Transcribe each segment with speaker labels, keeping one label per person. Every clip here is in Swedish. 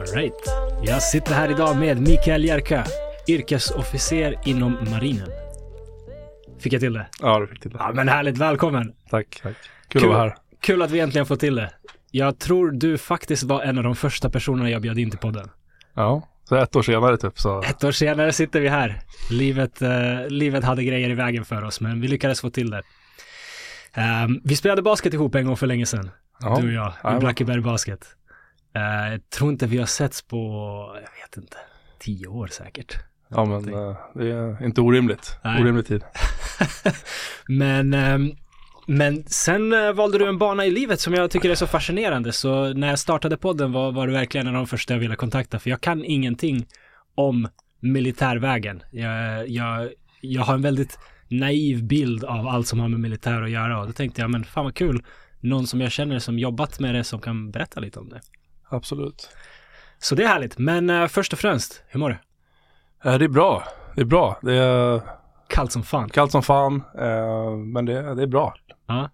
Speaker 1: Alright. Jag sitter här idag med Mikael Jerka, yrkesofficer inom marinen. Fick jag till det?
Speaker 2: Ja, du fick till det.
Speaker 1: Ja, men härligt. Välkommen.
Speaker 2: Tack, tack. Kul, att vara här.
Speaker 1: Kul att vi äntligen får till det. Jag tror du faktiskt var en av de första personerna jag bjöd in till podden.
Speaker 2: Ja, så ett år senare typ så.
Speaker 1: Ett år senare sitter vi här. Livet, eh, livet hade grejer i vägen för oss, men vi lyckades få till det. Um, vi spelade basket ihop en gång för länge sedan.
Speaker 2: Ja.
Speaker 1: Du och jag, i Blackeberg Basket. Eh, jag tror inte vi har setts på, jag vet inte, tio år säkert.
Speaker 2: Ja, men eh, det är inte orimligt.
Speaker 1: Nej.
Speaker 2: Orimlig tid.
Speaker 1: Men, ehm, men sen eh, valde du en bana i livet som jag tycker är så fascinerande. Så när jag startade podden var, var du verkligen en av de första jag ville kontakta. För jag kan ingenting om militärvägen. Jag, jag, jag har en väldigt naiv bild av allt som har med militär att göra. Och då tänkte jag, men fan vad kul. Någon som jag känner som jobbat med det som kan berätta lite om det.
Speaker 2: Absolut.
Speaker 1: Så det är härligt. Men eh, först och främst, hur mår du?
Speaker 2: Eh, det är bra. Det är bra. Det är
Speaker 1: Kallt som fan.
Speaker 2: kallt som fan, eh, men det, det är bra.
Speaker 1: Ja.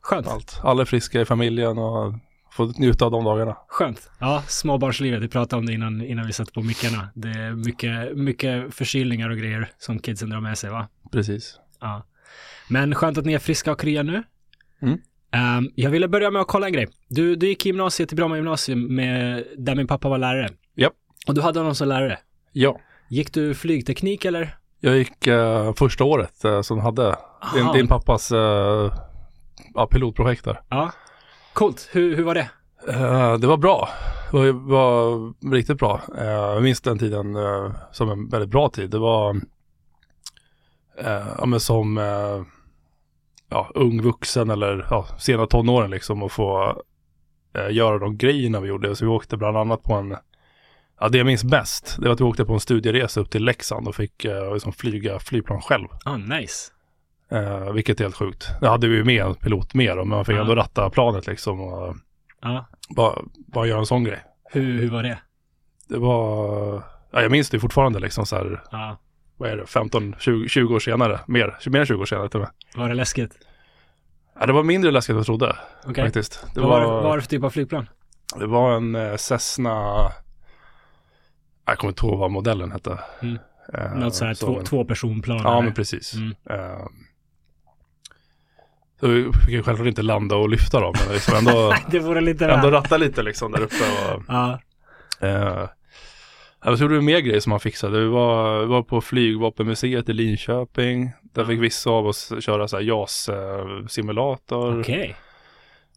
Speaker 1: Skönt.
Speaker 2: Allt. Alla är friska i familjen och får njuta av de dagarna.
Speaker 1: Skönt. Ja, småbarnslivet. Vi pratade om det innan, innan vi satte på mickarna. Det är mycket, mycket förkylningar och grejer som kidsen drar med sig, va?
Speaker 2: Precis.
Speaker 1: Ja. Men skönt att ni är friska och krya nu.
Speaker 2: Mm.
Speaker 1: Ehm, jag ville börja med att kolla en grej. Du, du gick i gymnasiet till Bromma gymnasium med, där min pappa var lärare.
Speaker 2: Japp.
Speaker 1: Och du hade honom som lärare.
Speaker 2: Ja.
Speaker 1: Gick du flygteknik eller?
Speaker 2: Jag gick eh, första året eh, som hade din, din pappas eh, ja, pilotprojekt där.
Speaker 1: Ja. Coolt. Hur, hur var det?
Speaker 2: Eh, det var bra. Det var, var riktigt bra. Eh, jag minns den tiden eh, som en väldigt bra tid. Det var ja, men som ja, ung vuxen eller ja, sena tonåren liksom och få göra de grejerna vi gjorde. Så vi åkte bland annat på en Ja, det jag minns bäst, det var att vi åkte på en studieresa upp till Leksand och fick liksom flyga flygplan själv.
Speaker 1: Ah, nice.
Speaker 2: Eh, vilket är helt sjukt. Det hade vi ju med en pilot då, men man fick
Speaker 1: Ja.
Speaker 2: ändå ratta planet liksom och
Speaker 1: Ja.
Speaker 2: bara, bara göra en sån grej.
Speaker 1: Hur, hur var det?
Speaker 2: Det var, ja, jag minns det fortfarande liksom så här,
Speaker 1: Ja.
Speaker 2: vad är det, 15, 20, 20 år senare, mer, mer än 20 år senare till och med.
Speaker 1: Var det läskigt?
Speaker 2: Ja, det var mindre läskigt än jag trodde
Speaker 1: Okej.
Speaker 2: faktiskt. Det
Speaker 1: Vad
Speaker 2: var,
Speaker 1: var, vad var det för typ av flygplan?
Speaker 2: det var en eh, Cessna, jag kommer inte ihåg vad modellen hette.
Speaker 1: Mm.
Speaker 2: Eh,
Speaker 1: Något så här två, två personplan?
Speaker 2: Ja,
Speaker 1: eller?
Speaker 2: men precis.
Speaker 1: Mm.
Speaker 2: Eh, så vi fick självklart inte landa och lyfta dem, men liksom ändå,
Speaker 1: Det vore lite
Speaker 2: ändå
Speaker 1: väl.
Speaker 2: ratta lite liksom där uppe. Och,
Speaker 1: Ja.
Speaker 2: Eh, jag tror det var mer grejer som man fixade. Vi var, vi var på flygvapenmuseet i Linköping. Där fick vissa av oss köra så här JAS-simulator.
Speaker 1: Okej.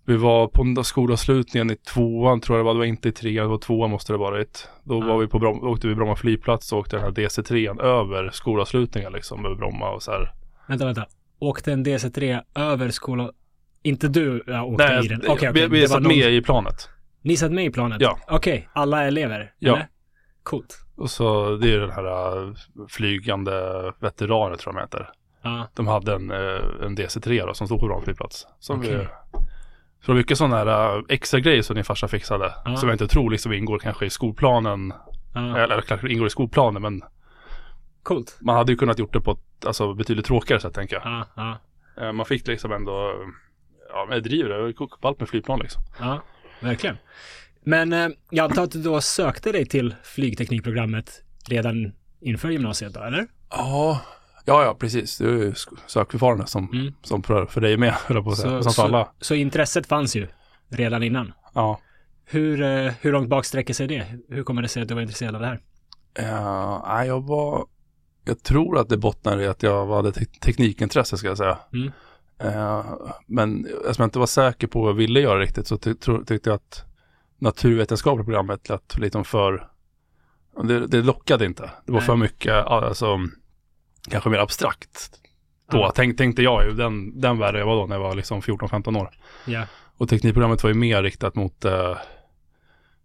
Speaker 2: Vi var på skolavslutningen i tvåan tror jag det var. Det var inte i trean, det var tvåan måste det varit. Då var vi på Bromma, åkte vi Bromma flygplats och åkte den här DC3 över skolavslutningen liksom över Bromma och så här.
Speaker 1: Vänta, vänta. Åkte en DC3 över skolan? Inte du ja, åkte
Speaker 2: Nej,
Speaker 1: i den? Okej, okej.
Speaker 2: vi, vi
Speaker 1: Det
Speaker 2: satt
Speaker 1: någon-
Speaker 2: med i planet.
Speaker 1: Ni satt med i planet?
Speaker 2: Ja.
Speaker 1: Okej, alla elever?
Speaker 2: Ja.
Speaker 1: Eller? Coolt.
Speaker 2: Och så det är ju den här äh, flygande veteraner tror jag de heter.
Speaker 1: Ja.
Speaker 2: De hade en, eh, en DC3 då, som stod på Bromma flygplats. Som
Speaker 1: Okej.
Speaker 2: vi, så mycket sådana här eh, extra grejer som din farsa fixade.
Speaker 1: Ja.
Speaker 2: Som jag inte tror liksom ingår kanske i skolplanen. Eller kanske ingår i skolplanen men
Speaker 1: Coolt.
Speaker 2: man hade ju kunnat gjort det på ett alltså, betydligt tråkigare sätt tänker jag.
Speaker 1: Ja, ja,
Speaker 2: Eh, Man fick liksom ändå, ja men jag driver det, allt med flygplan liksom.
Speaker 1: ja. Verkligen. Men eh, jag antar att du då sökte dig till flygteknikprogrammet redan inför gymnasiet då, eller?
Speaker 2: Ja, ja, ja precis. Det är ju sökförfarande som,
Speaker 1: Mm.
Speaker 2: som för, för dig med, höll jag på att säga. Som för alla.
Speaker 1: så intresset fanns ju redan innan.
Speaker 2: Ja.
Speaker 1: Hur, eh, hur långt bak sträcker sig det? Hur kommer det sig att du var intresserad av det här?
Speaker 2: Uh, jag var, jag tror att det bottnar i att jag hade te- teknikintresse ska jag säga.
Speaker 1: Mm.
Speaker 2: Eh, men eftersom jag inte var säker på vad jag ville göra riktigt så ty- tyckte jag att naturvetenskapliga programmet lät lite för, det, det lockade inte. Det var
Speaker 1: Nej.
Speaker 2: för mycket, alltså, kanske mer abstrakt. Då
Speaker 1: Ja.
Speaker 2: tänk, tänkte jag ju, den, den världen jag var då när jag var liksom 14-15 år.
Speaker 1: Ja.
Speaker 2: Och teknikprogrammet var ju mer riktat mot, eh,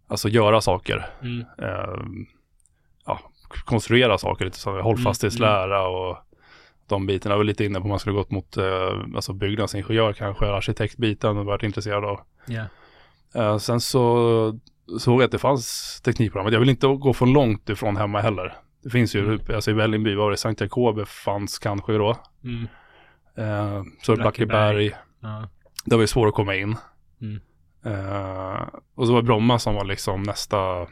Speaker 2: alltså göra saker.
Speaker 1: Mm.
Speaker 2: Eh, konstruera saker lite som hållfasthetslära och de bitarna. Jag var lite inne på om man skulle gått mot eh, alltså byggnadsingenjör kanske, arkitektbiten och varit intresserad av. Eh, sen så såg jag att det fanns teknikprogrammet. Jag vill inte gå för långt ifrån hemma heller. Det finns ju,
Speaker 1: Mm.
Speaker 2: alltså i Vällingby var det Sankt Jakobe fanns kanske då.
Speaker 1: Mm.
Speaker 2: Eh, så
Speaker 1: Blackeberg. Ja.
Speaker 2: det var ju svårt att komma in.
Speaker 1: Mm.
Speaker 2: Eh, och så var Bromma som var liksom nästa,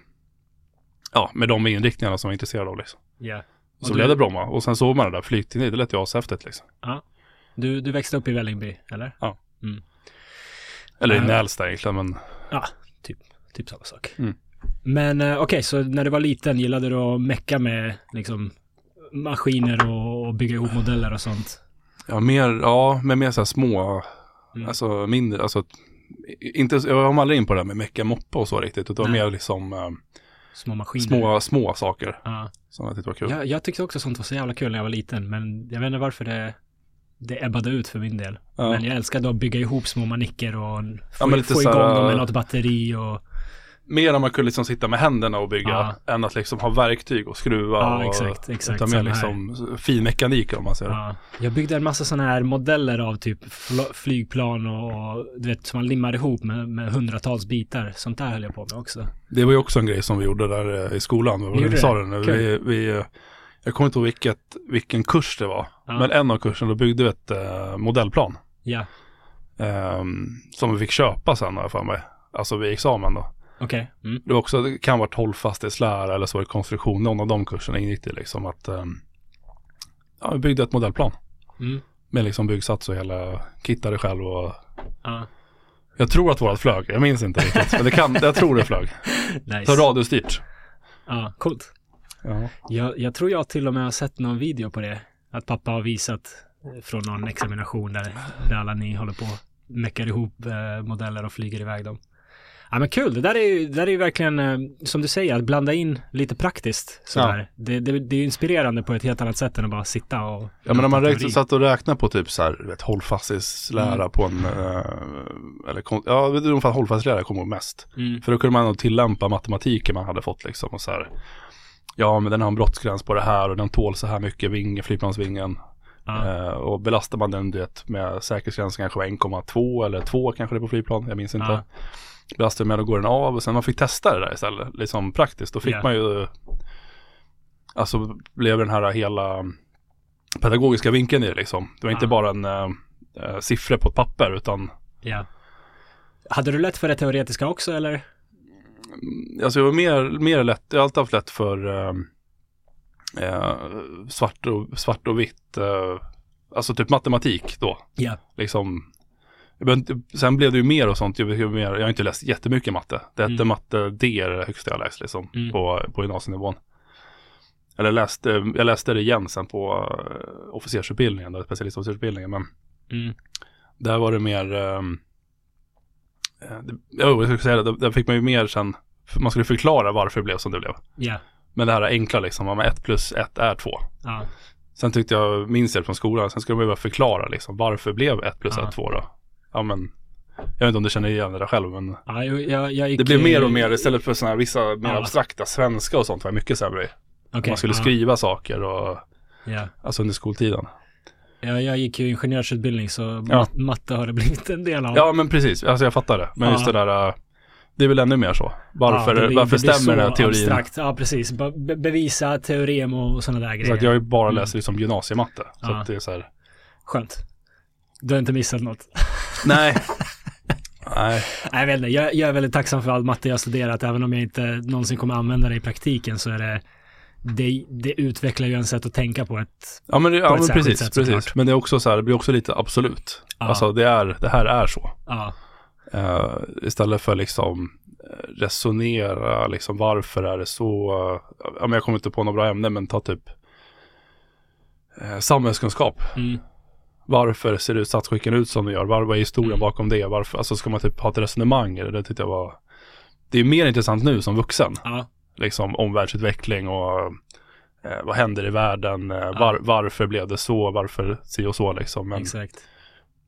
Speaker 2: ja, med de inriktningarna som jag var intresserad av liksom.
Speaker 1: Ja.
Speaker 2: Så
Speaker 1: Och
Speaker 2: blev
Speaker 1: du-
Speaker 2: det Bromma och sen såg man det där flygteknik, det lät ju ashäftigt liksom.
Speaker 1: Du, du växte upp i Vällingby, eller?
Speaker 2: Eller i
Speaker 1: Eh.
Speaker 2: Nälsta egentligen, men
Speaker 1: Typ samma sak.
Speaker 2: Mm.
Speaker 1: Men eh, okej, så när du var liten gillade du att mecka med liksom maskiner och, och bygga ihop modeller och sånt?
Speaker 2: ja, mer, ja, men mer så här små,
Speaker 1: Mm.
Speaker 2: alltså mindre, alltså inte, jag var aldrig in på det där med mecka moppa och så riktigt, utan
Speaker 1: Nej.
Speaker 2: mer liksom eh,
Speaker 1: Små maskiner?
Speaker 2: små, små saker
Speaker 1: Ja.
Speaker 2: som jag tyckte var kul.
Speaker 1: Jag, jag tyckte också sånt var så jävla kul när jag var liten, men jag vet inte varför det, det ebbade ut för min del.
Speaker 2: Ja.
Speaker 1: Men jag älskade att bygga ihop små manicker och få,
Speaker 2: Ja,
Speaker 1: få igång
Speaker 2: här,
Speaker 1: dem med något batteri och...
Speaker 2: Mer om man kunde liksom sitta med händerna och bygga
Speaker 1: Ja.
Speaker 2: än att liksom ha verktyg och skruva
Speaker 1: Ja,
Speaker 2: och
Speaker 1: exakt, exakt,
Speaker 2: utan mer liksom fin mekanik om man säger.
Speaker 1: Ja. Jag byggde en massa sådana här modeller av typ fl- flygplan och, och du vet, som man limmar ihop med, med hundratals bitar. Sånt där höll jag på med också.
Speaker 2: Det var ju också en grej som vi gjorde där eh, i skolan. Vad vi sa
Speaker 1: det?
Speaker 2: nu. Vi, vi, eh, jag kommer inte ihåg vilket, vilken kurs det var.
Speaker 1: Ja.
Speaker 2: Men en av kurserna då byggde vi ett eh, modellplan.
Speaker 1: Ja,
Speaker 2: ehm, som vi fick köpa sen har jag för mig. Alltså vid examen då.
Speaker 1: Okej. Mm.
Speaker 2: Det var också, det kan ha varit hållfasthetslära eller så var det konstruktion. Någon av de kurserna ingick det liksom att ehm, ja, vi byggde ett modellplan.
Speaker 1: Mm.
Speaker 2: Med liksom byggsats och hela, kittade själv och
Speaker 1: Ja,
Speaker 2: jag tror att vårat flög. Jag minns inte riktigt. men det kan, jag tror det flög.
Speaker 1: nice.
Speaker 2: Så radiostyrt.
Speaker 1: Ja, coolt.
Speaker 2: Ja.
Speaker 1: Jag, jag tror jag till och med har sett någon video på det. Att pappa har visat eh, från någon examination där, där alla ni håller på meckar ihop eh, modeller och flyger iväg dem. Ja men kul, det där är ju, det där är ju verkligen eh, som du säger, att blanda in lite praktiskt sådär. Det, det, det är inspirerande på ett helt annat sätt än att bara sitta och
Speaker 2: Ja men när man
Speaker 1: teori.
Speaker 2: satt och räknade på typ så här, du vet, hållfasthetslära
Speaker 1: Mm.
Speaker 2: på en, eh, eller ja det är ungefär hållfasthetslära kommer mest.
Speaker 1: Mm.
Speaker 2: För då kunde man nog tillämpa matematiken man hade fått liksom och så här, ja men den har en brottsgräns på det här och den tål så här mycket ving, flygplansvingen.
Speaker 1: Ja,
Speaker 2: Eh, och belastar man den vet, med säkerhetsgränsen kanske var 1,2 eller 2 kanske det är på flygplan, jag minns inte.
Speaker 1: Ja.
Speaker 2: Belastar med, då går den av och sen man fick testa det där istället, liksom praktiskt. Då fick
Speaker 1: Ja.
Speaker 2: man ju, alltså blev den här hela pedagogiska vinkeln i det liksom. Det var inte
Speaker 1: Ja.
Speaker 2: bara en äh, äh, siffror på ett papper utan
Speaker 1: ja. Hade du lätt för det teoretiska också eller?
Speaker 2: mm, Alltså jag var mer, mer lätt, jag har alltid haft lätt för eh, eh, svart, och, svart och vitt. eh, alltså typ matematik då.
Speaker 1: Ja.
Speaker 2: Liksom. Sen blev det ju mer och sånt. Jag, jag, har inte läst jättemycket matte. Det hette
Speaker 1: Mm.
Speaker 2: matte D är det högsta jag läst liksom.
Speaker 1: Mm.
Speaker 2: På, på gymnasienivån. Eller läste, jag läste det igen sen på uh, officersutbildningen, då, specialistofficersutbildningen. Men
Speaker 1: Mm.
Speaker 2: där var det mer, um, det, jag skulle säga det, där- där fick man ju mer sen, man skulle förklara varför det blev som det blev.
Speaker 1: Ja.
Speaker 2: Men det här enkla liksom, om ett plus ett är två.
Speaker 1: Ja.
Speaker 2: Sen tyckte jag, minns jag från skolan, sen skulle man ju bara förklara liksom, varför blev ett plus
Speaker 1: Ja.
Speaker 2: ett två då? Ja men, jag vet inte om du känner igen det där själv, men
Speaker 1: Ja, jag, jag, gick,
Speaker 2: det blev mer och mer, istället för sådana här vissa mer
Speaker 1: Ja.
Speaker 2: abstrakta svenska och sånt var mycket sämre
Speaker 1: okej,
Speaker 2: man skulle
Speaker 1: ja,
Speaker 2: skriva saker och,
Speaker 1: Ja.
Speaker 2: alltså under skoltiden.
Speaker 1: Ja, jag gick ju ingenjörsutbildning så
Speaker 2: Ja.
Speaker 1: mat, matte har det blivit en del av.
Speaker 2: Ja men precis, alltså jag fattar det. Men
Speaker 1: Ja.
Speaker 2: just det där, äh, det är väl ännu mer så. Varför,
Speaker 1: Ja, det blir-
Speaker 2: varför stämmer den här
Speaker 1: så
Speaker 2: teorin?
Speaker 1: Abstrakt. Ja, precis. Be be bevisa teorem och sådana där
Speaker 2: Så
Speaker 1: grejer.
Speaker 2: att jag har ju bara
Speaker 1: Mm.
Speaker 2: läst liksom gymnasiematte. Så
Speaker 1: Ja.
Speaker 2: det är så här,
Speaker 1: Skönt. Du har inte missat något.
Speaker 2: nej. nej,
Speaker 1: Nej, jag vet inte. Jag, jag är väldigt tacksam för all matte jag har studerat. Även om jag inte någonsin kommer använda det i praktiken så är det det, det utvecklar ju en sätt att tänka på ett...
Speaker 2: ja men, det, ja, men precis,
Speaker 1: sätt,
Speaker 2: precis. Men det är också så här, det blir också lite absolut.
Speaker 1: Ja.
Speaker 2: Alltså det är, det här är så.
Speaker 1: Ja,
Speaker 2: Eh, istället för liksom eh, resonera, liksom varför är det så? Uh, ja, men jag kommer inte på några bra ämnen, men ta typ uh, samhällskunskap.
Speaker 1: mm,
Speaker 2: Varför ser ut statsskicken ut som de gör? Var, vad är historien
Speaker 1: Mm.
Speaker 2: bakom det? Varför, alltså ska man typ ha ett resonemang? Eller det tyckte jag var... Det är mer intressant nu som vuxen.
Speaker 1: ja,
Speaker 2: Liksom omvärldsutveckling och eh, vad händer i världen? Eh, var, varför blev det så? Varför si och så liksom? Men
Speaker 1: exakt.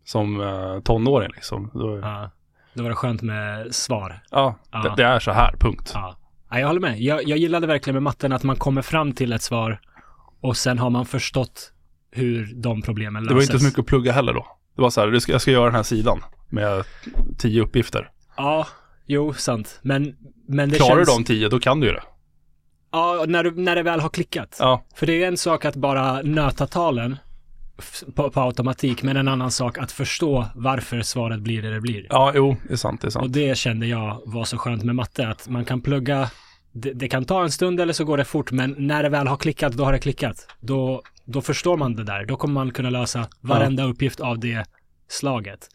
Speaker 2: som eh, tonåring liksom. Då, ja.
Speaker 1: Då var det skönt med svar.
Speaker 2: ja.
Speaker 1: Ja.
Speaker 2: Det, det är så här, punkt.
Speaker 1: Ja, jag håller med. Jag, jag gillade verkligen med matten att man kommer fram till ett svar och sen har man förstått hur de problemen löses.
Speaker 2: Det var inte så mycket att plugga heller då. Det var så här, jag ska göra den här sidan med tio uppgifter.
Speaker 1: Ja, jo, sant. Men, men det
Speaker 2: Klarar
Speaker 1: känns...
Speaker 2: du de tio, då kan du ju det.
Speaker 1: Ja, när, du, när det väl har klickat.
Speaker 2: Ja,
Speaker 1: För det är ju en sak att bara nöta talen på, på automatik, men en annan sak att förstå varför svaret blir det det blir.
Speaker 2: ja jo, det är sant, det är
Speaker 1: Och
Speaker 2: sant.
Speaker 1: det kände jag var så skönt med matte, att man kan plugga, det, det kan ta en stund eller så går det fort, men när det väl har klickat, då har det klickat. Då, då förstår man det där. Då kommer man kunna lösa varenda uppgift av det slaget.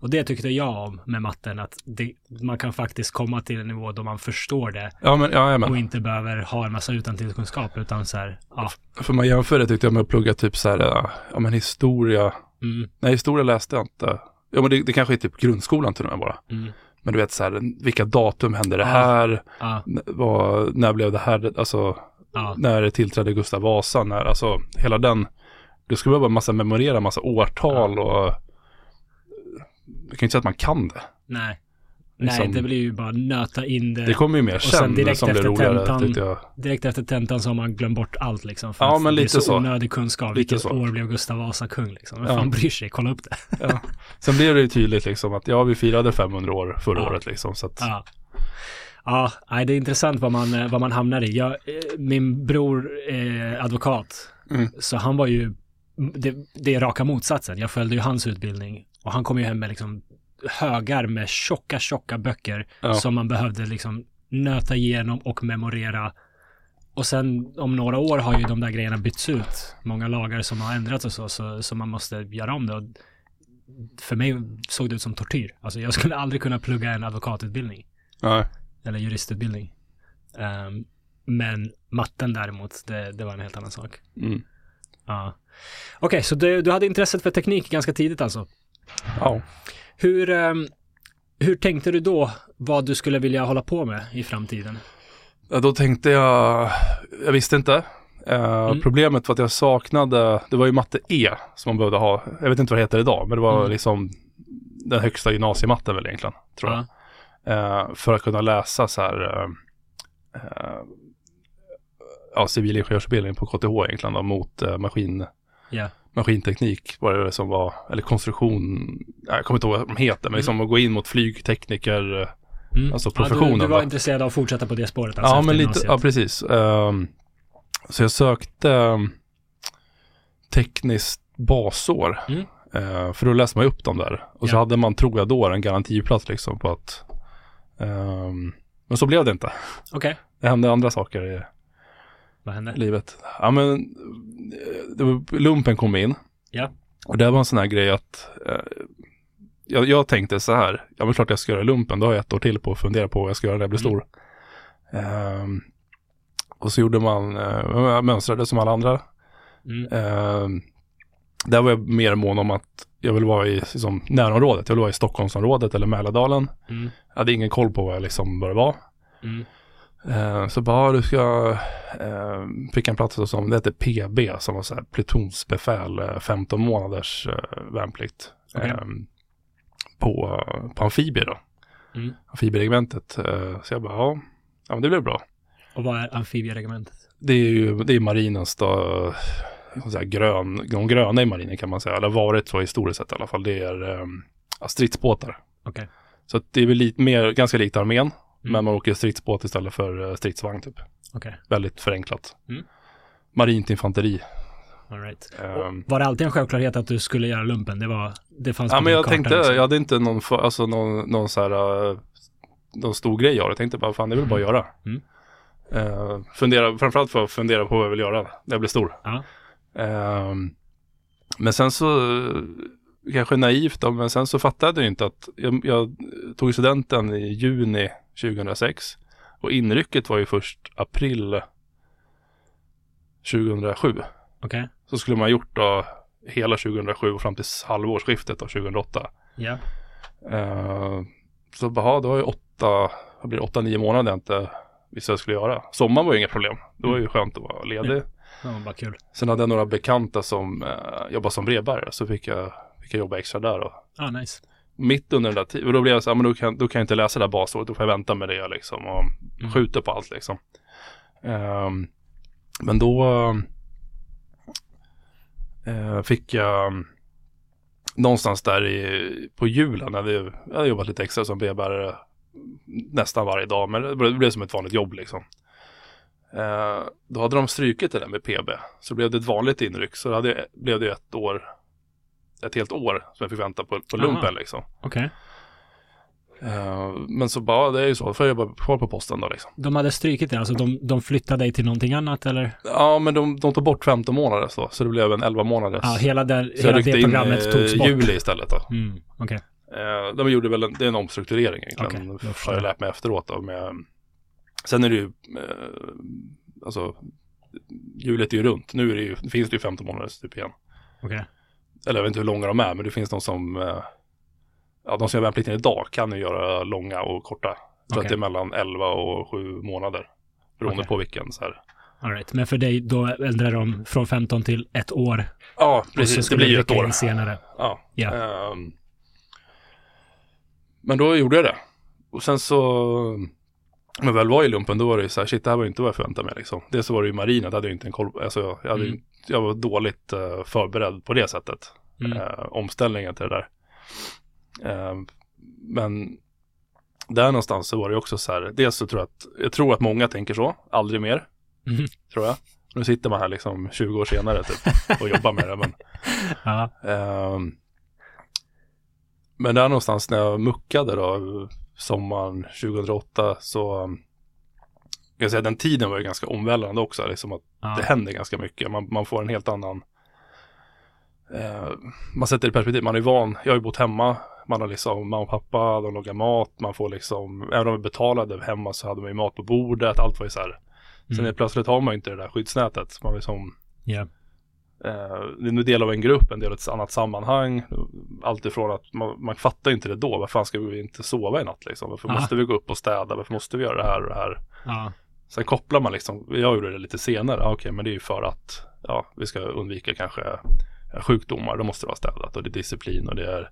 Speaker 1: Och det tyckte jag om med matten, att det, man kan faktiskt komma till en nivå då man förstår det
Speaker 2: Ja, men, ja,
Speaker 1: och inte behöver ha en massa utantillkunskap, utan så här, ja,
Speaker 2: För man jämför det tyckte jag med att plugga typ så här, ja men historia.
Speaker 1: mm,
Speaker 2: Nej, historia läste jag inte. Ja, men det, det kanske är typ grundskolan till och med bara.
Speaker 1: mm,
Speaker 2: Men du vet så här, vilka datum hände det här?
Speaker 1: ja,
Speaker 2: N- Vad, när blev det här, alltså,
Speaker 1: ja,
Speaker 2: när tillträdde Gustav Vasa? När, alltså, hela den, du skulle behöva massa memorera massa årtal och jag kan inte säga att man kan det.
Speaker 1: nej.
Speaker 2: Liksom-
Speaker 1: Nej, det blir ju bara nöta in det.
Speaker 2: Det kommer ju mer
Speaker 1: sen direkt
Speaker 2: som blir
Speaker 1: efter
Speaker 2: roligare
Speaker 1: tentan-
Speaker 2: jag.
Speaker 1: Direkt efter tentan så har man glömt bort allt liksom. För
Speaker 2: Ja,
Speaker 1: att
Speaker 2: men
Speaker 1: det är
Speaker 2: lite
Speaker 1: så,
Speaker 2: så.
Speaker 1: onödig kunskap.
Speaker 2: Lite
Speaker 1: Vilket
Speaker 2: så.
Speaker 1: år blev Gustav Vasa kung liksom? Vem
Speaker 2: Ja.
Speaker 1: fan bryr sig? Kolla upp det.
Speaker 2: Ja. Sen blev det ju tydligt liksom att ja, vi firade 500 år förra
Speaker 1: Ja.
Speaker 2: året liksom. Så att,
Speaker 1: Ja. Ja, det är intressant vad man, vad man hamnar i. Jag, eh, min bror är advokat,
Speaker 2: Mm.
Speaker 1: så han var ju, det, det är raka motsatsen. Jag följde ju hans utbildning och han kom ju hem med liksom högar med tjocka, tjocka böcker
Speaker 2: Ja.
Speaker 1: som man behövde liksom nöta igenom och memorera. Och sen om några år har ju de där grejerna bytts ut. Många lagar som har ändrats och så, så, så man måste göra om det. Och för mig såg det ut som tortyr. Alltså jag skulle aldrig kunna plugga en advokatutbildning
Speaker 2: nej.
Speaker 1: eller juristutbildning. Ehm, men matten däremot, det, det var en helt annan sak.
Speaker 2: Mm.
Speaker 1: Ja. Okej, så du, du hade intresset för teknik ganska tidigt alltså.
Speaker 2: Ja.
Speaker 1: Hur, ehm, hur tänkte du då vad du skulle vilja hålla på med i framtiden?
Speaker 2: Ja, Då tänkte jag, jag visste inte. Eh,
Speaker 1: Mm.
Speaker 2: Problemet var att jag saknade, det var ju matte E som man behövde ha. Jag vet inte vad det heter idag, men det var
Speaker 1: Mm.
Speaker 2: liksom den högsta gymnasiematten väl egentligen, tror jag. Eh, för att kunna läsa så här, eh, ja, civilingenjörsutbildning på KTH egentligen då, mot eh, maskin,
Speaker 1: Ja.
Speaker 2: Maskinteknik var det som var, eller konstruktion, jag kommer inte ihåg vad de heter, men liksom att gå in mot flygtekniker,
Speaker 1: Mm.
Speaker 2: Alltså
Speaker 1: ja, du,
Speaker 2: professionen
Speaker 1: du var
Speaker 2: då.
Speaker 1: intresserad av att fortsätta på det spåret alltså
Speaker 2: ja, men lite, ja precis. Ehm, så jag sökte um, tekniskt basår.
Speaker 1: Mm.
Speaker 2: Eh, för då läste man upp dem där. Och så
Speaker 1: Ja.
Speaker 2: hade man, tror jag då, en garantiplats liksom på att ehm, men så blev det inte.
Speaker 1: Okej,
Speaker 2: Det hände andra saker i
Speaker 1: vad hände?
Speaker 2: livet. Ja men, eh, var, lumpen kom in.
Speaker 1: Ja.
Speaker 2: Och det var en sån här grej att eh, jag, jag tänkte så här, ja men klart jag ska göra lumpen, då har jag ett år till på att fundera på vad jag ska göra när jag blir
Speaker 1: Mm.
Speaker 2: stor. Ehm, och så gjorde man, jag mönstrade som alla andra.
Speaker 1: Mm.
Speaker 2: Ehm, där var jag mer mån om att jag vill vara i liksom, närområdet, jag vill vara i Stockholmsområdet eller Mälardalen.
Speaker 1: Mm.
Speaker 2: Jag hade ingen koll på vad jag liksom bör vara.
Speaker 1: Mm.
Speaker 2: Eh, så bara, du ska, eh, fick en plats som, det hette PB, som var så här plutonsbefäl, eh, 15 månaders eh, värnplikt.
Speaker 1: Okej.
Speaker 2: Eh, på, på amfibier då,
Speaker 1: Mm.
Speaker 2: amfibieregementet. Så jag bara, ja, ja men det blev bra.
Speaker 1: Och vad är amfibieregementet?
Speaker 2: Det är ju, det är marinens då, här grön, de gröna i marinen kan man säga, eller varit så historiskt sett i alla fall, det är ja, stridsbåtar.
Speaker 1: Okej.
Speaker 2: Så det är väl lite mer, ganska likt armén,
Speaker 1: Mm.
Speaker 2: men man åker stridsbåt istället för eh, stridsvagn typ.
Speaker 1: Okej,
Speaker 2: Väldigt förenklat.
Speaker 1: Mm.
Speaker 2: Marint infanteri.
Speaker 1: all right.
Speaker 2: Ehm,
Speaker 1: Var det alltid en självklarhet att du skulle göra lumpen? Det var, det fanns
Speaker 2: ja, men jag tänkte,
Speaker 1: liksom.
Speaker 2: jag hade inte någon, alltså någon, någon så här, uh, någon stor grej det. Jag tänkte bara, fan det vill bara
Speaker 1: Mm.
Speaker 2: göra.
Speaker 1: Mm.
Speaker 2: Uh, fundera, framförallt för att fundera på vad jag vill göra när jag blir stor.
Speaker 1: Ja.
Speaker 2: Ehm, men sen så, eh, kanske naivt då, men sen så fattade jag inte att jag, jag tog studenten i juni 2006 och inrycket var ju först april 2007.
Speaker 1: Okej,
Speaker 2: Så skulle man ha gjort då hela 2007 och fram till halvårsskiftet då 2008.
Speaker 1: ja.
Speaker 2: Eh, så bara, det var ju åtta, vad blir åtta, nio månader jag inte visste vad jag skulle göra. Sommaren var ju inga problem. Det var ju skönt att vara ledig.
Speaker 1: Det var bara kul.
Speaker 2: Sen hade jag några bekanta som uh, jobbade som brevbärare så fick jag, fick jag jobba extra där. Och
Speaker 1: Ah, nice.
Speaker 2: mitt under den där tiden, och då blev jag så här, men då kan, då kan jag inte läsa det där basåret, då får jag vänta med det liksom och
Speaker 1: Mm.
Speaker 2: skjuta på allt liksom. Ehm, men då eh, fick jag um, någonstans där i, på julen, hade jag, jag hade jobbat lite extra som brevbärare nästan varje dag, men det blev, det blev som ett vanligt jobb liksom. Eh, då hade de strykit det där med PB. Så blev det ett vanligt inryck. Så hade, blev det ett år, ett helt år som jag fick vänta på, på lumpen liksom.
Speaker 1: Okej.
Speaker 2: Eh, men så bara, det är ju så, då får jag jobba kvar på posten då liksom.
Speaker 1: De hade strykit det, alltså de, de flyttade dig till någonting annat eller?
Speaker 2: Ja, men de, de tog bort 15 månader så, så det blev en 11 månaders.
Speaker 1: Ja, hela, den,
Speaker 2: så
Speaker 1: hela det
Speaker 2: in
Speaker 1: programmet
Speaker 2: eh,
Speaker 1: togs bort.
Speaker 2: juli istället då.
Speaker 1: Mm, okej.
Speaker 2: Eh, de gjorde väl en, det är en omstrukturering egentligen.
Speaker 1: Då
Speaker 2: har jag lärt mig efteråt då. Med, sen är det ju, eh, alltså, hjulet är ju runt. Nu är det ju, finns det ju 15 månaders typ igen.
Speaker 1: Okej.
Speaker 2: Eller jag vet inte hur långa de är, men det finns de som, eh, ja de som gör värnplikten idag kan ju göra långa och korta. Tror
Speaker 1: Okej.
Speaker 2: att det är mellan 11 och 7 månader. Beroende
Speaker 1: Okej.
Speaker 2: på vilken så här.
Speaker 1: All right. Men för dig, då ändrar de från 15 till ett år.
Speaker 2: Ja,
Speaker 1: så
Speaker 2: precis. Det blir ju ett år.
Speaker 1: senare.
Speaker 2: Ja.
Speaker 1: Ja.
Speaker 2: Ehm, men då gjorde jag det. Och sen så, jag väl var i lumpen, då var det ju så här, shit, det här var ju inte vad jag förväntade mig liksom. Dels så var det ju marinen, det hade jag inte en koll på. Alltså, jag, hade, ju-
Speaker 1: Mm.
Speaker 2: Jag var dåligt eh, förberedd på det sättet.
Speaker 1: Mm.
Speaker 2: Eh, omställningen till det där. Ehm, men där någonstans så var det också så här, dels så tror jag att, jag tror att många tänker så, aldrig mer,
Speaker 1: Mhm.
Speaker 2: tror jag. Nu sitter man här liksom 20 år senare typ och jobbar med det, men
Speaker 1: Ja.
Speaker 2: Ehm, men där någonstans när jag muckade då, sommaren 2008, så jag säga den tiden var ju ganska omvälvande också, liksom att
Speaker 1: Ja.
Speaker 2: det händer ganska mycket. Man, man får en helt annan, eh, man sätter det i perspektiv, man är van, jag har ju bott hemma, man har liksom mamma och pappa, de lagar mat, man får liksom, även om vi betalade hemma så hade man ju mat på bordet, allt var ju så här. Sen
Speaker 1: Mm.
Speaker 2: plötsligt har man ju inte det där skyddsnätet, man liksom
Speaker 1: Ja.
Speaker 2: Eh, det är en del av en grupp, en del av ett annat sammanhang. Allt ifrån att man, man fattar ju inte det då. Varför fan ska vi inte sova i natt liksom? Varför
Speaker 1: Aha.
Speaker 2: måste vi gå upp och städa? Varför måste vi göra det här och det här?
Speaker 1: Ja.
Speaker 2: Sen kopplar man liksom, jag gjorde det lite senare. Okej, men det är ju för att ja, vi ska undvika kanske eh, sjukdomar. Då måste det vara städat och det är disciplin och det är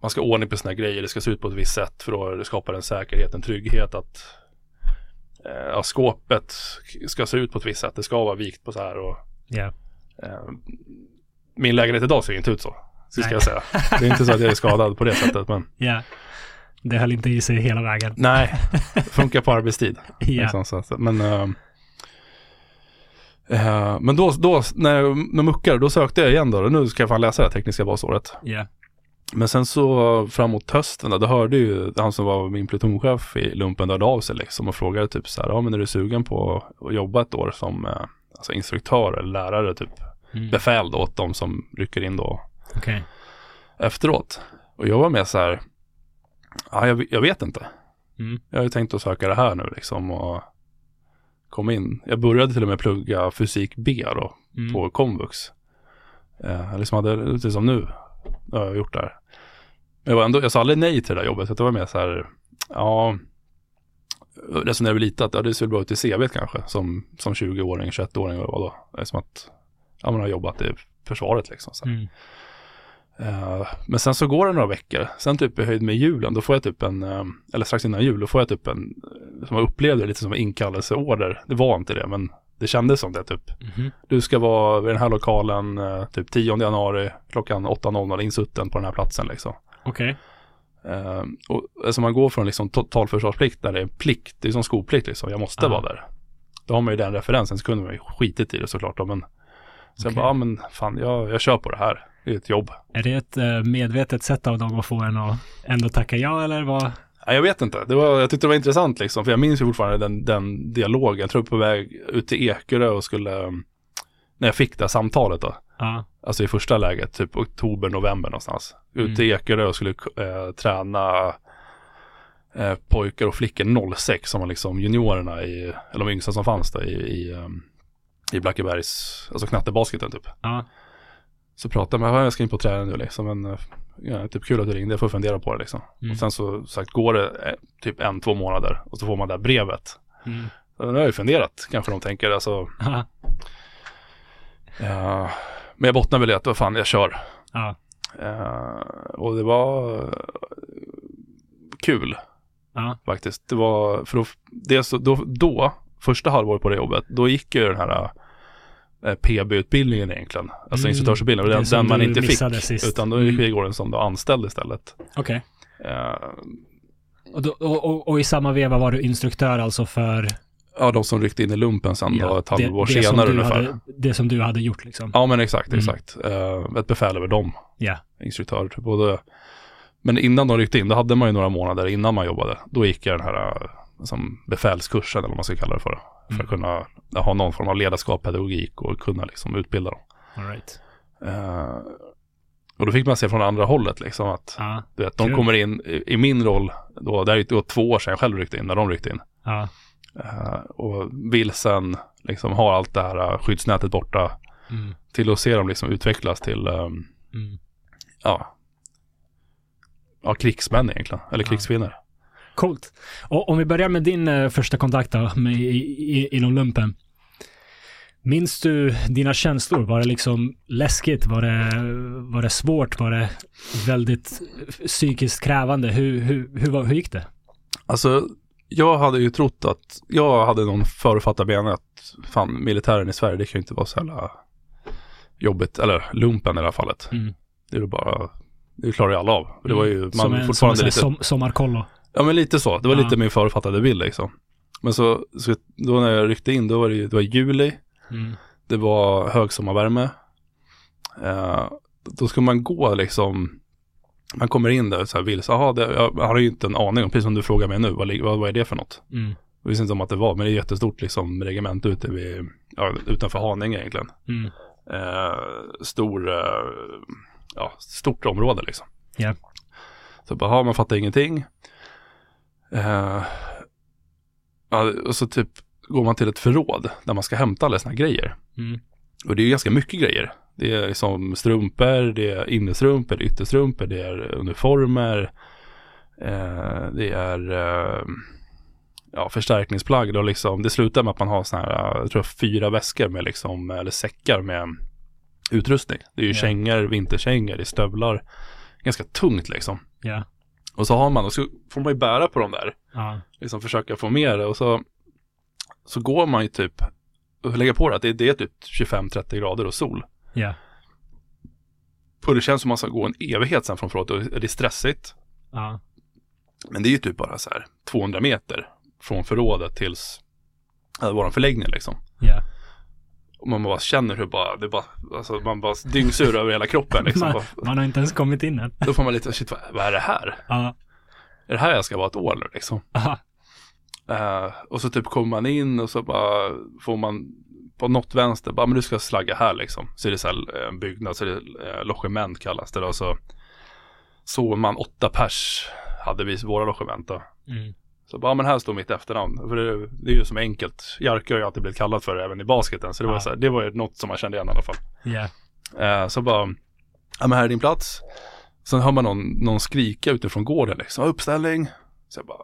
Speaker 2: man ska ha ordning på sina grejer. Det ska se ut på ett visst sätt för då skapar en säkerhet, en trygghet att eh, ja, skåpet ska se ut på ett visst sätt. Det ska vara vikt på så här och
Speaker 1: Ja.
Speaker 2: Eh, Min lägenhet idag ser inte ut så. Så ska jag säga. Det är inte så att jag är skadad på det sättet. Men
Speaker 1: Ja. Det höll inte i sig hela vägen.
Speaker 2: nej, det funkar på arbetstid.
Speaker 1: Ja.
Speaker 2: Liksom, så, men eh, eh, men då, då när jag muckade, då sökte jag igen då. Nu ska jag fan läsa det här tekniska basåret.
Speaker 1: Ja.
Speaker 2: Men sen så framåt hösten, då, då hörde ju han som var min plutonchef i lumpen hörde av sig liksom och frågade typ så här, ja men är du sugen på att jobba ett år som eh, alltså instruktör eller lärare typ
Speaker 1: Mm.
Speaker 2: befäl då åt de som rycker in då
Speaker 1: Okej.
Speaker 2: efteråt. Och jag var med så här, ja, jag, jag vet inte.
Speaker 1: Mm.
Speaker 2: Jag har ju tänkt att söka det här nu liksom och kom in. Jag började till och med plugga fysik B då
Speaker 1: Mm.
Speaker 2: på komvux. Eh, liksom hade, lite som nu, har jag gjort det här. Men jag, var ändå, jag sa aldrig nej till det där jobbet, så det var mer så här, ja, resonerade lite att ja, det ser bra ut i CV kanske, som, som 20-åring, 21-åring eller vad då. Som att, ja man har jobbat i försvaret liksom. Så. här.
Speaker 1: Mm.
Speaker 2: Eh, men sen så går det några veckor, sen typ i höjd med julen, då får jag typ en, eh, eller strax innan jul, då får jag typ en, eh, som jag upplevde lite som en inkallelseorder. Det var inte det, men det kändes som det typ.
Speaker 1: Mhm.
Speaker 2: Du ska vara vid den här lokalen typ 10 januari klockan 8.00 insutten på den här platsen liksom.
Speaker 1: Okej.
Speaker 2: Eh, och alltså man går från liksom totalförsvarsplikt där det är plikt, det är som skolplikt liksom, jag måste
Speaker 1: Ja.
Speaker 2: vara där. Då har man ju den referensen, så kunde man ju skitit i det såklart då, men så jag
Speaker 1: Okej.
Speaker 2: bara, ja men fan, jag, jag kör på det här, det är ett jobb.
Speaker 1: Är det ett eh, medvetet sätt av dem att få en att ändå tacka ja eller vad?
Speaker 2: Ja, jag vet inte, det var, jag tyckte det var intressant liksom, för jag minns ju fortfarande den, den dialogen, jag tror på väg ut till Ekerö och skulle, um, när jag fick det här samtalet då,
Speaker 1: Ja.
Speaker 2: Alltså i första läget, typ oktober, november någonstans.
Speaker 1: Mm.
Speaker 2: Ute i Ekerö och skulle eh, träna eh, pojkar och flickor 06 som var liksom juniorerna i, eller de yngsta som fanns där i, i, um, i Blackebergs, alltså knattebasketen typ.
Speaker 1: Ja.
Speaker 2: Så pratade jag med, "Ja, jag ska in på träning nu liksom, men eh, ja, typ kul att du ringde, jag får fundera på det liksom.
Speaker 1: Mm.
Speaker 2: Och sen så sagt går det eh, typ en, två månader och så får man det här brevet.
Speaker 1: Mm.
Speaker 2: Så nu har jag ju funderat, kanske de tänker, alltså,
Speaker 1: Ja.
Speaker 2: men jag bottnar väl i att, vad fan, jag kör.
Speaker 1: Ja.
Speaker 2: Eh, och det var eh, kul
Speaker 1: Ja.
Speaker 2: faktiskt. Det var, för då, det, så, då, då, första halvåret på det jobbet, då gick ju den här PB-utbildningen egentligen. Alltså
Speaker 1: Mm,
Speaker 2: instruktörsutbildningen, den, den man inte fick.
Speaker 1: sist.
Speaker 2: Utan då
Speaker 1: Mm.
Speaker 2: gick den som då anställd istället.
Speaker 1: Okej.
Speaker 2: Eh,
Speaker 1: Och, då- och, och, och i samma veva var du instruktör alltså för
Speaker 2: Ja, de som ryckte in i lumpen sen då ett halvår
Speaker 1: det, det
Speaker 2: senare ungefär.
Speaker 1: Hade, det som du hade gjort liksom.
Speaker 2: Ja, men exakt,
Speaker 1: Mm.
Speaker 2: exakt. Eh, ett befäl över dem,
Speaker 1: Ja.
Speaker 2: instruktörer. Typ. Både, men innan de ryckte in, då hade man ju några månader innan man jobbade. Då gick jag den här eh, som befälskursen, eller vad man ska kalla det för. För
Speaker 1: Mm.
Speaker 2: att kunna ja, ha någon form av ledarskap, pedagogik och kunna liksom utbilda dem.
Speaker 1: All right.
Speaker 2: Eh, och då fick man se från andra hållet liksom att
Speaker 1: Ja.
Speaker 2: du vet, de
Speaker 1: Kul.
Speaker 2: kommer in i, i min roll, då, det här är två år sedan jag själv ryckte in, när de ryckte in.
Speaker 1: Ja.
Speaker 2: Eh, och vilsen liksom har allt det här eh, skyddsnätet borta
Speaker 1: Mm.
Speaker 2: till att se dem liksom utvecklas till ehm,
Speaker 1: Mm.
Speaker 2: ja, ja, krigsmän egentligen, eller krigskvinnor.
Speaker 1: Coolt. Och om vi börjar med din eh, första kontakt då, med, i, i, inom lumpen. Minns du dina känslor? Var det liksom läskigt? Var det, var det svårt? Var det väldigt psykiskt krävande? Hur, hur, hur, hur gick det?
Speaker 2: Alltså, jag hade ju trott att, jag hade någon förutfattad mening att fan, militären i Sverige, det kan ju inte vara så jävla jobbigt, eller lumpen i det här fallet.
Speaker 1: Mm.
Speaker 2: Det är ju bara, det klarar ju alla av. Det var ju, man
Speaker 1: som en,
Speaker 2: fortfarande
Speaker 1: som en
Speaker 2: lite,
Speaker 1: som, sommarkollo.
Speaker 2: Ja men lite så, det var
Speaker 1: Ja.
Speaker 2: lite min förutfattade bild liksom. Men så, så, då när jag ryckte in, då var det det var juli,
Speaker 1: Mm.
Speaker 2: det var högsommarvärme. Eh, då ska man gå liksom, man kommer in där och så här vill, så, aha, det, jag har ju inte en aning om, precis som du frågar mig nu, vad, vad, vad är det för något?
Speaker 1: Mm.
Speaker 2: Jag visste inte om att det var, men det är jättestort liksom regement ute vid, ja, utanför Haninge egentligen.
Speaker 1: Mm.
Speaker 2: Eh, stor, eh, ja, stort område liksom.
Speaker 1: Ja.
Speaker 2: Så bara, aha, man fattar ingenting. Eh, och så typ går man till ett förråd där man ska hämta alla här grejer.
Speaker 1: Mm.
Speaker 2: Och det är ju ganska mycket grejer. Det är liksom strumpor, det är innestrumpor, det är ytterstrumpor, det är uniformer. Eh, det är eh, ja, förstärkningsplagg. Då liksom, det slutar med att man har såna här, eh, jag tror fyra väskor med liksom, eller säckar med utrustning. Det är ju
Speaker 1: Ja.
Speaker 2: kängor, vinterkängor, det är stövlar. Ganska tungt liksom.
Speaker 1: Ja.
Speaker 2: Och så har man, och så får man ju bära på de där.
Speaker 1: Ja.
Speaker 2: Liksom försöka få med det och så, så går man ju typ, och lägga på det att det, det är typ 25-30 grader och sol.
Speaker 1: Ja.
Speaker 2: Och det känns som man ska gå en evighet sen från förrådet och det är stressigt.
Speaker 1: Ja.
Speaker 2: Men det är ju typ bara så här 200 meter från förrådet tills äh, våran förläggning liksom.
Speaker 1: Ja.
Speaker 2: Och man bara känner hur bara, det bara, alltså man bara dyngsur över hela kroppen liksom.
Speaker 1: Man, man har inte ens kommit in än.
Speaker 2: Då får man lite, shit vad, vad är det här?
Speaker 1: Ja.
Speaker 2: Är det här jag ska vara ett år nu liksom? Eh, och så typ kommer man in och så bara får man på något vänster, bara men du ska slagga här liksom. Så är det så här eh, en byggnad, så är det eh, logement kallas det då. Så sover man åtta pers, hade vi våra logement då.
Speaker 1: Mm.
Speaker 2: Så bara, men här står mitt efternamn. För det, det är ju som enkelt. Jerka har ju alltid blivit kallad för det även i basketen. Så det var,
Speaker 1: Ja.
Speaker 2: så här, det var ju något som man kände igen i alla fall.
Speaker 1: Ja.
Speaker 2: Eh, så bara, ja men här är din plats. Sen hör man någon, någon skrika utifrån gården liksom, uppställning. Så jag bara,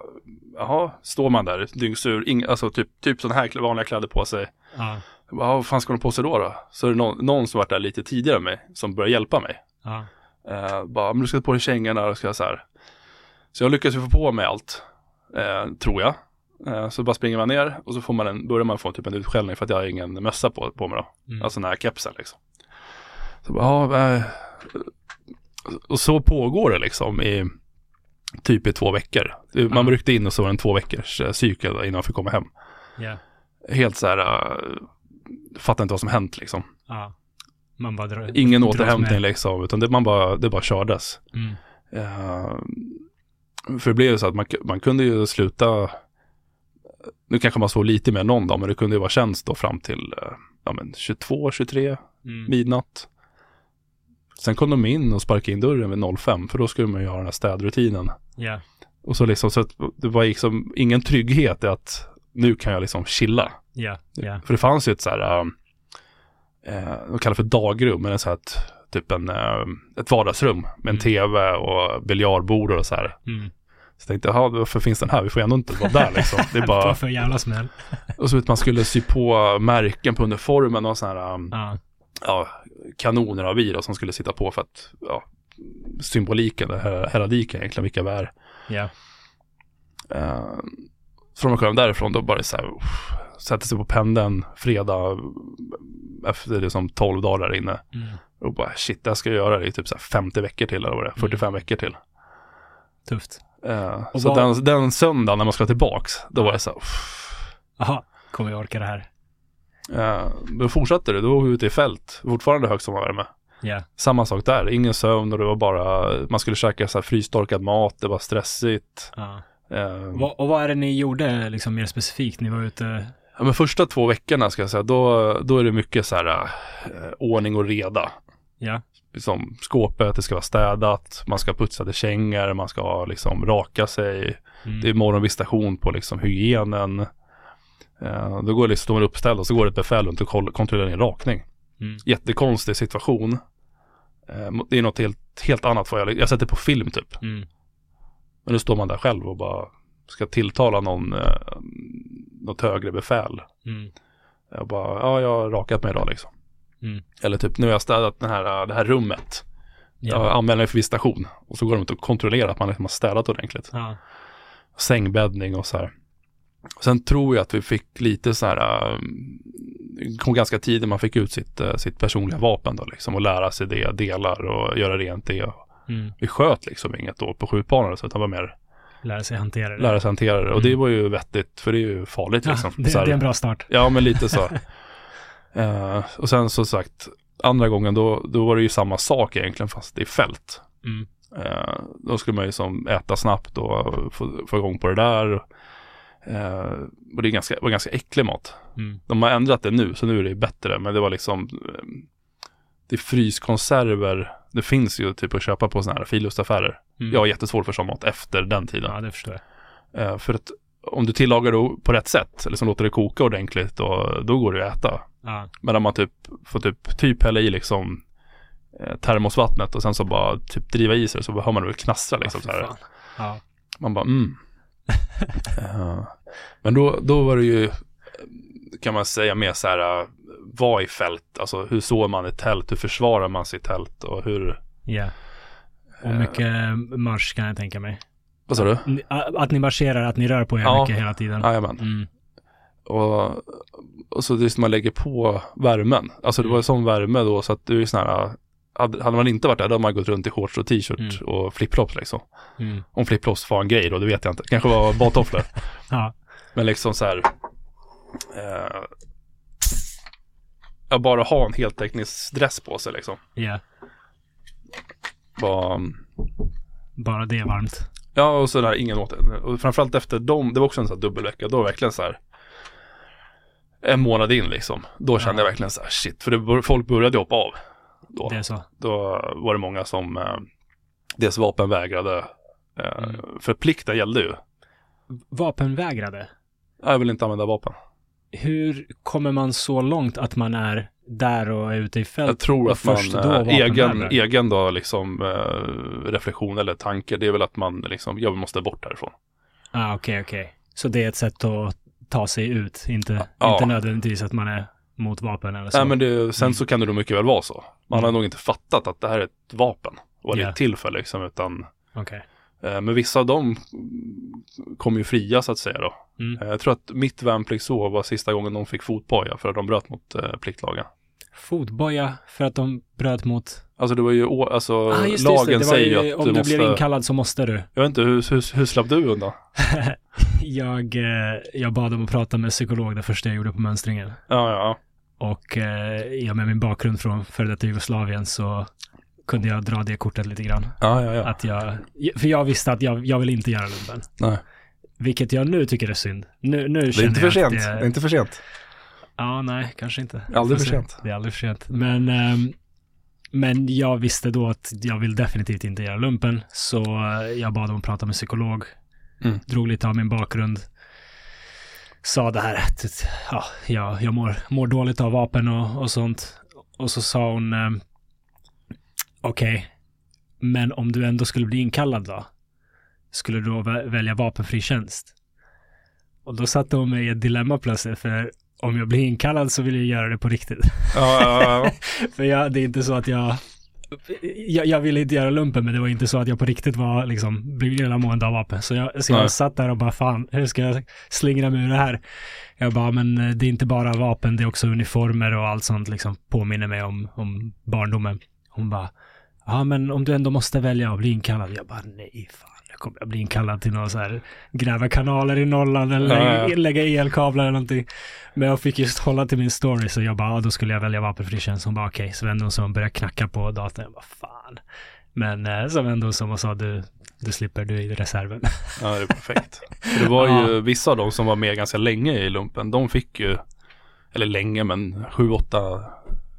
Speaker 2: jaha, står man där dyngsur, ing, alltså typ, typ sådana här vanliga kläder på sig.
Speaker 1: Ja.
Speaker 2: Jag bara, "Ja, vad fan ska de på sig då då? Så är det någon, någon som varit där lite tidigare än mig, som börjar hjälpa mig.
Speaker 1: Ja.
Speaker 2: Eh, bara, men du ska ta på dig kängorna och ska så här. Så jag lyckas ju få på mig allt, eh, tror jag. Eh, så bara springer man ner och så får man en, börjar man få typ en utskällning för att jag har ingen mössa på, på mig då.
Speaker 1: Mm.
Speaker 2: Alltså den här kepsen liksom. Så bara, ja, eh, och så pågår det liksom i typ i två veckor. Man
Speaker 1: Ja.
Speaker 2: ryckte in och så var det en två veckors eh, cykel innan man fick komma hem.
Speaker 1: Ja.
Speaker 2: Helt så här, uh, fattar inte vad som hänt liksom.
Speaker 1: Ja. Man bara drar,
Speaker 2: Ingen
Speaker 1: dras
Speaker 2: återhämtning
Speaker 1: med.
Speaker 2: liksom, utan det, man bara, det bara kördes.
Speaker 1: Mm.
Speaker 2: Eh, för det blev ju så att man, man kunde ju sluta, nu kanske man sov lite mer någon dag, men det kunde ju vara tjänst då fram till eh, ja, men 22, 23,
Speaker 1: Mm.
Speaker 2: midnatt. Sen kom de in och sparkade in dörren vid 05, för då skulle man ju ha den här städrutinen.
Speaker 1: Ja.
Speaker 2: Och så liksom, så att det var liksom ingen trygghet i att nu kan jag liksom chilla.
Speaker 1: Ja. Ja.
Speaker 2: För det fanns ju ett så här, eh, de kallar för dagrum, men det är så här ett, typ en, eh, ett vardagsrum med en
Speaker 1: Mm.
Speaker 2: tv och biljardbord och så här.
Speaker 1: Mm.
Speaker 2: Så jag tänkte, jaha, varför finns den här? Vi får ändå inte vara där liksom. Det är
Speaker 1: Bara för jävla smäll.
Speaker 2: och så att man skulle sy på märken på uniformen och sådana här, um,
Speaker 1: Ja.
Speaker 2: kanoner av virus som skulle sitta på för att, ja, symboliken, det heraldiken egentligen, vilka vi är.
Speaker 1: Ja.
Speaker 2: Uh, så när man kom därifrån då bara så här, sätter sig på pendeln fredag efter liksom 12 dagar där inne.
Speaker 1: Mm.
Speaker 2: Och bara shit, det här ska jag göra i typ så här 50 veckor till eller vad det är, 45 veckor till.
Speaker 1: Tufft. Och
Speaker 2: så
Speaker 1: vad-
Speaker 2: den, den söndagen när man ska tillbaks, då var det så här,
Speaker 1: Jaha. kommer jag orka det här.
Speaker 2: Eh, då fortsatte det, då var vi ute i fält, fortfarande hög sommarvärme.
Speaker 1: Ja,
Speaker 2: Samma sak där, ingen sömn och det var bara, man skulle käka så här frystorkad mat, det var stressigt.
Speaker 1: ja.
Speaker 2: Eh,
Speaker 1: Vad- och vad är det ni gjorde liksom mer specifikt? Ni var ute,
Speaker 2: ja, men första två veckorna ska jag säga, då, då är det mycket så här eh, ordning och reda.
Speaker 1: Ja,
Speaker 2: Liksom skåpet, det ska vara städat, man ska ha putsade kängor, man ska liksom raka sig.
Speaker 1: mm.
Speaker 2: Det är morgonvisitation på liksom hygienen. Eh, då går liksom, står man uppställd och så går det ett befäl runt och kontrollerar din rakning.
Speaker 1: Mm.
Speaker 2: Jättekonstig situation. Eh, det är något helt, helt annat vad jag, jag sett det på film typ.
Speaker 1: Mm.
Speaker 2: Men nu står man där själv och bara ska tilltala någon, eh, något högre befäl.
Speaker 1: Mm.
Speaker 2: Jag bara, ja jag har rakat mig idag liksom.
Speaker 1: Mm.
Speaker 2: Eller typ, nu har jag städat den här, det här rummet. Jag
Speaker 1: Ja.
Speaker 2: anmäler mig för visitation. Och så går de ut och kontrollerar att man liksom har städat ordentligt.
Speaker 1: Ja.
Speaker 2: Sängbäddning och så här. Sen tror jag att vi fick lite så här, det kom ganska tidigt man fick ut sitt, äh, sitt personliga vapen då liksom och lära sig det, delar och göra rent det.
Speaker 1: Mm.
Speaker 2: Vi sköt liksom inget då på skjutbanan så utan var mer
Speaker 1: Lära sig hantera det.
Speaker 2: lära sig hantera det och det
Speaker 1: Mm.
Speaker 2: var ju vettigt för det är ju farligt
Speaker 1: ja,
Speaker 2: liksom.
Speaker 1: det,
Speaker 2: Så här-
Speaker 1: det är en bra start.
Speaker 2: Ja men lite så. Eh, och sen så sagt, andra gången då, då var det ju samma sak egentligen fast det är fält.
Speaker 1: Mm.
Speaker 2: Eh, då skulle man ju som äta snabbt och få, få igång på det där. Eh, och det är ganska, var ganska äcklig mat.
Speaker 1: Mm.
Speaker 2: De har ändrat det nu, så nu är det bättre. Men det var liksom, det är fryskonserver. Det finns ju typ att köpa på sådana här filustaffärer.
Speaker 1: Mm.
Speaker 2: Jag har jättesvårt för sån mat efter den tiden.
Speaker 1: Ja, det förstår jag.
Speaker 2: Eh, för att om du tillagar det på rätt sätt, eller som låter det koka ordentligt, och, då går det att äta.
Speaker 1: Ja,
Speaker 2: Men om man typ får typ, typ hälla i liksom eh, termosvattnet och sen så bara typ driva i sig så hör man det knastra liksom så
Speaker 1: Ja,
Speaker 2: här.
Speaker 1: fy fan. Ja.
Speaker 2: Man bara mm. Eh, men då, då var det ju, eh, kan man säga mer så här, uh, vad i fält, alltså hur sår man ett tält, hur försvarar man sitt tält och hur,
Speaker 1: Ja. Och
Speaker 2: Eh.
Speaker 1: mycket marsch kan jag tänka mig.
Speaker 2: Vad sa du?
Speaker 1: Att ni marscherar, att ni rör på er
Speaker 2: Ja.
Speaker 1: mycket hela tiden.
Speaker 2: Jajamän.
Speaker 1: Mm.
Speaker 2: Och, och så just man lägger på värmen. Alltså det var ju sån värme då så att det är sån här, hade, man inte varit där då hade man gått runt i shorts och t-shirt
Speaker 1: Mm.
Speaker 2: och flipflops liksom.
Speaker 1: Mm.
Speaker 2: Om flipflops var en grej då, det vet jag inte. Kanske var badtofflor.
Speaker 1: Ja.
Speaker 2: Men liksom så här, eh, ja, bara ha en heltäckningsdress på sig liksom.
Speaker 1: Ja.
Speaker 2: Bara,
Speaker 1: Bara det är varmt.
Speaker 2: Ja och så där ingen åt Och framförallt efter dem, det var också en sån här dubbelvecka, då var verkligen så här en månad in liksom. Då kände
Speaker 1: Ja.
Speaker 2: jag verkligen så här shit, för det, folk började hoppa av. Då,
Speaker 1: Det är så.
Speaker 2: då var det många som eh, dels vapenvägrade, eh,
Speaker 1: Mm.
Speaker 2: för plikten gällde ju.
Speaker 1: Vapenvägrade.
Speaker 2: Jag vill inte använda vapen.
Speaker 1: Hur kommer man så långt att man är där och är ute i fält?
Speaker 2: Jag tror att man,
Speaker 1: då
Speaker 2: egen, egen då liksom eh, reflektion eller tanke, det är väl att man liksom, jag måste bort därifrån.
Speaker 1: Ah, okej, okej. Så det är ett sätt att ta sig ut, inte,
Speaker 2: Ja.
Speaker 1: inte nödvändigtvis att man är mot vapen eller så.
Speaker 2: Nej men det, sen
Speaker 1: Mm.
Speaker 2: så kan det nog mycket väl vara så. Man har
Speaker 1: Mm.
Speaker 2: nog inte fattat att det här är ett vapen. Och vad det är till för liksom, utan
Speaker 1: Okej.
Speaker 2: Eh, men vissa av dem kommer ju fria så att säga då.
Speaker 1: Mm.
Speaker 2: Eh, jag tror att mitt värnpliktsår var sista gången de fick fotboja för att de bröt mot eh, pliktlagen.
Speaker 1: Fotboja för att de bröt mot...
Speaker 2: Alltså det var ju, alltså
Speaker 1: Ah, just just
Speaker 2: lagen
Speaker 1: var
Speaker 2: säger ju att
Speaker 1: om
Speaker 2: du
Speaker 1: du
Speaker 2: måste,
Speaker 1: blir inkallad så måste du.
Speaker 2: jag vet inte, hur, hur, hur slapp du undan?
Speaker 1: jag, jag bad om att prata med psykolog det första jag gjorde på mönstringen.
Speaker 2: Ja, ja,
Speaker 1: Och ja, med min bakgrund från före detta Jugoslavien så kunde jag dra det kortet lite grann.
Speaker 2: ja, ja, ja.
Speaker 1: Att jag, för jag visste att jag, jag vill inte göra lumpen.
Speaker 2: Nej.
Speaker 1: Vilket jag nu tycker är synd. Nu, nu
Speaker 2: Det är inte för sent,
Speaker 1: att
Speaker 2: det är inte för sent.
Speaker 1: Ja, nej, kanske inte.
Speaker 2: Aldrig för
Speaker 1: se.
Speaker 2: sent.
Speaker 1: Det är aldrig för sent. Men, ehm, men jag visste då att jag vill definitivt inte göra lumpen. Så eh, jag bad om att prata med psykolog.
Speaker 2: Mm.
Speaker 1: Drog lite av min bakgrund. Sa det här att ja, jag, jag mår, mår dåligt av vapen och, och sånt. Och så sa hon ehm, okej, men om du ändå skulle bli inkallad då? Skulle du då vä- välja vapenfri tjänst? Och då satte hon mig i ett dilemma plötsligt, för om jag blir inkallad så vill jag göra det på riktigt.
Speaker 2: Ja, ja, ja.
Speaker 1: För jag, det är inte så att jag, jag, jag ville inte göra lumpen, men det var inte så att jag på riktigt var liksom, blev illamående av vapen. Så jag, så jag
Speaker 2: Nej.
Speaker 1: satt där och bara, fan, hur ska jag slingra mig ur det här? Jag bara, men eh, det är inte bara vapen, det är också uniformer och allt sånt liksom påminner mig om, om barndomen. Hon bara, ja men om du ändå måste välja att bli inkallad. Jag bara, nej fan, nu kommer jag bli inkallad till någon så här, gräva kanaler i Norrland eller
Speaker 2: Ja,
Speaker 1: lägga, elkablar eller någonting. Men jag fick just hålla till min story, så jag bara, ja då skulle jag välja vapenfri tjänst. Hon bara, okej, så vände hon sig och började knacka på datorn. Jag bara, fan. Men eh, så vände hon sig och sa, du, du slipper, du är i reserven.
Speaker 2: Ja, det är perfekt. För det var ju
Speaker 1: Ja.
Speaker 2: vissa av dem som var med ganska länge i lumpen. De fick ju, eller länge, men sju, åtta.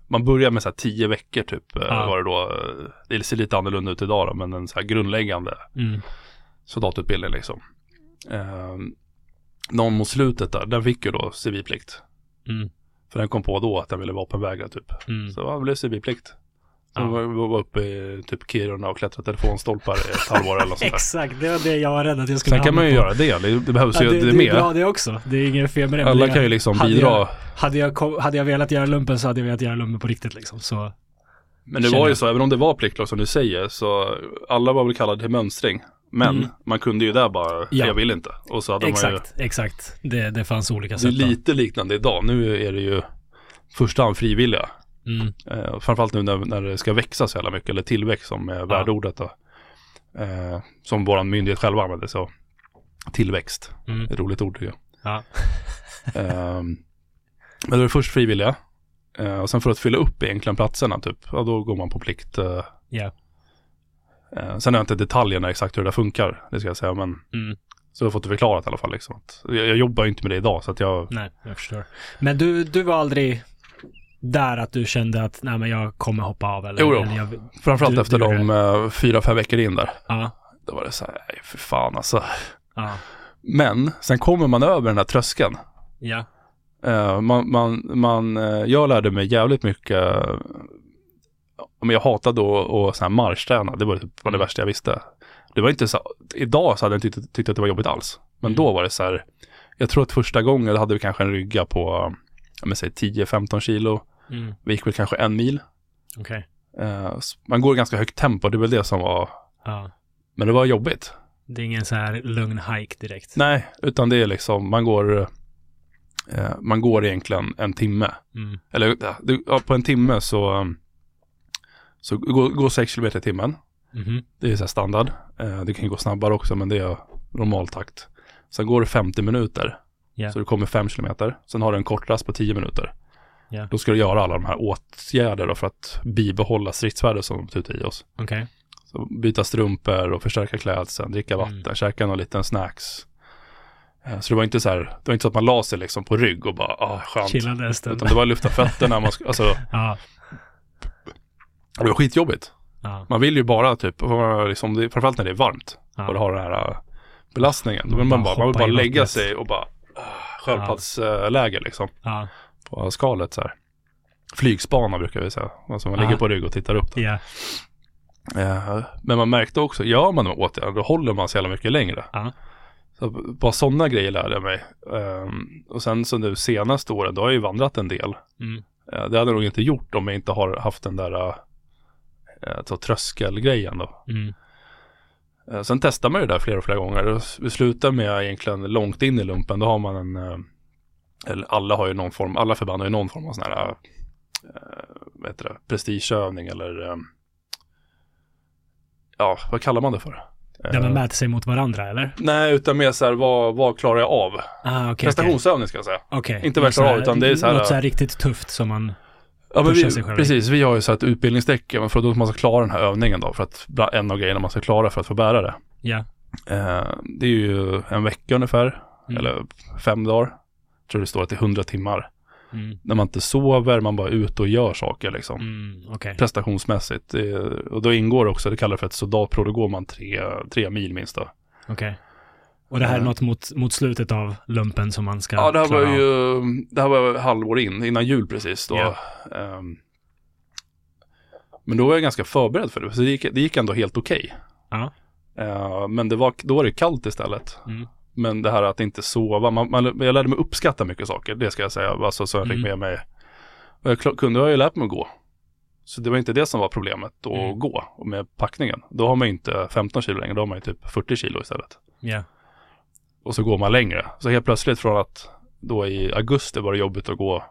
Speaker 2: Man börjar med så här tio veckor typ. eh,
Speaker 1: Ja.
Speaker 2: Var det då. eh, Det ser lite annorlunda ut idag då, men en så här grundläggande
Speaker 1: Mm.
Speaker 2: soldatutbildning liksom. Eh, någon mot slutet där, den fick ju då civilplikt.
Speaker 1: Mm.
Speaker 2: För den kom på då att den ville vapenvägra typ.
Speaker 1: Mm.
Speaker 2: Så det blev civilplikt.
Speaker 1: Ja.
Speaker 2: var, var uppe i typ Kiruna och klättrade telefonstolpar i ett halvår eller något sånt där.
Speaker 1: Exakt, det var det jag var rädd att jag skulle
Speaker 2: Sen kan man ju
Speaker 1: på.
Speaker 2: göra det, det, det behövs
Speaker 1: Ja,
Speaker 2: ju
Speaker 1: det,
Speaker 2: det,
Speaker 1: det är
Speaker 2: med.
Speaker 1: bra det också. Det är inget fel med det.
Speaker 2: Alla kan ju liksom
Speaker 1: hade
Speaker 2: bidra.
Speaker 1: Jag, hade, jag, kom- hade jag velat göra lumpen så hade jag velat göra lumpen på riktigt liksom. Så,
Speaker 2: Men det
Speaker 1: känner
Speaker 2: var ju så, även om det var pliktlag som du säger, så alla var väl kallade till mönstring. Men
Speaker 1: Mm.
Speaker 2: man kunde ju där bara,
Speaker 1: Ja.
Speaker 2: jag vill inte. Och så hade man
Speaker 1: exakt, exakt. Det, det fanns olika
Speaker 2: ju, det är
Speaker 1: sätt.
Speaker 2: lite liknande idag. Nu är det ju första hand frivilliga.
Speaker 1: Mm.
Speaker 2: Eh, framförallt nu när, när det ska växa så jävla mycket, eller tillväxt som är värdeordet då. Eh, som vår myndighet själva använder så. Tillväxt,
Speaker 1: Mm.
Speaker 2: ett roligt ord tycker jag.
Speaker 1: Ja.
Speaker 2: Ehm, men då är det först frivilliga. Eh, och sen för att fylla upp egentligen platserna typ, ja då går man på plikt. eh,
Speaker 1: Ja.
Speaker 2: Eh, sen har jag inte detaljerna exakt hur det där funkar, det ska jag säga, men
Speaker 1: Mm.
Speaker 2: så har jag fått det förklarat i alla fall. Liksom. Att jag, jag jobbar ju inte med det idag, så att jag,
Speaker 1: Nej, jag förstår. Men du, du var aldrig där att du kände att nej men jag kommer hoppa av eller?
Speaker 2: Jo, jo.
Speaker 1: eller jag,
Speaker 2: framförallt
Speaker 1: Du-
Speaker 2: efter
Speaker 1: du
Speaker 2: de uh, fyra, fem veckor in där,
Speaker 1: ja,
Speaker 2: då var det så här, nej för fan alltså.
Speaker 1: ja,
Speaker 2: Men sen kommer man över den här tröskeln.
Speaker 1: ja,
Speaker 2: Eh, man, man, man, eh, jag lärde mig jävligt mycket, uh, men jag hatade att här marschträna, det var typ var det
Speaker 1: Mm.
Speaker 2: värsta jag visste. Det var inte så, idag så hade jag inte tyckt, tyckt att det var jobbigt alls. Men
Speaker 1: Mm.
Speaker 2: då var det så här, jag tror att första gången då hade vi kanske en rygga på, men säg 10-15 kilo.
Speaker 1: mm.
Speaker 2: Vi gick väl kanske en mil.
Speaker 1: okej.
Speaker 2: Eh, s- man går i ganska högt tempo, det är väl det som var,
Speaker 1: Ja.
Speaker 2: men det var jobbigt.
Speaker 1: Det är ingen så här lugn hike direkt.
Speaker 2: Nej, utan det är liksom, man går, eh, man går egentligen en timme.
Speaker 1: Mm.
Speaker 2: Eller ja, på en timme så, um, så går, går 6 km i timmen.
Speaker 1: Mhm.
Speaker 2: Det är så här standard. Eh, det kan ju gå snabbare också, men det är normaltakt. Sen går det 50 minuter.
Speaker 1: Ja.
Speaker 2: Så du kommer 5 km. Sen har du en kort rast på 10 minuter.
Speaker 1: Ja.
Speaker 2: Då ska du göra alla de här åtgärder då för att bibehålla stridsvärdet som de tutar i oss.
Speaker 1: Okej.
Speaker 2: Så byta strumpor och förstärka klädseln, dricka vatten,
Speaker 1: Mm.
Speaker 2: käka någon liten snacks. Eh, Så det var inte så här, det var inte så att man la sig liksom på rygg och bara, ah skönt.
Speaker 1: Chillade.
Speaker 2: Utan det var att lyfta fötterna, man, alltså
Speaker 1: Ja.
Speaker 2: det var skitjobbigt.
Speaker 1: Ja.
Speaker 2: Man vill ju bara typ, liksom, det, framförallt när det är varmt
Speaker 1: Ja.
Speaker 2: och du har den här äh, belastningen. Då vill
Speaker 1: Man bara
Speaker 2: man vill bara lägga sig och bara sköldpaddsläge liksom
Speaker 1: Ja.
Speaker 2: på skalet så här. Flygspana brukar vi säga. Alltså man
Speaker 1: Ja.
Speaker 2: ligger på rygg och tittar upp. Där.
Speaker 1: Ja.
Speaker 2: Eh, men man märkte också, gör man de åtgärder då håller man så jävla mycket längre.
Speaker 1: Ja.
Speaker 2: Så bara sådana grejer lärde jag mig. Ehm, och sen så nu senaste åren, då har jag ju vandrat en del.
Speaker 1: Mm.
Speaker 2: Eh, det hade jag nog inte gjort om jag inte har haft den där uh, tröskelgrejen då.
Speaker 1: Mm.
Speaker 2: Eh, Sen testar man ju det där flera och flera gånger. Vi slutar med egentligen långt in i lumpen. Då har man en, eh, eller alla har ju någon form, alla förband har ju någon form av sån här, eh, vad heter det, prestigeövning eller, ja, vad kallar man det för?
Speaker 1: Där man mäter sig mot varandra eller?
Speaker 2: Nej, utan mer så här, vad, vad klarar jag av?
Speaker 1: Ah, okej.
Speaker 2: Prestationsövning ska jag säga.
Speaker 1: Okej.
Speaker 2: Inte vad jag klarar av, utan det är så här-
Speaker 1: Något så här riktigt tufft som man...
Speaker 2: Ja, men vi, precis, vi har ju ett utbildningsdäck för att man ska klara den här övningen då. För att en av grejerna man ska klara för att få bära det.
Speaker 1: Ja.
Speaker 2: Eh, det är ju en vecka ungefär,
Speaker 1: Mm.
Speaker 2: eller fem dagar. Jag tror det står att det är 100 timmar.
Speaker 1: Mm.
Speaker 2: När man inte sover, man bara är ute och gör saker liksom.
Speaker 1: Mm. Okej.
Speaker 2: Prestationsmässigt. Det, och då ingår också, det kallar det för ett soldatprov, då går man tre, tre mil minst då.
Speaker 1: Okej. Och det här är
Speaker 2: Eh.
Speaker 1: något mot, mot slutet av lumpen som man ska
Speaker 2: Ja, det här var
Speaker 1: klara av.
Speaker 2: ju, det här var halvår in, innan jul precis då.
Speaker 1: Ja.
Speaker 2: Ehm, men då var jag ganska förberedd för det, så det gick, det gick ändå helt okej.
Speaker 1: Ja.
Speaker 2: Eh, men det var, då var det kallt istället.
Speaker 1: Mm.
Speaker 2: Men det här att inte sova, man, man, jag lärde mig uppskatta mycket saker, det ska jag säga. Alltså så jag fick
Speaker 1: Mm.
Speaker 2: med mig, och jag klar- kunde jag ju lärt mig att gå. Så det var inte det som var problemet, att
Speaker 1: Mm.
Speaker 2: gå med packningen. Då har man ju inte 15 kilo längre, då har man ju typ 40 kilo istället.
Speaker 1: Ja.
Speaker 2: Och så går man längre. Så helt plötsligt från att då i augusti var det jobbigt att gå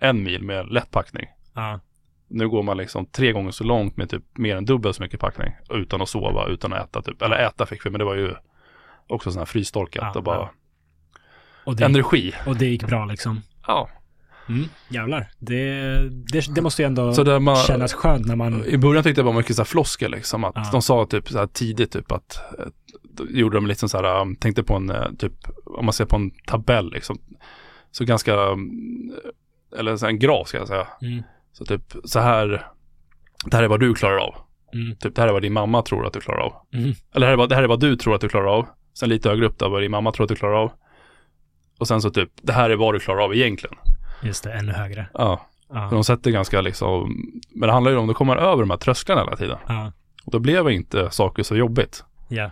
Speaker 2: en mil med lätt packning.
Speaker 1: Ja.
Speaker 2: Nu går man liksom tre gånger så långt med typ mer än dubbelt så mycket packning. Utan att sova, utan att äta typ. Eller äta fick vi, men det var ju också sån här frystorkat
Speaker 1: Ja,
Speaker 2: och bara
Speaker 1: ja. Och det,
Speaker 2: energi.
Speaker 1: och det gick bra liksom.
Speaker 2: Ja.
Speaker 1: Mm, jävlar. Det, det, det måste ju ändå
Speaker 2: Så man,
Speaker 1: kännas skönt när man...
Speaker 2: I början tyckte jag det var mycket så här floskel liksom. Att
Speaker 1: Ja.
Speaker 2: de sa typ så här tidigt typ att gjorde de liksom så här, um, tänkte på en eh, typ, om man ser på en tabell liksom. Så ganska, um, eller så en graf ska jag säga.
Speaker 1: Mm,
Speaker 2: Så typ så här, det här är vad du klarar av.
Speaker 1: mm,
Speaker 2: Typ det här är vad din mamma tror att du klarar av.
Speaker 1: mm.
Speaker 2: Eller det här är vad, det här är vad du tror att du klarar av. Sen lite högre upp då, vad din mamma tror att du klarar av. Och sen så typ, det här är vad du klarar av egentligen.
Speaker 1: Just det, ännu högre.
Speaker 2: Ja,
Speaker 1: Ja,
Speaker 2: de sätter ganska liksom, men det handlar ju om, kommer man över de här trösklarna hela tiden.
Speaker 1: ja,
Speaker 2: Och då blev inte saker så jobbigt.
Speaker 1: ja.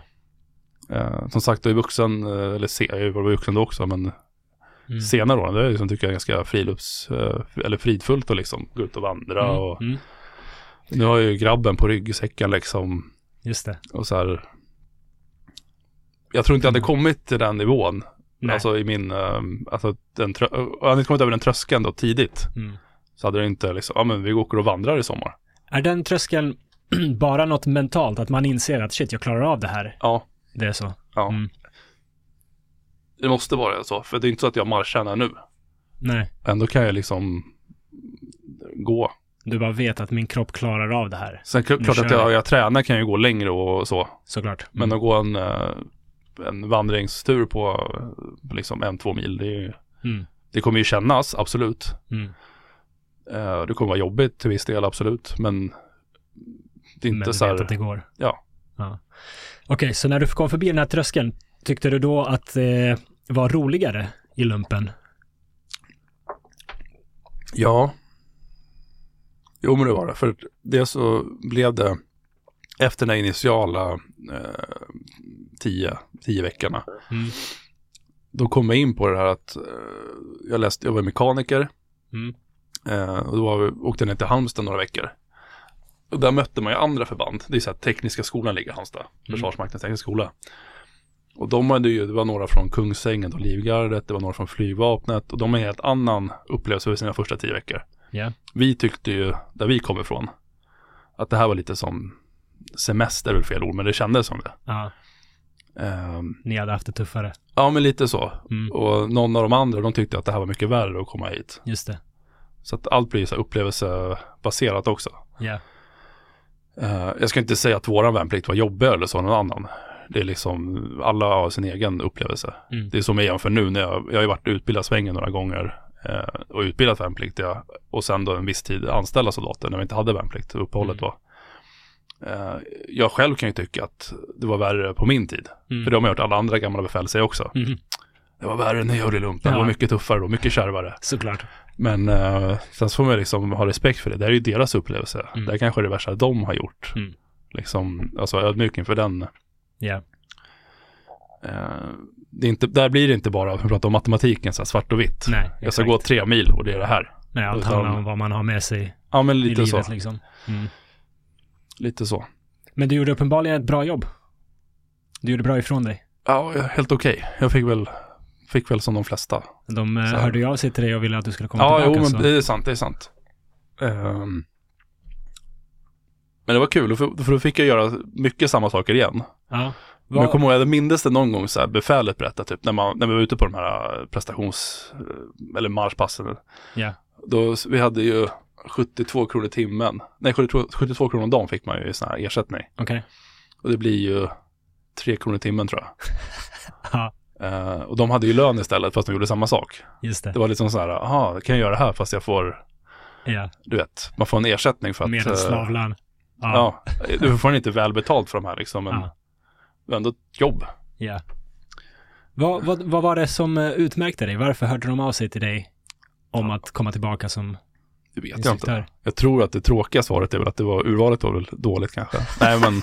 Speaker 2: Eh, som sagt, jag är vuxen, eh, eller se, jag var vuxen då också, men
Speaker 1: Mm.
Speaker 2: senare år, det är liksom, tycker jag ganska frilufts, eh, eller fridfullt att liksom gå ut och vandra
Speaker 1: Mm,
Speaker 2: och
Speaker 1: mm,
Speaker 2: nu har jag ju grabben på ryggsäcken liksom
Speaker 1: just det.
Speaker 2: och så här. Jag tror inte jag hade kommit till den nivån,
Speaker 1: Nej.
Speaker 2: alltså i min, eh, alltså den, jag hade inte kommit över den tröskeln då tidigt.
Speaker 1: Mm.
Speaker 2: Så hade det inte liksom, ja men vi åker och vandrar i sommar.
Speaker 1: Är den tröskeln bara något mentalt? Att man inser att shit, jag klarar av det här?
Speaker 2: Ja,
Speaker 1: Det är så?
Speaker 2: ja.
Speaker 1: Mm.
Speaker 2: Det måste vara så, för det är inte så att jag marschar nu.
Speaker 1: Nej,
Speaker 2: Ändå kan jag liksom gå.
Speaker 1: du bara vet att min kropp klarar av det här.
Speaker 2: Sen klart
Speaker 1: Nu
Speaker 2: att jag, jag tränar kan ju gå längre och så.
Speaker 1: Såklart.
Speaker 2: Men
Speaker 1: Mm.
Speaker 2: att gå en, eh, en vandringstur på, på liksom en, två mil, det, ju-
Speaker 1: Mm.
Speaker 2: det kommer ju kännas, absolut.
Speaker 1: Mm.
Speaker 2: Eh, Det kommer vara jobbigt till viss del, absolut. Men det är inte
Speaker 1: Men
Speaker 2: så
Speaker 1: du vet
Speaker 2: här,
Speaker 1: att det går.
Speaker 2: ja.
Speaker 1: ja. Okej, så när du kom förbi den här tröskeln, tyckte du då att det var roligare i lumpen?
Speaker 2: Ja. Jo men det var det. För det så blev det efter den här initiala eh, tio, tio veckorna.
Speaker 1: Mm.
Speaker 2: Då kom jag in på det här att eh, jag läste, jag var mekaniker.
Speaker 1: Mm.
Speaker 2: Eh, och då var vi, åkte jag ner till Halmstad några veckor. Och där mötte man ju andra förband. Det är så här tekniska skolan ligger i Halmstad. Försvarsmaktens tekniska skola. Och de hade ju, det var några från Kungsängen och Livgardet, det var några från flygvapnet och de har en helt annan upplevelse för sina första tio veckor.
Speaker 1: Ja.
Speaker 2: Vi tyckte ju, där vi kom ifrån, att det här var lite som semester är fel ord, men det kändes som det.
Speaker 1: Ja,
Speaker 2: Ehm,
Speaker 1: ni hade haft det tuffare.
Speaker 2: ja, men lite så.
Speaker 1: Mm.
Speaker 2: Och någon av de andra, de tyckte att det här var mycket värre att komma hit.
Speaker 1: Just det.
Speaker 2: Så att allt blir så upplevelsebaserat också.
Speaker 1: Ja.
Speaker 2: Eh, jag ska inte säga att våran värnplikt var jobbigare eller så någon annan. Det är liksom, alla har sin egen upplevelse.
Speaker 1: Mm.
Speaker 2: Det är som jag jämför nu när jag, jag har ju varit utbildad svängen några gånger eh, och utbildat värnpliktiga och sen då en viss tid anställda soldater när vi inte hade värnplikt, uppehållet
Speaker 1: Mm.
Speaker 2: då. Eh, jag själv kan ju tycka att det var värre på min tid.
Speaker 1: Mm.
Speaker 2: För det har man hört alla andra gamla befäl säga också.
Speaker 1: Mm.
Speaker 2: Det var värre när jag gjorde lumpen, det
Speaker 1: Ja.
Speaker 2: var mycket tuffare och mycket kärvare.
Speaker 1: Såklart.
Speaker 2: Men eh, sen så får man liksom ha respekt för det. Det här är ju deras upplevelse.
Speaker 1: Mm.
Speaker 2: Det här kanske är det värsta de har gjort.
Speaker 1: Mm.
Speaker 2: Liksom, alltså ödmjuk inför den. Eh, det är inte, där blir det inte bara, vi pratar om matematiken, så här svart och vitt.
Speaker 1: Nej,
Speaker 2: Jag ska gå tre mil och det är det här.
Speaker 1: Nej, allt
Speaker 2: utan-
Speaker 1: handlar om vad man har med sig
Speaker 2: Ja, men
Speaker 1: i
Speaker 2: lite
Speaker 1: livet
Speaker 2: så.
Speaker 1: liksom. Mm.
Speaker 2: Lite så.
Speaker 1: Men du gjorde uppenbarligen ett bra jobb. Du gjorde bra ifrån dig.
Speaker 2: Ja, helt okej. Jag fick väl, fick väl som de flesta.
Speaker 1: De eh, hörde ju av sig till dig och ville att du skulle komma
Speaker 2: Ja, jo,
Speaker 1: tillbaka.
Speaker 2: men
Speaker 1: så.
Speaker 2: det är sant, det är sant. Ehm, men det var kul, för, för då fick jag göra mycket samma saker igen.
Speaker 1: Ja.
Speaker 2: Men jag kommer ihåg, jag minns det någon gång så här, befälet berättade typ, när, man, när vi var ute på de här eh, prestations, eh, eller marschpassen.
Speaker 1: Ja.
Speaker 2: Då, vi hade ju 72 kronor timmen. Nej, 72, 72 kronor om dagen fick man ju i sån här ersättning.
Speaker 1: Okej.
Speaker 2: Och det blir ju 3 kronor timmen tror jag.
Speaker 1: Ja,
Speaker 2: Eh, och de hade ju lön istället fast de gjorde samma sak.
Speaker 1: just det.
Speaker 2: Det var liksom så här, aha, kan jag göra det här fast jag får,
Speaker 1: Ja,
Speaker 2: du vet, man får en ersättning för att...
Speaker 1: mer än
Speaker 2: eh,
Speaker 1: slavlön. Ja.
Speaker 2: Ja, du får inte väl betalt för de här liksom, men
Speaker 1: Ja.
Speaker 2: ändå ett jobb.
Speaker 1: ja. Vad, vad, vad var det som eh, utmärkte dig? Varför hörde de av sig till dig om att komma tillbaka som
Speaker 2: Det vet jag inte.
Speaker 1: instruktör?
Speaker 2: Jag tror att det tråkiga svaret är väl att det var, urvalet var väl dåligt kanske. Nej men,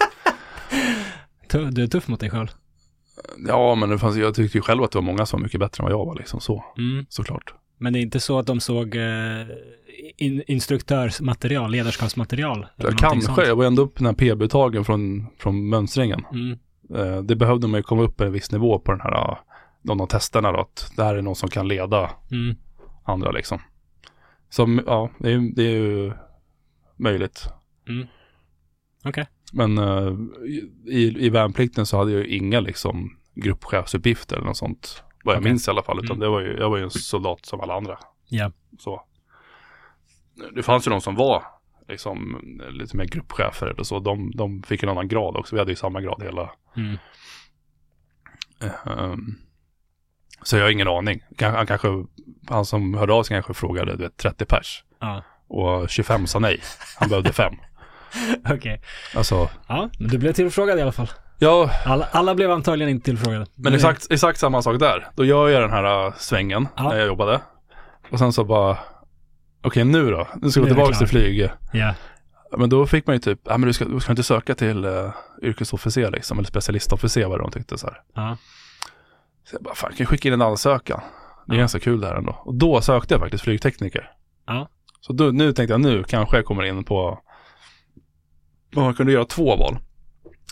Speaker 1: Du är tuff mot dig själv.
Speaker 2: Ja men det fanns, jag tyckte ju själv att det var många som var mycket bättre än vad jag var liksom så,
Speaker 1: Mm.
Speaker 2: såklart.
Speaker 1: Men det är inte så att de såg eh, in, instruktörsmaterial, ledarskapsmaterial?
Speaker 2: Kanske,
Speaker 1: sånt?
Speaker 2: jag var ändå upp den här PB-tagen från, från mönstringen.
Speaker 1: Mm.
Speaker 2: Eh, det behövde man ju komma upp på en viss nivå på den här, eh, de, de testerna då, att det här är någon som kan leda
Speaker 1: Mm.
Speaker 2: andra liksom. Som, ja, det är, det är ju möjligt.
Speaker 1: Okej.
Speaker 2: Men eh, i, i värnplikten så hade jag ju inga liksom gruppchefsuppgifter eller något sånt. Vad jag
Speaker 1: Okej.
Speaker 2: minns i alla fall. Utan
Speaker 1: Mm.
Speaker 2: det var ju, jag var ju en soldat som alla andra.
Speaker 1: Ja.
Speaker 2: Så. Det fanns ju de som var liksom lite mer gruppchefer eller så. De, de fick en annan grad också. Vi hade ju samma grad hela.
Speaker 1: Mm.
Speaker 2: Ehm, så jag har ingen aning. Han kanske, han som hörde av sig kanske frågade du vet, 30 pers.
Speaker 1: Ja.
Speaker 2: Och 25 sa nej. Han behövde fem.
Speaker 1: Okej.
Speaker 2: Alltså,
Speaker 1: Ja, men du blev tillfrågad i alla fall.
Speaker 2: ja,
Speaker 1: Alla, alla blev antagligen inte tillfrågade.
Speaker 2: men exakt, exakt samma sak där. Då gör jag den här äh, svängen
Speaker 1: Ja.
Speaker 2: när jag jobbade. Och sen så bara, okej nu då, nu ska vi tillbaka till flyg.
Speaker 1: Ja.
Speaker 2: Men då fick man ju typ, ja men du ska, du ska inte söka till uh, yrkesofficer liksom, eller specialistofficer vad de tyckte så här.
Speaker 1: Ja.
Speaker 2: Så jag bara, fan kan jag skicka in en ansökan? Det är
Speaker 1: Ja.
Speaker 2: ganska kul det här ändå. Och då sökte jag faktiskt flygtekniker.
Speaker 1: Ja.
Speaker 2: Så då, nu tänkte jag, nu kanske jag kommer in på, man kunde göra två val.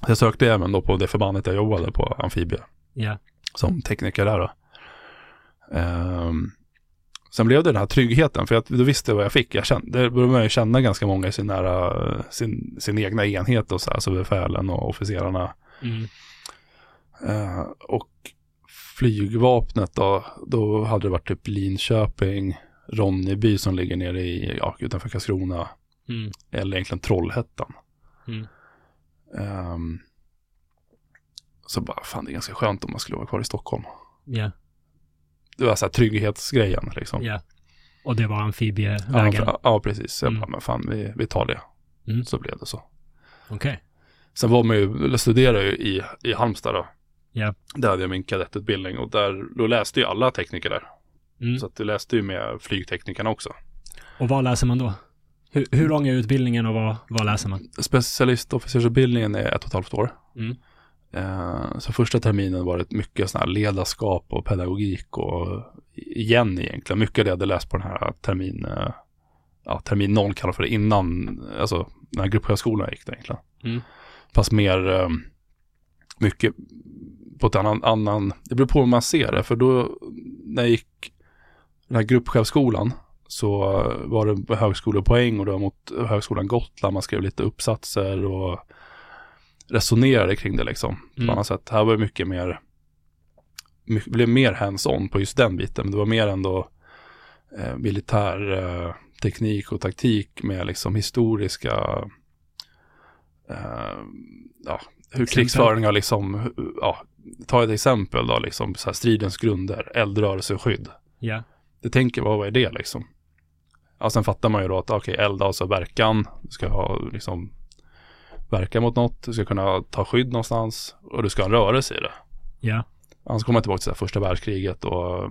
Speaker 2: Jag sökte även då på det förbandet jag jobbade på, amfibie,
Speaker 1: Ja.
Speaker 2: som tekniker där då. Ehm, sen blev det den här tryggheten, för jag, då visste jag vad jag fick. Jag kände, det började man ju känna ganska många i sin, nära, sin, sin egna enhet och så här, så befälen och officerarna.
Speaker 1: Mm.
Speaker 2: Eh, och flygvapnet då, då hade det varit typ Linköping, Ronneby som ligger nere i, ja, utanför Karlskrona,
Speaker 1: Mm.
Speaker 2: eller egentligen Trollhättan.
Speaker 1: Mm.
Speaker 2: Ehm, så bara, fan det är ganska skönt om man skulle vara kvar i Stockholm.
Speaker 1: Ja.
Speaker 2: Det var så här trygghetsgrejen liksom.
Speaker 1: Ja. Och det var
Speaker 2: Ja,
Speaker 1: amfibievägen.
Speaker 2: för, ja, precis. Så jag
Speaker 1: Mm.
Speaker 2: bara, men fan vi, vi tar det.
Speaker 1: Mm.
Speaker 2: Så blev det så.
Speaker 1: Okej.
Speaker 2: Sen var man ju, eller studerade ju i, i Halmstad då.
Speaker 1: Ja.
Speaker 2: Där hade jag min kadettutbildning och där, då läste ju alla tekniker där.
Speaker 1: Mm.
Speaker 2: Så att du läste ju med flygteknikerna också.
Speaker 1: Och vad läser man då? Hur, hur lång är utbildningen och vad, vad läser man?
Speaker 2: Specialistofficersutbildningen är ett och ett halvt år.
Speaker 1: Mm.
Speaker 2: Eh, så första terminen var det mycket sån här ledarskap och pedagogik och igen egentligen. Mycket av det jag hade läst på den här termin, eh, ja, termin noll kallar för det innan, alltså den här grupphögskolan jag gick där egentligen.
Speaker 1: Mm.
Speaker 2: Fast mer, eh, mycket på ett annan, annan, det beror på hur man ser det. För då, när jag gick den här gruppchefskolan så var det högskolepoäng och det var mot högskolan Gotland. Man skrev lite uppsatser och resonerade kring det liksom. På
Speaker 1: Mm.
Speaker 2: annat sätt. Här var det mycket mer, mycket, blev mer hands-on på just den biten. Men det var mer ändå eh, militär eh, teknik och taktik med liksom historiska, eh, ja, hur
Speaker 1: Exempel.
Speaker 2: krigsföring har liksom, ja, ta ett exempel då liksom, så här stridens grunder, eldrörelse och skydd.
Speaker 1: Ja.
Speaker 2: Det tänker vad är det liksom? Ja, sen fattar man ju då att okej, eld alltså verkan, du ska ha liksom verka mot något, du ska kunna ta skydd någonstans och du ska ha en rörelse i det.
Speaker 1: Ja.
Speaker 2: Annars kommer man tillbaka till så här första världskriget och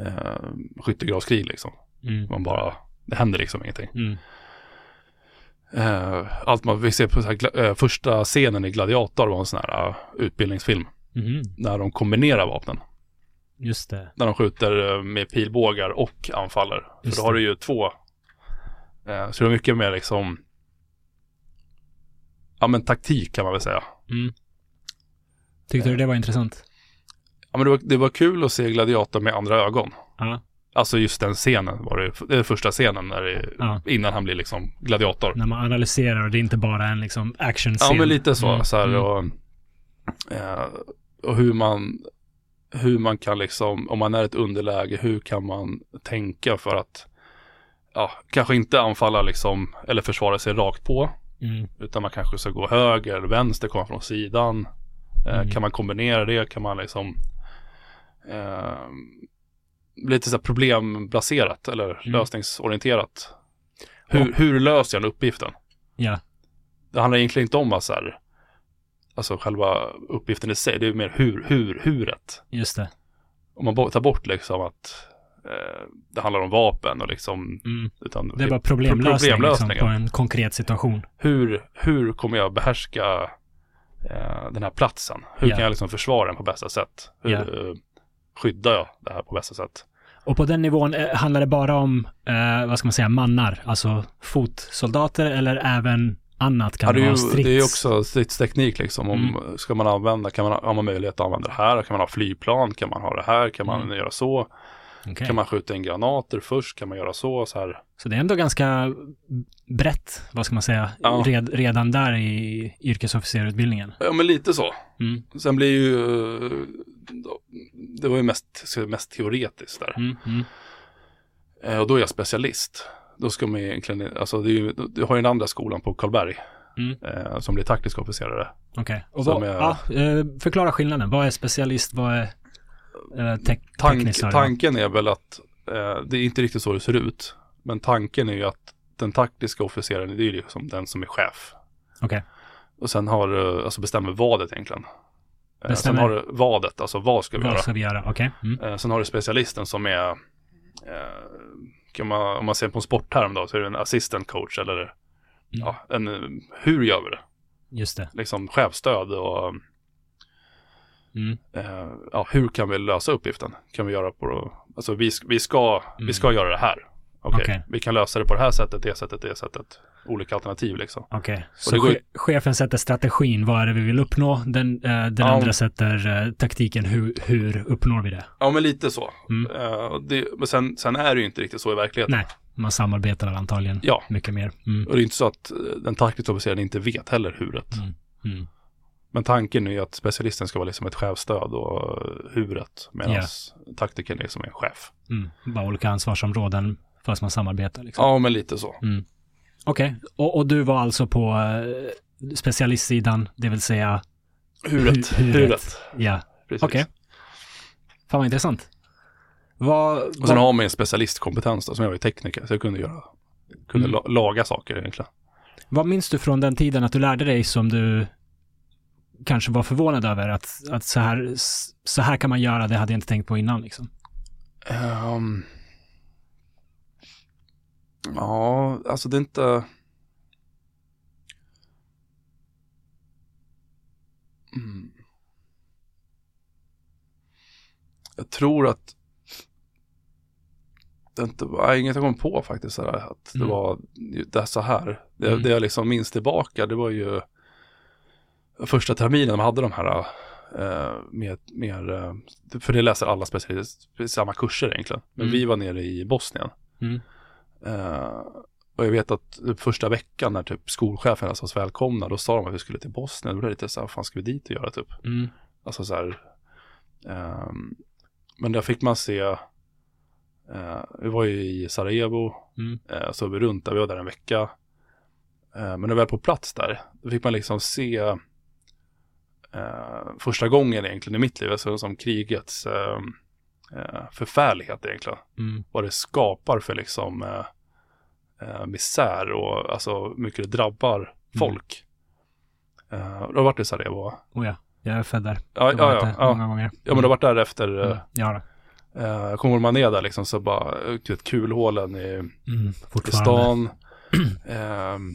Speaker 2: eh, skyttegravskrig liksom.
Speaker 1: Mm.
Speaker 2: Man bara, det händer liksom ingenting.
Speaker 1: Mm.
Speaker 2: Eh, allt man, vi ser på så här, eh, första scenen i Gladiator var en sån här eh, utbildningsfilm.
Speaker 1: Mhm.
Speaker 2: När de kombinerar vapnen.
Speaker 1: Just det.
Speaker 2: När de skjuter eh, med pilbågar och anfaller.
Speaker 1: Just
Speaker 2: För då har du ju två. Eh, så det är mycket mer liksom. Ja men taktik kan man väl säga.
Speaker 1: Mm. Tyckte du det var intressant?
Speaker 2: Ja men det var, det var kul att se Gladiator med andra ögon.
Speaker 1: Ja.
Speaker 2: Alltså just den scenen var det, det första scenen när det,
Speaker 1: Ja.
Speaker 2: innan han blir liksom gladiator.
Speaker 1: När man analyserar och det är inte bara en liksom actionscen.
Speaker 2: Ja men lite så.
Speaker 1: Mm.
Speaker 2: så här,
Speaker 1: Mm.
Speaker 2: och, eh, och hur man hur man kan liksom, om man är ett underläge, hur kan man tänka för att ja, kanske inte anfalla liksom, eller försvara sig rakt på,
Speaker 1: Mm.
Speaker 2: utan man kanske ska gå höger eller vänster, komma från sidan. Eh,
Speaker 1: Mm.
Speaker 2: Kan man kombinera det? Kan man liksom eh, lite så här problembaserat eller
Speaker 1: Mm.
Speaker 2: lösningsorienterat. Hur, hur löser jag den uppgiften?
Speaker 1: Ja.
Speaker 2: Det handlar egentligen inte om att så här, alltså själva uppgiften i sig, det är mer hur, hur, huret.
Speaker 1: Just det.
Speaker 2: Om man tar bort liksom att eh, det handlar om vapen och liksom,
Speaker 1: Mm.
Speaker 2: utan
Speaker 1: Det är bara problemlösning, liksom,
Speaker 2: problemlösningen.
Speaker 1: på en konkret situation.
Speaker 2: hur, hur kommer jag behärska eh, den här platsen? Hur
Speaker 1: Ja.
Speaker 2: kan jag liksom försvara den på bästa sätt? Hur eh, skyddar jag det här på bästa sätt?
Speaker 1: Och på den nivån eh, handlar det bara om, eh, vad ska man säga, mannar, alltså fotsoldater eller även annat kan
Speaker 2: Ja, det, är ju,
Speaker 1: strids. Mm.
Speaker 2: det är ju också stridsteknik liksom. Om, Ska man använda, kan man, har man möjlighet att använda det här? Kan man ha flygplan? Kan man ha det här? Kan man
Speaker 1: Mm.
Speaker 2: göra så?
Speaker 1: Okej.
Speaker 2: Kan man skjuta in granater först? Kan man göra så? så här.
Speaker 1: Så det är ändå ganska brett, vad ska man säga,
Speaker 2: Ja.
Speaker 1: red, redan där i yrkesofficerutbildningen.
Speaker 2: Ja, men lite så.
Speaker 1: Mm.
Speaker 2: Sen blir ju, eh, det var ju mest, mest teoretiskt där.
Speaker 1: Mm. Mm.
Speaker 2: Eh, Och då är jag specialist. Då ska man egentligen, alltså det är ju, du har ju den andra skolan på Karlberg.
Speaker 1: Mm.
Speaker 2: Eh, som blir taktisk officerare.
Speaker 1: Okej. Och vad,
Speaker 2: är-
Speaker 1: ja, eh, förklara skillnaden. Vad är specialist? Vad är eh, te-
Speaker 2: Tank, tanken är väl att, eh, det är inte riktigt så det ser ut. Men tanken är ju att den taktiska officeraren, det är ju liksom den som är chef.
Speaker 1: Okej.
Speaker 2: Och sen har, eh, alltså bestämmer vadet egentligen. Eh, Sen
Speaker 1: Bestämmer-
Speaker 2: har du vadet, alltså vad ska vi göra?
Speaker 1: Vad ska vi göra? Okej. Mm.
Speaker 2: Eh, sen har du specialisten som är, kan man, om man ser på en sportterm då, så är det en assistant coach eller ja, en, hur gör vi det?
Speaker 1: Just det.
Speaker 2: Liksom chefstöd och
Speaker 1: Mm.
Speaker 2: eh, ja, hur kan vi lösa uppgiften? Kan vi göra på, alltså vi, vi, ska, vi ska göra det här. Okej,
Speaker 1: Okej.
Speaker 2: vi kan lösa det på det här sättet, det sättet, det sättet. Olika alternativ liksom.
Speaker 1: Okej. Så
Speaker 2: det går
Speaker 1: chefen sätter strategin. Vad är det vi vill uppnå? Den, eh, den
Speaker 2: Ja.
Speaker 1: andra sätter eh, taktiken. Hur, hur uppnår vi det?
Speaker 2: Ja, men lite så.
Speaker 1: Mm.
Speaker 2: Eh, det, men sen, sen är det ju inte riktigt så i verkligheten.
Speaker 1: Nej, man samarbetar antagligen
Speaker 2: Ja.
Speaker 1: mycket mer. Mm.
Speaker 2: Och det är inte så att eh, den taktiska officeraren inte vet heller huret.
Speaker 1: Mm. Mm.
Speaker 2: Men tanken är att specialisten ska vara liksom ett chefstöd och eh, huret. Medan
Speaker 1: Ja.
Speaker 2: taktikern är som en chef.
Speaker 1: Mm. Bara olika ansvarsområden fast man samarbetar. Liksom.
Speaker 2: Ja, men lite så.
Speaker 1: Mm. Okej, och, och du var alltså på eh, specialistsidan, det vill säga,
Speaker 2: Huret.
Speaker 1: Hu- huret.
Speaker 2: huret.
Speaker 1: ja, okej. Fan vad intressant. Vad,
Speaker 2: Och sen
Speaker 1: vad,
Speaker 2: har man en specialistkompetens då, som jag var ju tekniker, så jag kunde göra, kunde
Speaker 1: Mm.
Speaker 2: la, laga saker egentligen.
Speaker 1: vad minns du från den tiden att du lärde dig som du kanske var förvånad över att, att så, här, så här kan man göra, det hade jag inte tänkt på innan liksom.
Speaker 2: Ehm, ja, alltså det är inte... Mm. Jag tror att det inte var, inget jag kom på faktiskt, så här, att det
Speaker 1: Mm.
Speaker 2: var det så här. Det,
Speaker 1: Mm.
Speaker 2: det jag liksom minns tillbaka, det var ju första terminen de hade de här eh, mer, mer eh, för det läser alla specialister, samma kurser egentligen. Men
Speaker 1: Mm.
Speaker 2: vi var nere i Bosnien. Eh, och jag vet att typ första veckan när typ skolchefen hälsade oss välkomna, då sa de att vi skulle till Bosnien. Då blev det lite så här, vad fan ska vi dit och göra typ?
Speaker 1: Mm.
Speaker 2: Alltså så här. ehm, men där fick man se, eh, vi var ju i Sarajevo,
Speaker 1: Mm.
Speaker 2: eh, så vi runt där, vi var där en vecka. Eh, men när vi väl på plats där, då fick man liksom se första gången egentligen i mitt liv, alltså som krigets eh, eh, förfärlighet egentligen.
Speaker 1: Mm.
Speaker 2: Vad det skapar för liksom eh, eh, misär och alltså hur mycket det drabbar folk. Eh, du har varit i Sarajevo?
Speaker 1: Oh ja, jag är född där.
Speaker 2: Ja, ja, ja, ja.
Speaker 1: Många gånger.
Speaker 2: ja, men du har varit där efter, eh,
Speaker 1: Mm. Ja, då.
Speaker 2: eh, kommer man är där liksom så bara, eh, vet, kulhålen i
Speaker 1: mm.
Speaker 2: i stan. Ehm,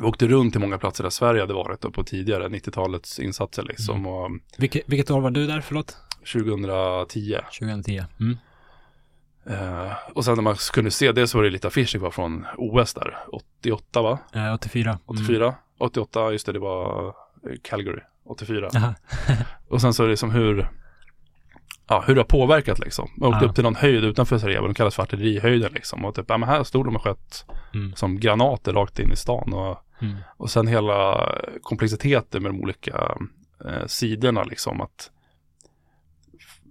Speaker 2: vi åkte runt till många platser där Sverige hade varit då på tidigare, 90-talets insatser liksom.
Speaker 1: Mm.
Speaker 2: Och
Speaker 1: Vilket, vilket år var du där, förlåt?
Speaker 2: 2010.
Speaker 1: 2010. Mm.
Speaker 2: Eh, och sen när man kunde se det så var det lite affischer kvar från OS där. 88 va?
Speaker 1: Eh, 84. Mm.
Speaker 2: 84? 88, just det, det var eh, Calgary. 84.
Speaker 1: Jaha.
Speaker 2: Och sen så är det som hur, ja, hur det har påverkat liksom. Man åkte
Speaker 1: Ja.
Speaker 2: upp till någon höjd utanför Sarajevo, de kallas för artillerihöjden liksom. Och typ, ja men här stod de och sköt
Speaker 1: Mm.
Speaker 2: som granater rakt in i stan. Och,
Speaker 1: Mm.
Speaker 2: och sen hela komplexiteten med de olika eh, sidorna liksom. Att,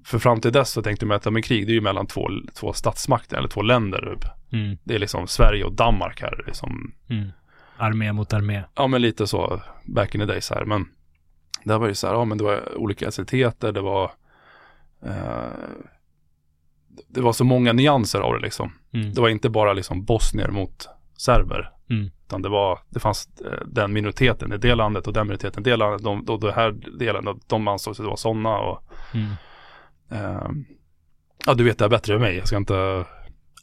Speaker 2: för fram till dess så tänkte man att men krig det är ju mellan två, två statsmakter eller två länder. Typ.
Speaker 1: Mm.
Speaker 2: Det är liksom Sverige och Danmark här. Liksom.
Speaker 1: Mm. Armé mot armé.
Speaker 2: Ja men lite så back in the days här. Men det var ju så här, ja men det var olika etniciteter, det var eh, det var så många nyanser av det liksom.
Speaker 1: Mm.
Speaker 2: Det var inte bara liksom bosnier mot serber.
Speaker 1: Mm.
Speaker 2: Utan det var, det fanns eh, den minoriteten i det landet och den minoriteten i det landet. De, och det här delen, de- de ansåg sig vara sådana och
Speaker 1: Mm.
Speaker 2: Eh, ja du vet det här bättre än mig. Jag ska inte,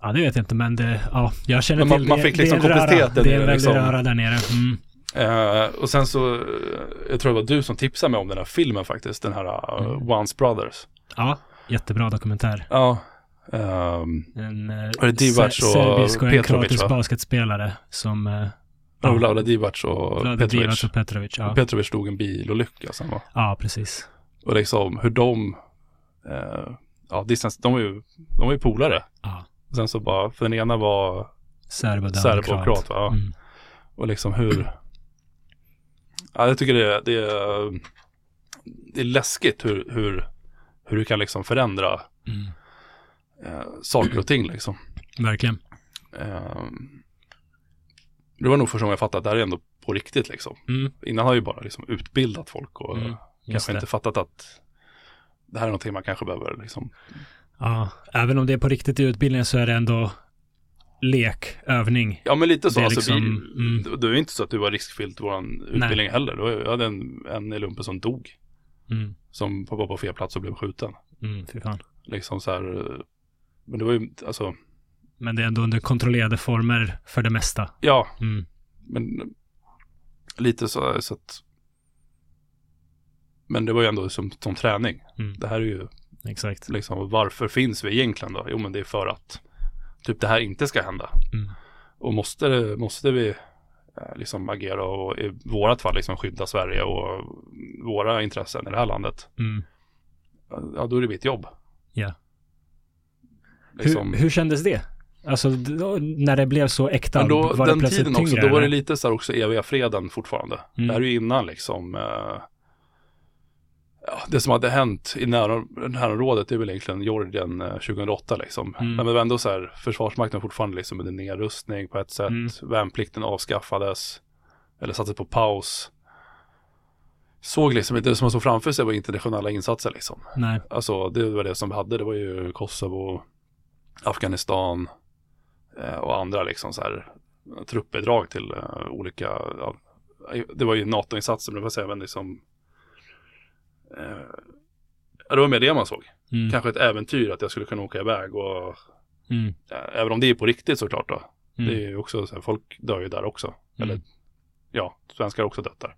Speaker 1: Ja, det vet jag inte, men det, ja, jag känner
Speaker 2: man-
Speaker 1: till
Speaker 2: man
Speaker 1: det.
Speaker 2: fick
Speaker 1: det är
Speaker 2: liksom
Speaker 1: en röra.
Speaker 2: komplexitet där
Speaker 1: Det är en
Speaker 2: nere,
Speaker 1: väldig
Speaker 2: liksom.
Speaker 1: röra där nere. Mm.
Speaker 2: eh, och sen så, eh, jag tror det var du som tipsade mig om den här filmen faktiskt. Den här uh,
Speaker 1: Mm.
Speaker 2: Once Brothers.
Speaker 1: Ja, jättebra dokumentär.
Speaker 2: Ja. ehm,
Speaker 1: En
Speaker 2: det Divac
Speaker 1: se-
Speaker 2: och
Speaker 1: serbisk och en kroatisk basketspelare som... eh,
Speaker 2: Ja. Vlada Divac och
Speaker 1: Vlade
Speaker 2: Petrovic.
Speaker 1: Divac och Petrovic. Ja.
Speaker 2: Petrovic stod en bilolycka sen va?
Speaker 1: ja, precis.
Speaker 2: Och liksom hur de, eh, ja, distans, de var ju, de var ju polare.
Speaker 1: Ja.
Speaker 2: Sen så bara, för den ena var
Speaker 1: Serb och kroat.
Speaker 2: va?
Speaker 1: Mm.
Speaker 2: Och liksom hur, ja jag tycker det, det, är, det är läskigt hur, hur, hur du kan liksom förändra
Speaker 1: Mm.
Speaker 2: eh, saker och ting liksom.
Speaker 1: Verkligen.
Speaker 2: Eh, det var nog första gången jag fattade att det här är ändå på riktigt liksom.
Speaker 1: Mm.
Speaker 2: Innan har jag ju bara liksom utbildat folk och
Speaker 1: Mm,
Speaker 2: kanske
Speaker 1: det.
Speaker 2: inte fattat att det här är någonting man kanske behöver liksom.
Speaker 1: Ja, även om det är på riktigt i utbildningen så är det ändå lek, övning.
Speaker 2: Ja men lite så,
Speaker 1: Det är
Speaker 2: alltså, vi,
Speaker 1: liksom, mm.
Speaker 2: det, är inte så att du var riskfyllt våran utbildning heller. Det var, jag hade en, en i lumpen som dog.
Speaker 1: Mm.
Speaker 2: Som var på fel plats och blev skjuten.
Speaker 1: Mm, fy fan.
Speaker 2: Liksom så här, men det var ju, alltså,
Speaker 1: Men det är ändå under kontrollerade former för det mesta.
Speaker 2: ja,
Speaker 1: Mm.
Speaker 2: men lite så, så att men det var ju ändå som, som träning.
Speaker 1: Mm.
Speaker 2: Det här är ju
Speaker 1: Exakt.
Speaker 2: liksom, varför finns vi egentligen då? Jo men det är för att typ det här inte ska hända.
Speaker 1: Mm.
Speaker 2: Och måste, måste vi eh, liksom agera och i vårat fall liksom skydda Sverige och våra intressen i det här landet.
Speaker 1: Mm.
Speaker 2: Ja, då är det mitt jobb.
Speaker 1: Ja.
Speaker 2: Liksom,
Speaker 1: Hur, hur kändes det? Alltså då, när det blev så äkta,
Speaker 2: men då,
Speaker 1: var det
Speaker 2: den
Speaker 1: plötsligt
Speaker 2: tiden också,
Speaker 1: tyngre,
Speaker 2: då var det lite så här också eviga freden fortfarande.
Speaker 1: Mm.
Speaker 2: Det här är ju innan liksom eh, ja, det som hade hänt i närområdet det är väl egentligen Georgien eh, 2008 liksom.
Speaker 1: Mm.
Speaker 2: Men det var ändå så här, Försvarsmakten var fortfarande liksom under nedrustning på ett sätt.
Speaker 1: Mm.
Speaker 2: Värnplikten avskaffades. Eller sattes på paus. Såg liksom inte, det som man såg framför sig var internationella insatser liksom.
Speaker 1: Nej.
Speaker 2: Alltså det var det som vi hade, det var ju Kosovo, Afghanistan eh, och andra liksom så här truppbidrag till eh, olika, ja, det var ju NATO-insatser men det var men liksom eh, ja, det var mer det man såg.
Speaker 1: Mm.
Speaker 2: Kanske ett äventyr att jag skulle kunna åka iväg och
Speaker 1: Mm.
Speaker 2: eh, även om det är på riktigt såklart då.
Speaker 1: Mm.
Speaker 2: Det är ju också så här, folk dör ju där också.
Speaker 1: Mm.
Speaker 2: Eller ja, svenskar också dött där.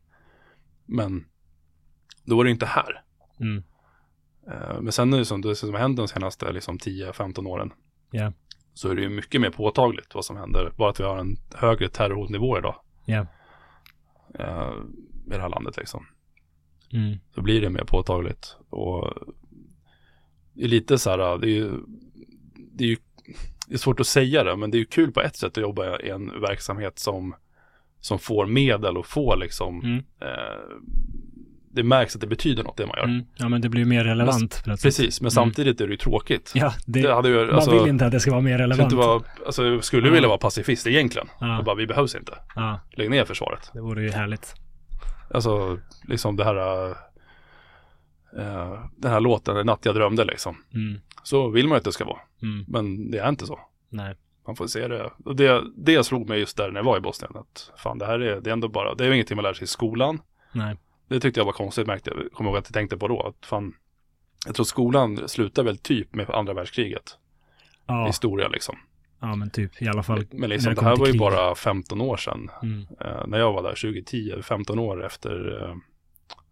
Speaker 2: Men då var det inte här.
Speaker 1: Mm.
Speaker 2: Eh, Men sen är det som, det som hänt de senaste liksom, 10-15 åren.
Speaker 1: Ja.
Speaker 2: Så är det ju mycket mer påtagligt vad som händer. Bara att vi har en högre terrorhotnivå idag.
Speaker 1: Ja.
Speaker 2: eh, I det här landet liksom.
Speaker 1: Mm.
Speaker 2: Så blir det mer påtagligt. Och det är lite så här, det är ju, det är ju det är svårt att säga det, men det är ju kul på ett sätt att jobba i en verksamhet som, som får medel och får liksom,
Speaker 1: Mm.
Speaker 2: eh, det märks att det betyder något det man gör.
Speaker 1: Mm. Ja, men det blir mer relevant. plötsligt.
Speaker 2: Precis, men samtidigt är det ju tråkigt.
Speaker 1: Ja, det,
Speaker 2: Det hade ju,
Speaker 1: man
Speaker 2: alltså,
Speaker 1: vill inte att det ska vara mer
Speaker 2: jag
Speaker 1: relevant.
Speaker 2: inte vara, alltså, jag skulle
Speaker 1: Ja.
Speaker 2: vilja vara pacifist egentligen.
Speaker 1: Ja.
Speaker 2: Och bara, vi behövs inte.
Speaker 1: Ja,
Speaker 2: Lägg ner försvaret.
Speaker 1: det vore ju härligt.
Speaker 2: Alltså, liksom det här, eh, den här låten, En natt jag drömde liksom.
Speaker 1: Mm.
Speaker 2: Så vill man ju att det ska vara.
Speaker 1: Mm.
Speaker 2: Men det är inte så.
Speaker 1: Nej.
Speaker 2: Man får se det. Och det, det slog mig just där när jag var i Bosnien. Att fan, det här är, det är ändå bara, det är ju ingenting man lär sig i skolan.
Speaker 1: Nej.
Speaker 2: Det tyckte jag var konstigt, märkte jag. Kommer ihåg att jag tänkte på då. Att fan, jag tror skolan slutar väl typ med andra världskriget.
Speaker 1: Ja,
Speaker 2: Historia liksom.
Speaker 1: Ja, men typ i alla fall.
Speaker 2: Men liksom, det här var ju bara 15 år sedan.
Speaker 1: Mm.
Speaker 2: Eh, när jag var där, 2010, 15 år efter eh,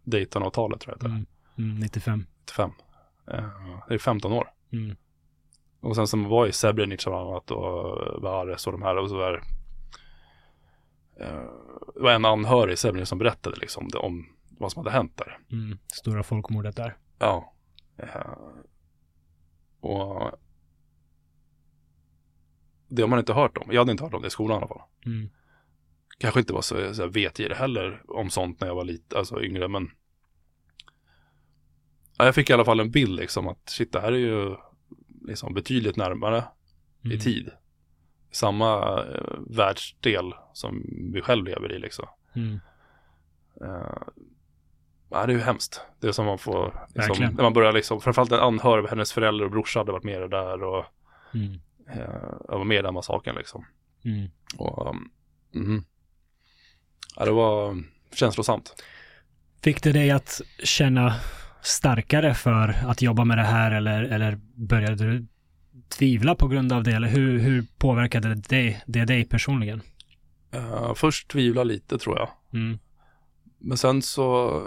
Speaker 2: Daytonavtalet tror jag
Speaker 1: Mm. Mm. 95.
Speaker 2: 95. Eh, det är 15 år.
Speaker 1: Mm.
Speaker 2: Och sen som var i Srebrenica bland annat och Vares och de här och så där. Eh, det var en anhörig i Srebrenica som berättade liksom det, om vad som hade hänt där.
Speaker 1: Mm. Stora folkmordet där.
Speaker 2: Ja. Eh, och det har man inte hört om. Jag hade inte hört om det i skolan i alla fall.
Speaker 1: Mm.
Speaker 2: Kanske inte var så, så vetgirig heller om sånt när jag var lite, alltså yngre, men ja, jag fick i alla fall en bild liksom att shit, det här är ju liksom betydligt närmare
Speaker 1: Mm.
Speaker 2: i tid. Samma eh, världsdel som vi själv lever i liksom.
Speaker 1: Mm.
Speaker 2: Ja, det är ju hemskt. Det är som man får, liksom, när man börjar liksom, framförallt en anhörig, hennes föräldrar och brorsa hade varit med där och
Speaker 1: Mm.
Speaker 2: Eh, jag var med i den massaken liksom.
Speaker 1: Mm.
Speaker 2: Och, um, mhm. ja, det var känslosamt.
Speaker 1: Fick det dig att känna starkare för att jobba med det här eller, eller började du tvivla på grund av det? Eller hur, hur påverkade det, det dig personligen?
Speaker 2: Eh, först tvivla lite tror jag.
Speaker 1: Mm.
Speaker 2: Men sen så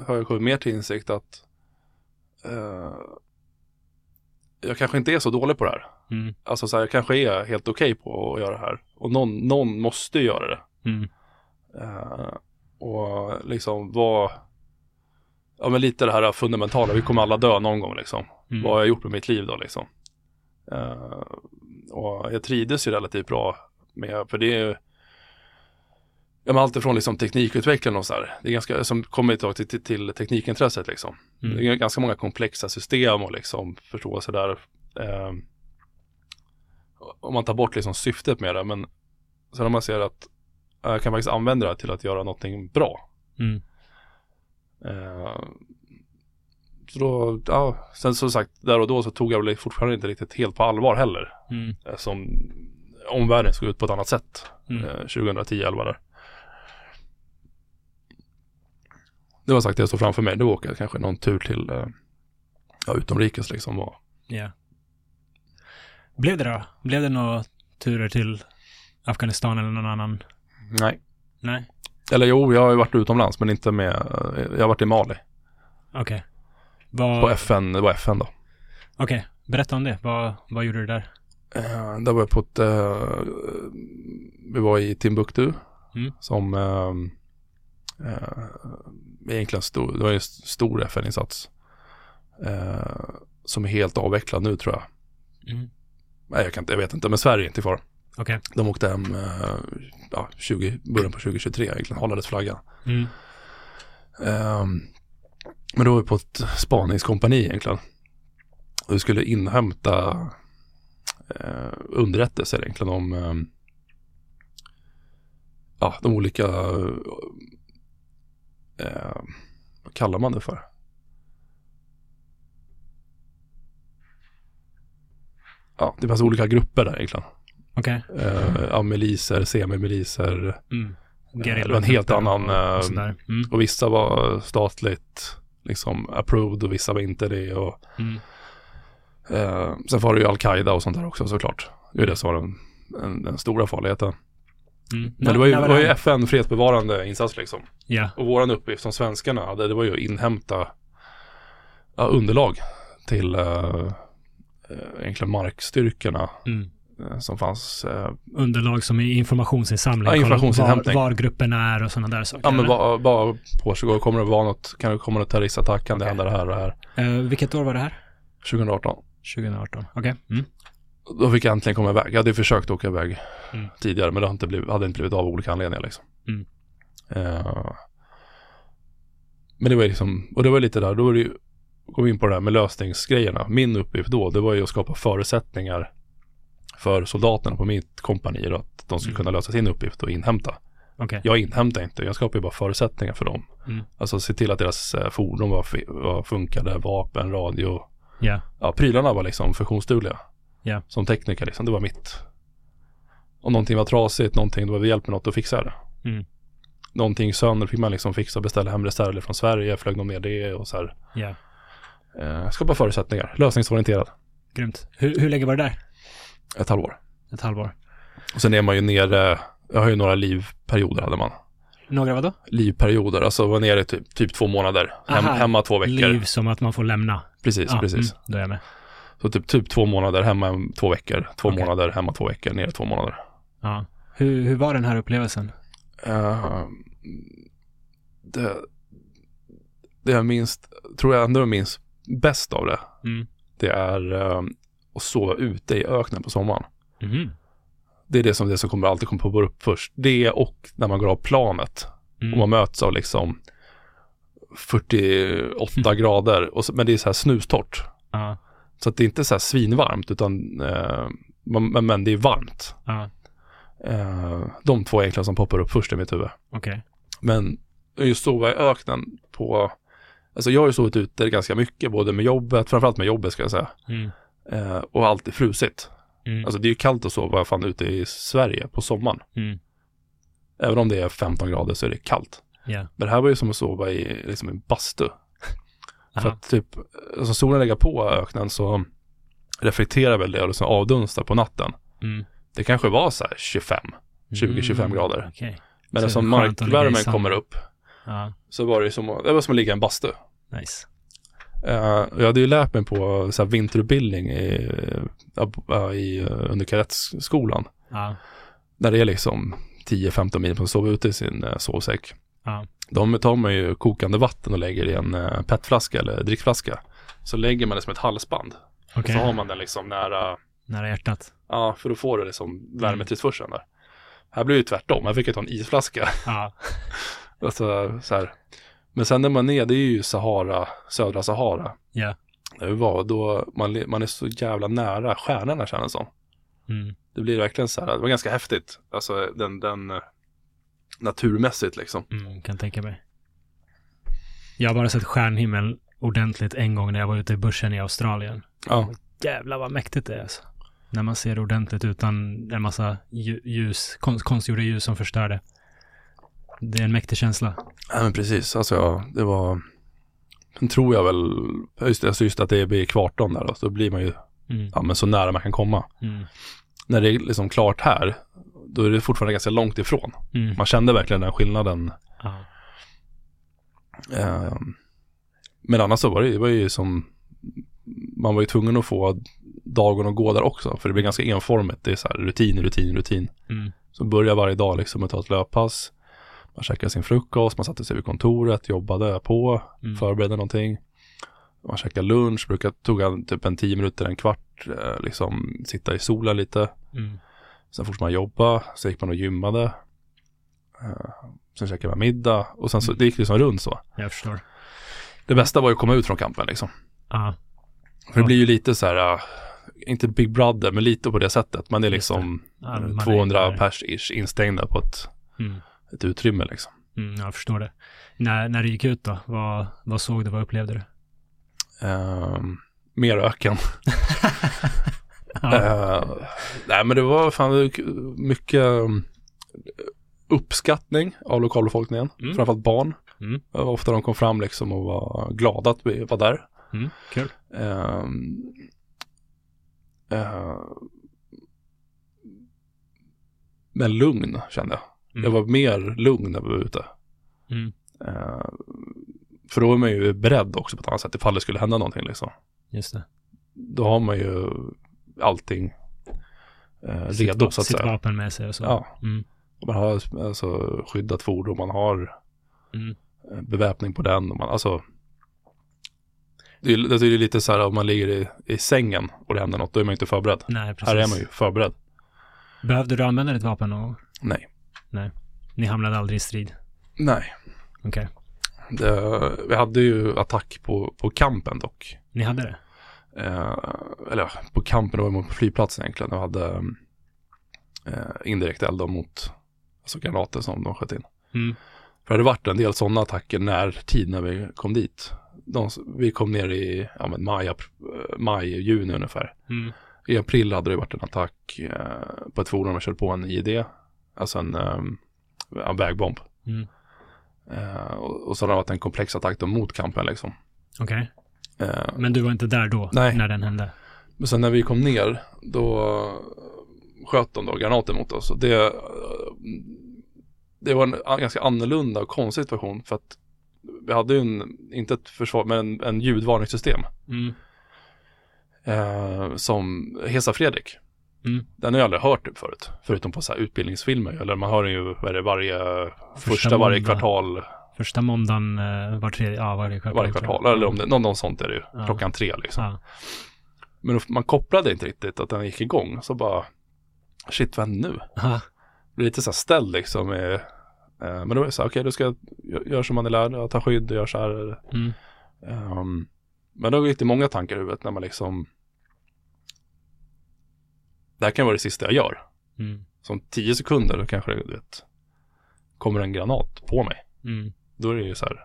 Speaker 2: har jag kommit mer till insikt att eh, jag kanske inte är så dålig på det här.
Speaker 1: Mm.
Speaker 2: Alltså så här, jag kanske är helt okej på att göra det här. Och någon, någon måste göra det.
Speaker 1: Mm.
Speaker 2: Eh, och liksom vad, ja men lite det här fundamentala, vi kommer alla dö någon gång liksom.
Speaker 1: Mm.
Speaker 2: Vad har jag gjort med mitt liv då liksom? Eh, och jag trivdes ju relativt bra med, för det är ju Ja men allt ifrån liksom teknikutveckling och så här. Det är ganska, som kommer tillbaka till, till, till teknikintresset liksom.
Speaker 1: Mm.
Speaker 2: Det är ganska många komplexa system och liksom förstå sådär. Eh, om man tar bort liksom syftet med det, men sen om man ser att eh, jag kan faktiskt använda det här till att göra någonting bra.
Speaker 1: Mm.
Speaker 2: Eh, så då, ja, sen som sagt, där och då så tog jag väl fortfarande inte riktigt helt på allvar heller.
Speaker 1: Mm.
Speaker 2: Eh, Som omvärlden såg ut på ett annat sätt.
Speaker 1: Mm.
Speaker 2: Eh, 2010-11 där. Det var sagt det jag såg framför mig. Då åker jag kanske någon tur till eh, ja, utomrikes liksom. Och,
Speaker 1: Ja. Blev det då? Blev det några turer till Afghanistan eller någon annan?
Speaker 2: nej.
Speaker 1: Nej?
Speaker 2: Eller jo, jag har ju varit utomlands men inte med, jag har varit i Mali.
Speaker 1: Okej. Vad...
Speaker 2: På FN, det var FN då.
Speaker 1: Okej, berätta om det. Vad, vad gjorde du där?
Speaker 2: Eh, där var jag på ett, eh, vi var i Timbuktu
Speaker 1: Mm.
Speaker 2: som eh, egentligen stor, det var en stor FN-insats. Som är helt avvecklad nu tror jag.
Speaker 1: Mm.
Speaker 2: Nej, jag, kan inte, jag vet inte, men Sverige är inte kvar.
Speaker 1: Okej.
Speaker 2: De åkte hem eh, ja, 20, början på 2023 egentligen, hållades flaggan.
Speaker 1: Mm.
Speaker 2: Ehm, men då var vi på ett spaningskompani egentligen. Och vi skulle inhämta eh, underrättelser egentligen om ehm, ja, de olika eh, vad kallar man det för? Ja, det fanns olika grupper där egentligen.
Speaker 1: Okej.
Speaker 2: Eh, ja, miliser, semimiliser
Speaker 1: Mm.
Speaker 2: det var en helt annan,
Speaker 1: och,
Speaker 2: eh.
Speaker 1: Mm.
Speaker 2: och vissa var statligt liksom approved och vissa var inte det. Och,
Speaker 1: Mm.
Speaker 2: eh, sen var det ju Al-Qaida och sånt där också såklart. Det är det som var den, den, den stora farligheten.
Speaker 1: Mm.
Speaker 2: Men det var ju, det var ju? FN fredsbevarande insats liksom.
Speaker 1: Ja.
Speaker 2: Och våran uppgift som svenskarna hade, det var ju att inhämta ja, underlag till eh, eh, egentligen markstyrkorna
Speaker 1: Mm.
Speaker 2: eh, som fanns. Eh,
Speaker 1: Underlag som är informationsinsamling.
Speaker 2: Ja,
Speaker 1: kolla
Speaker 2: informationsinhämtning.
Speaker 1: Var, var grupperna är och sådana där saker.
Speaker 2: ja men bara, bara på sig, kommer det vara något, kan det komma något terroristattack, kan det
Speaker 1: Okej.
Speaker 2: hända det här och det här.
Speaker 1: Eh, vilket år var det här?
Speaker 2: 2018.
Speaker 1: 2018. Okej. Mm.
Speaker 2: Då fick jag äntligen komma iväg. Jag hade ju försökt åka iväg
Speaker 1: Mm.
Speaker 2: tidigare men det hade inte blivit, hade inte blivit av olika anledningar liksom. Eh, men det var liksom, och det var lite där, då var det ju, kom vi in på det här med lösningsgrejerna. Min uppgift då, det var ju att skapa förutsättningar för soldaterna på mitt kompani då, att de skulle
Speaker 1: Mm.
Speaker 2: kunna lösa sin uppgift och inhämta.
Speaker 1: Okej.
Speaker 2: Jag inhämtar inte, jag skapar ju bara förutsättningar för dem.
Speaker 1: Mm.
Speaker 2: Alltså se till att deras eh, fordon var, var funkade, vapen, radio,
Speaker 1: Ja.
Speaker 2: ja, prylarna var liksom funktionsdugliga.
Speaker 1: Ja.
Speaker 2: Som tekniker liksom, det var mitt. Om någonting var trasigt, någonting, då var vi hjälp med något, fixade jag det.
Speaker 1: Mm.
Speaker 2: Någonting sönder fick man liksom fixa, beställa hem reserver från Sverige, flög de ner det och så här.
Speaker 1: Ja.
Speaker 2: Eh, skapa förutsättningar, lösningsorienterad.
Speaker 1: Grymt. Hur, hur länge var det där?
Speaker 2: Ett halvår.
Speaker 1: Ett halvår.
Speaker 2: Och sen är man ju nere, jag har ju några livperioder hade man.
Speaker 1: Några vadå?
Speaker 2: Livperioder, alltså var nere typ, typ två månader. Hem,
Speaker 1: Aha,
Speaker 2: hemma två veckor.
Speaker 1: Liv som att man får lämna.
Speaker 2: Precis,
Speaker 1: Ja,
Speaker 2: precis.
Speaker 1: Mm, då är jag med.
Speaker 2: Så typ, typ två månader, hemma två veckor. Två
Speaker 1: Okej.
Speaker 2: månader, hemma två veckor, nere två månader.
Speaker 1: Ja. Hur, hur var den här upplevelsen?
Speaker 2: Eh, det, det jag minns, tror jag ändå minns bäst av det,
Speaker 1: Mm.
Speaker 2: det är eh, att sova ute i öknen på sommaren.
Speaker 1: Mhm.
Speaker 2: Det är det som, det som kommer alltid kommer upp först. Det och när man går av planet
Speaker 1: Mm.
Speaker 2: och man möts av liksom 48 grader, och så, men det är så här snustort.
Speaker 1: Ja.
Speaker 2: Så att det är inte så här svinvarmt utan man, men, men det är varmt.
Speaker 1: Ja.
Speaker 2: Eh, de två egentligen som poppar upp först i mitt huvud.
Speaker 1: Okej.
Speaker 2: Men just sova i öknen på, alltså jag har ju sovit ute ganska mycket, både med jobbet, framförallt med jobbet ska jag säga,
Speaker 1: Mm.
Speaker 2: eh, och alltid frusit.
Speaker 1: Mm.
Speaker 2: Alltså det är ju kallt att sova fan ute i Sverige på sommaren.
Speaker 1: Mm.
Speaker 2: Även om det är 15 grader så är det kallt.
Speaker 1: Ja.
Speaker 2: Men det här var ju som att sova i liksom en bastu. För att typ, alltså solen lägger på öknen så reflekterar väl det och liksom avdunstar på natten.
Speaker 1: Mm.
Speaker 2: Det kanske var så här 25, 20-25 grader.
Speaker 1: Okej.
Speaker 2: Men
Speaker 1: Så
Speaker 2: eftersom
Speaker 1: i
Speaker 2: markvärmen kommer upp
Speaker 1: Ja.
Speaker 2: så var det som, det var som att ligga i en bastu.
Speaker 1: Nice.
Speaker 2: Eh, jag hade ju lärt mig på så här, vinterutbildning i, uh, i, uh, under kadettskolan.
Speaker 1: Ja.
Speaker 2: Där det är liksom 10-15 mil att sova ute i sin uh, sovsäck.
Speaker 1: Ja.
Speaker 2: De tar man ju kokande vatten och lägger i en uh, petflaska eller drickflaska. Så lägger man det som ett halsband.
Speaker 1: Okej,
Speaker 2: så har man den liksom nära,
Speaker 1: nära hjärtat.
Speaker 2: ja för då får du liksom värmetillförseln där. Här blir det ju tvärtom, här fick jag ta en isflaska.
Speaker 1: Ja,
Speaker 2: Alltså, så här. Men sen när man är, det är ju Sahara, södra Sahara.
Speaker 1: ja.
Speaker 2: Där vi var, då man, man är så jävla nära stjärnorna känns det som.
Speaker 1: Mm.
Speaker 2: Det blir verkligen så här, det var ganska häftigt. Alltså den, den eh, naturmässigt liksom.
Speaker 1: Mm, kan tänka mig. Jag har bara sett stjärnhimmel ordentligt en gång när jag var ute i bushen i Australien.
Speaker 2: Ja,
Speaker 1: Jävlar vad mäktigt det är alltså. När man ser det ordentligt utan en massa lju- ljus, konst, konstgjorda ljus som förstör det. Det är en mäktig känsla.
Speaker 2: ja men precis. Alltså ja, det var, sen tror jag väl, just det, alltså just att det är vid kvarton där då, så blir man ju,
Speaker 1: Mm.
Speaker 2: ja men så nära man kan komma.
Speaker 1: Mm.
Speaker 2: När det är liksom klart här, då är det fortfarande ganska långt ifrån.
Speaker 1: Mm.
Speaker 2: Man kände verkligen den skillnaden. Eh, men annars så var det, det var ju som, man var ju tvungen att få dagen att gå där också, för det blir ganska enformigt. Det är så här rutin, rutin, rutin.
Speaker 1: Mm.
Speaker 2: Så börjar varje dag liksom med att ta ett löppass. Man käkade sin frukost, man satte sig vid kontoret, jobbade på,
Speaker 1: Mm.
Speaker 2: förberedde någonting. Man käkade lunch, brukar tog han typ en tio minuter, en kvart, eh, liksom sitta i solen lite.
Speaker 1: Mm.
Speaker 2: Sen fortsatte man jobba, så gick man och gymmade. Eh, sen käkade man middag och sen så,
Speaker 1: Mm.
Speaker 2: det gick liksom runt så.
Speaker 1: Jag förstår.
Speaker 2: Det bästa var ju att komma ut från kampen liksom.
Speaker 1: Ja.
Speaker 2: För det blir ju lite så här, eh, inte Big Brother, men lite på det sättet. Man är liksom
Speaker 1: Ja, man
Speaker 2: 200
Speaker 1: är-
Speaker 2: pers-ish instängda på ett,
Speaker 1: Mm.
Speaker 2: Ett utrymme liksom.
Speaker 1: Mm, jag förstår det. När, när du gick ut då, vad, vad såg du, vad upplevde du?
Speaker 2: Ehm, mer öken.
Speaker 1: Ja.
Speaker 2: Eh, nej men det var fan mycket um, uppskattning av lokalbefolkningen.
Speaker 1: Mm.
Speaker 2: Framförallt barn.
Speaker 1: Mm.
Speaker 2: Ofta de kom fram liksom och var glada att vi var där.
Speaker 1: Mm, kul.
Speaker 2: Eh, men lugn kände jag.
Speaker 1: Mm.
Speaker 2: Jag var mer lugn när vi var ute.
Speaker 1: Mm.
Speaker 2: Eh, för då är man ju beredd också på ett annat sätt ifall det skulle hända någonting liksom.
Speaker 1: Just det.
Speaker 2: Då har man ju allting eh,
Speaker 1: Sitt
Speaker 2: redo så att
Speaker 1: sitt
Speaker 2: säga.
Speaker 1: vapen med sig och så.
Speaker 2: Ja,
Speaker 1: Mm.
Speaker 2: och man har alltså skyddat fordon, man har
Speaker 1: Mm.
Speaker 2: eh, beväpning på den. Och man, alltså, det är, det är ju lite så här om man ligger i, i sängen och det händer något, då är man inte förberedd.
Speaker 1: Nej, precis.
Speaker 2: Här är man ju förberedd.
Speaker 1: Behövde du använda ditt vapen och
Speaker 2: Nej.
Speaker 1: Ni hamnade aldrig i strid?
Speaker 2: Nej.
Speaker 1: Okej.
Speaker 2: Det, vi hade ju attack på, på campen dock.
Speaker 1: Ni hade det?
Speaker 2: Eh, eller på campen, det var på flygplatsen egentligen. Och hade eh, indirekt eld mot alltså granater som de sköt in.
Speaker 1: Mm.
Speaker 2: För det hade varit en del sådana attacker när tid när vi kom dit. De, vi kom ner i ja, men maj, eh, maj, juni ungefär.
Speaker 1: Mm.
Speaker 2: I april hade det varit en attack eh, på ett fordon man körde på en ID. Alltså en, eh, en vägbomb.
Speaker 1: Mm.
Speaker 2: Eh, och, och så har det varit en komplex attack då mot campen liksom.
Speaker 1: Okej.
Speaker 2: Eh,
Speaker 1: Men du var inte där då?
Speaker 2: Nej.
Speaker 1: När den hände?
Speaker 2: Men sen när vi kom ner, då sköt de då granater mot oss. Och det, det var en ganska annorlunda och konstig situation för att vi hade ju en, inte ett försvar, men en, en ljudvarningssystem
Speaker 1: Mm.
Speaker 2: eh, som Hesa Fredrik.
Speaker 1: Mm.
Speaker 2: Den har jag aldrig hört typ förut, förutom på så här utbildningsfilmer. Eller man hör den ju vad är det, varje, första, varje
Speaker 1: måndag.
Speaker 2: kvartal,
Speaker 1: Första måndagen eh, var tredje, ja varje kvartal.
Speaker 2: varje kvartal. Eller om det, någon, någon sånt är det ju,
Speaker 1: Ja.
Speaker 2: klockan tre liksom.
Speaker 1: Ja.
Speaker 2: Men man kopplade inte riktigt att den gick igång. Så bara, shit vad nu?
Speaker 1: Aha.
Speaker 2: blir lite så här ställd liksom. Eh, men då är det så här, okej du ska gö- göra som man är lärd, ta skydd och gör så här.
Speaker 1: Mm.
Speaker 2: Ehm, men då gick det många tankar i huvudet när man liksom Det här kan vara det sista jag gör.
Speaker 1: Mm.
Speaker 2: Som tio sekunder då kanske det, vet Kommer en granat på mig.
Speaker 1: Mm.
Speaker 2: Då är det ju så här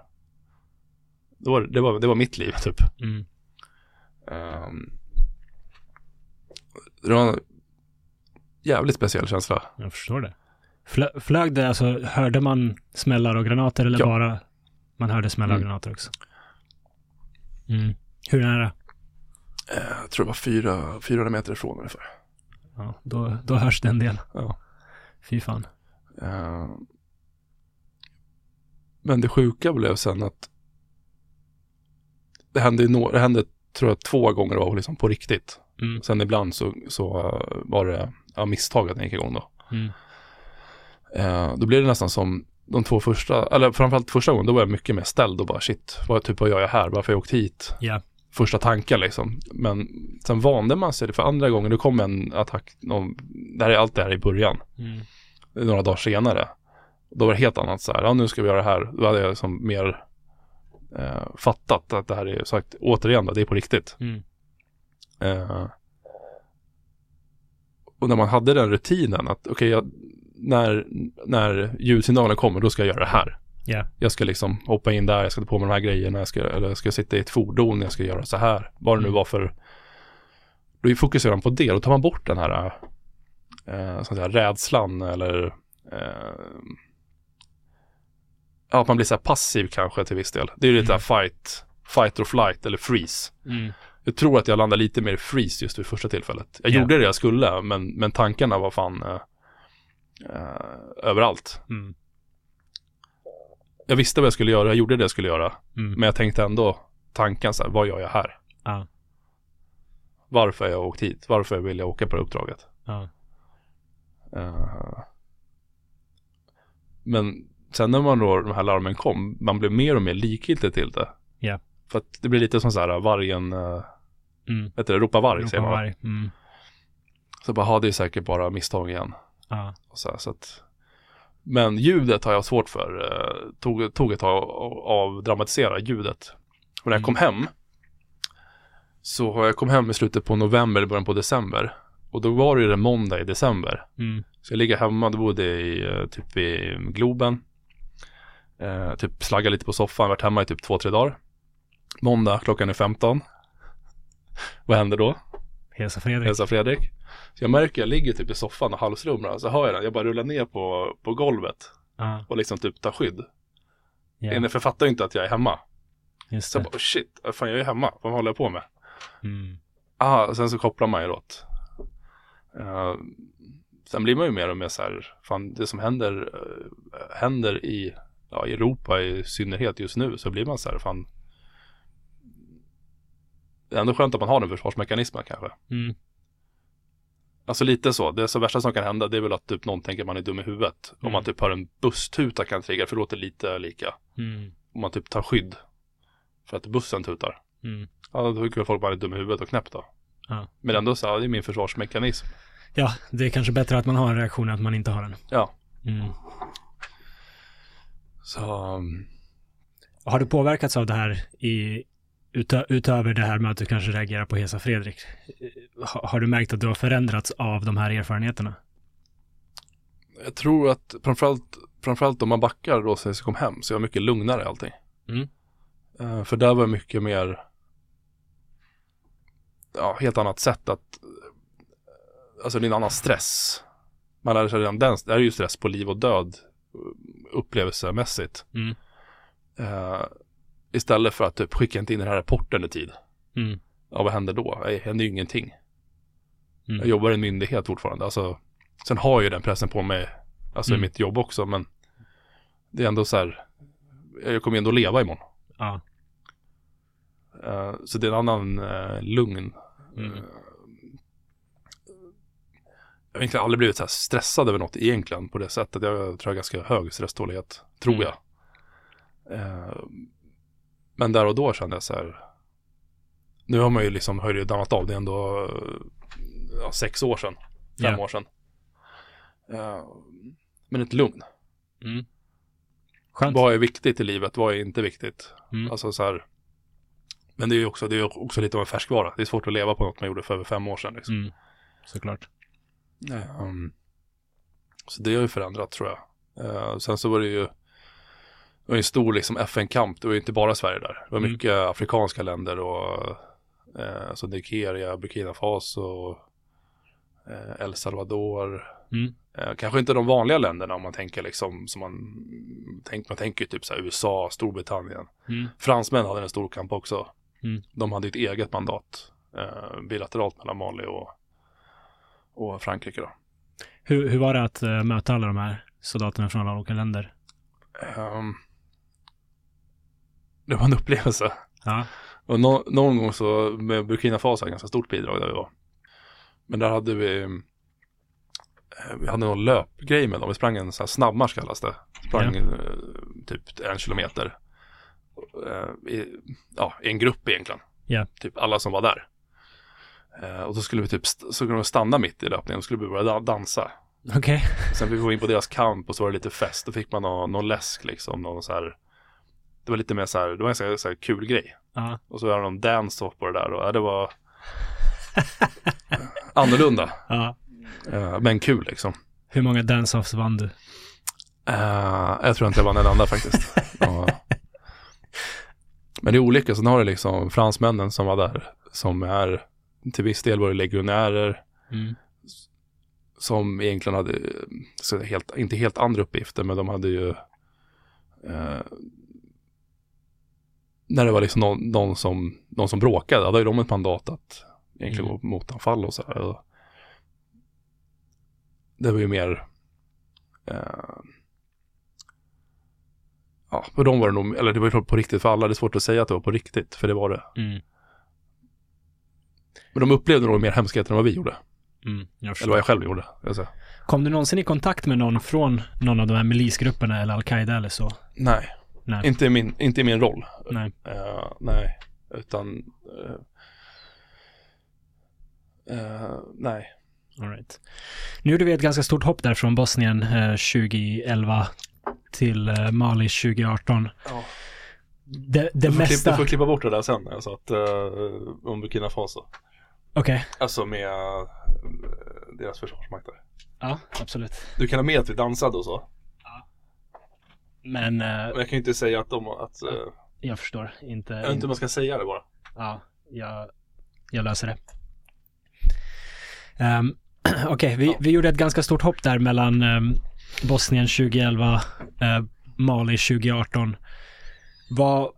Speaker 2: då var, det- var, det var mitt liv typ.
Speaker 1: Mm.
Speaker 2: Ehm, det var en jävligt speciell känsla.
Speaker 1: Jag förstår det. Flö, flög det, alltså hörde man smällar och granater eller
Speaker 2: Ja.
Speaker 1: bara man hörde smällar och
Speaker 2: Mm.
Speaker 1: granater också? Mm. Hur nära?
Speaker 2: Eh, Jag tror det var fyra, 400 meter ifrån ungefär.
Speaker 1: Ja, då, då hörs det en del.
Speaker 2: Ja.
Speaker 1: Fy fan.
Speaker 2: Eh, Men det sjuka blev sen att det hände, nå- det hände tror jag två gånger var liksom på riktigt.
Speaker 1: Mm.
Speaker 2: Sen ibland så, så eh, var det ja, misstag att den gick igång då.
Speaker 1: Mm.
Speaker 2: Eh, då blev det nästan som de två första, eller framförallt första gången, då var jag mycket mer ställd och bara shit, vad, typ, vad gör jag här, varför har jag åkt hit?
Speaker 1: Ja.
Speaker 2: Första tanken liksom. Men sen vande man sig, för andra gången, då kom en attack, någon, det här är allt det här i början,
Speaker 1: Mm.
Speaker 2: några dagar senare. Då var det helt annat så här, ja nu ska vi göra det här. Då hade jag liksom mer eh, fattat att det här är sagt, återigen då, det är på riktigt.
Speaker 1: Mm.
Speaker 2: Eh, och när man hade den rutinen att okej, jag- när, när ljudsignalen kommer då ska jag göra det här.
Speaker 1: Ja.
Speaker 2: Jag ska liksom hoppa in där, jag ska ta på mig de här grejerna, jag ska, eller jag ska sitta i ett fordon, jag ska göra så här. Vad det nu
Speaker 1: Mm.
Speaker 2: var för... Då fokuserar man på det, då tar man bort den här eh, så säga, rädslan eller eh, ja, att man blir så här passiv kanske till viss del. Det är ju lite
Speaker 1: Mm.
Speaker 2: fight, fight or flight eller freeze.
Speaker 1: Mm.
Speaker 2: Jag tror att jag landade lite mer i freeze just vid första tillfället. Jag
Speaker 1: Ja.
Speaker 2: gjorde det jag skulle, men, men tankarna var fan eh, eh, överallt.
Speaker 1: Mm.
Speaker 2: Jag visste vad jag skulle göra, jag gjorde det jag skulle göra.
Speaker 1: Mm.
Speaker 2: Men jag tänkte ändå tanken så här, vad gör jag här?
Speaker 1: Ja.
Speaker 2: Varför har jag åkt hit? Varför vill jag åka på det uppdraget?
Speaker 1: Ja.
Speaker 2: Eh, men sen när man då, de här larmen kom, man blev mer och mer likgiltig till det.
Speaker 1: Ja.
Speaker 2: För att det blir lite som så här, vargen, uh,
Speaker 1: Mm.
Speaker 2: vet du ropa varg säger man. va?
Speaker 1: Varg. Mm.
Speaker 2: Så bara, ja det är säkert bara misstag igen.
Speaker 1: Ja.
Speaker 2: Och så här, så att, men ljudet har jag svårt för. Eh, tog, tog ett tag att avdramatisera ljudet. Och när jag
Speaker 1: Mm.
Speaker 2: kom hem. Så jag kom hem i slutet på november, början på december. Och då var det ju en måndag i december.
Speaker 1: Mm.
Speaker 2: Så jag ligger hemma, då bodde jag i, eh, typ i Globen. Eh, typ slagga lite på soffan, varit hemma i typ två, tre dagar. Måndag, klockan är 15. Vad händer då?
Speaker 1: Hesa Fredrik.
Speaker 2: hälsar Fredrik. Så jag märker, jag ligger typ i soffan och halvslumrar, så hör jag den, jag bara rullar ner på, på golvet
Speaker 1: Ja.
Speaker 2: och liksom typ tar skydd. Yeah. För jag fattar ju inte att jag är hemma.
Speaker 1: Just
Speaker 2: Så jag
Speaker 1: det.
Speaker 2: bara, oh shit, fan jag är hemma, vad håller jag på med?
Speaker 1: Mm.
Speaker 2: Ah, sen så kopplar man ju då att, eh, sen blir man ju mer och mer så här, fan det som händer, eh, händer i ja, i Europa i synnerhet just nu så blir man så här, fan det är ändå skönt att man har den försvarsmekanismen kanske.
Speaker 1: Mm.
Speaker 2: Alltså lite så. Det så värsta som kan hända det är väl att typ någon tänker man är dum i huvudet. Om
Speaker 1: Mm.
Speaker 2: man typ hör en busstuta kan trigga för det låter lite lika.
Speaker 1: Mm.
Speaker 2: Om man typ tar skydd för att bussen tutar.
Speaker 1: Mm.
Speaker 2: Ja, då tycker folk man är dum i huvudet och knäpp då.
Speaker 1: Ja.
Speaker 2: Men ändå så, ja, det är min försvarsmekanism.
Speaker 1: Ja, det är kanske bättre att man har en reaktion än att man inte har den.
Speaker 2: Ja.
Speaker 1: Mm.
Speaker 2: Så, um,
Speaker 1: Har du påverkats av det här i, utö, utöver det här med att du kanske reagerar på Hesa Fredrik? Ha, har du märkt att du har förändrats av de här erfarenheterna?
Speaker 2: jag tror att framförallt, framförallt om man backar då sen jag kom hem så är jag mycket lugnare i allting.
Speaker 1: Mm.
Speaker 2: Eh, för där var jag mycket mer, ja, helt annat sätt att, alltså det är en annan stress. Man lär sig redan den, det här är ju stress på liv och död eh, upplevelsemässigt.
Speaker 1: Mm.
Speaker 2: Eh, istället för att typ skicka inte in den här rapporten i tid.
Speaker 1: Mm.
Speaker 2: Ja, vad händer då? Det händer ju ingenting.
Speaker 1: Mm.
Speaker 2: Jag jobbar i en myndighet fortfarande. Alltså, sen har jag ju den pressen på mig, alltså
Speaker 1: Mm.
Speaker 2: i mitt jobb också, men det är ändå så här, jag kommer ju ändå leva imorgon.
Speaker 1: Ja.
Speaker 2: Eh, så det är en annan uh, lugn.
Speaker 1: Mm.
Speaker 2: Eh, jag har egentligen aldrig blivit så här stressad över något egentligen på det sättet. Jag tror jag har ganska hög stresstålighet, tror
Speaker 1: Mm.
Speaker 2: jag. Men där och då kände jag så här, nu har man ju liksom, ju dammat av, det är ändå ja, sex år sedan, fem
Speaker 1: Ja.
Speaker 2: år sedan. Eh, men ett lugn.
Speaker 1: Mm. Skönt.
Speaker 2: Vad är viktigt i livet? Vad är inte viktigt?
Speaker 1: Mm.
Speaker 2: Alltså så här. Men det är ju också, det är också lite av en färskvara. Det är svårt att leva på något man gjorde för över fem år sedan. Liksom.
Speaker 1: Mm. Såklart.
Speaker 2: Um, så det har ju förändrat tror jag. Eh, sen så var det ju det var en stor liksom FN-kamp. Det var ju inte bara Sverige där. Det var
Speaker 1: Mm.
Speaker 2: mycket afrikanska länder och eh, alltså Nigeria, Burkina Faso, eh, El Salvador.
Speaker 1: Mm.
Speaker 2: Eh, kanske inte de vanliga länderna om man tänker liksom som man, tänk, man tänker typ så här USA, Storbritannien.
Speaker 1: Mm.
Speaker 2: Fransmän hade en stor kamp också.
Speaker 1: Mm.
Speaker 2: De hade ett eget mandat eh, bilateralt mellan Mali och, och Frankrike då.
Speaker 1: Hur, hur var det att eh, möta alla de här soldaterna från alla olika länder?
Speaker 2: Ehm, det var en upplevelse.
Speaker 1: Ja.
Speaker 2: Och nå- någon gång så med Burkina Faso ganska stort bidrag där vi var. Men där hade vi eh, vi hade någon löpgrej med dem. Vi sprang en sån här snabbmarsch kallas det. Sprang
Speaker 1: Ja.
Speaker 2: eh, typ en kilometer. Eh, i, ja, i en grupp egentligen.
Speaker 1: Ja.
Speaker 2: Typ alla som var där. Och då skulle vi typ så kunde de stanna mitt i löpningen och skulle vi börja da- dansa.
Speaker 1: Okej.
Speaker 2: Sen fick vi gå in på deras kamp och så var det lite fest. Då fick man någon, någon läsk liksom. Någon så här, det var lite mer så här, det var en så här, så här kul grej.
Speaker 1: Ja.
Speaker 2: Och så det någon dance-off på det där och ja, det var annorlunda.
Speaker 1: ja.
Speaker 2: Eh, men kul liksom.
Speaker 1: Hur många dance-offs vann du?
Speaker 2: Eh, jag tror inte jag vann en enda faktiskt. Men det är olika, sen har du liksom fransmännen som var där, som är till viss del var det legionärer,
Speaker 1: Mm.
Speaker 2: som egentligen hade, så helt, inte helt andra uppgifter, men de hade ju eh, när det var liksom någon, någon, som, någon som bråkade, då hade ju de ett mandat att egentligen
Speaker 1: Mm.
Speaker 2: gå motanfall och så här. Och Det var ju mer eh, Ja, för dem var det nog, eller det var ju på riktigt för alla, det är svårt att säga att det var på riktigt, för det var det.
Speaker 1: Mm.
Speaker 2: Men de upplevde nog mer hemskheter än vad vi gjorde,
Speaker 1: Mm. Jag
Speaker 2: eller vad jag själv gjorde. Jag säga.
Speaker 1: Kom du någonsin i kontakt med någon från någon av de här milisgrupperna eller Al-Qaida eller så?
Speaker 2: Nej,
Speaker 1: Nej.
Speaker 2: inte i min, inte i min roll.
Speaker 1: Nej.
Speaker 2: Eh, nej, utan eh, eh, nej.
Speaker 1: All right. Nu gjorde vi ett ganska stort hopp där från Bosnien eh, 2011 till Mali 2018.
Speaker 2: Ja.
Speaker 1: Det, det
Speaker 2: Du får, klippa,
Speaker 1: mesta...
Speaker 2: du får klippa bort det där sen, alltså att uh, om Burkina Faso.
Speaker 1: Okej.
Speaker 2: Alltså med deras försvarsmakt där.
Speaker 1: Ja, absolut.
Speaker 2: Du kan ha med att vi dansade och så.
Speaker 1: Men eh,
Speaker 2: Men jag kan ju inte säga att de, att, uh,
Speaker 1: jag förstår inte.
Speaker 2: jag vet inte hur man ska säga det bara.
Speaker 1: Ja, jag, jag löser det. Um, Okej, vi,
Speaker 2: Ja.
Speaker 1: vi gjorde ett ganska stort hopp där mellan ehm, Bosnien 2011, eh, Mali 2018. Var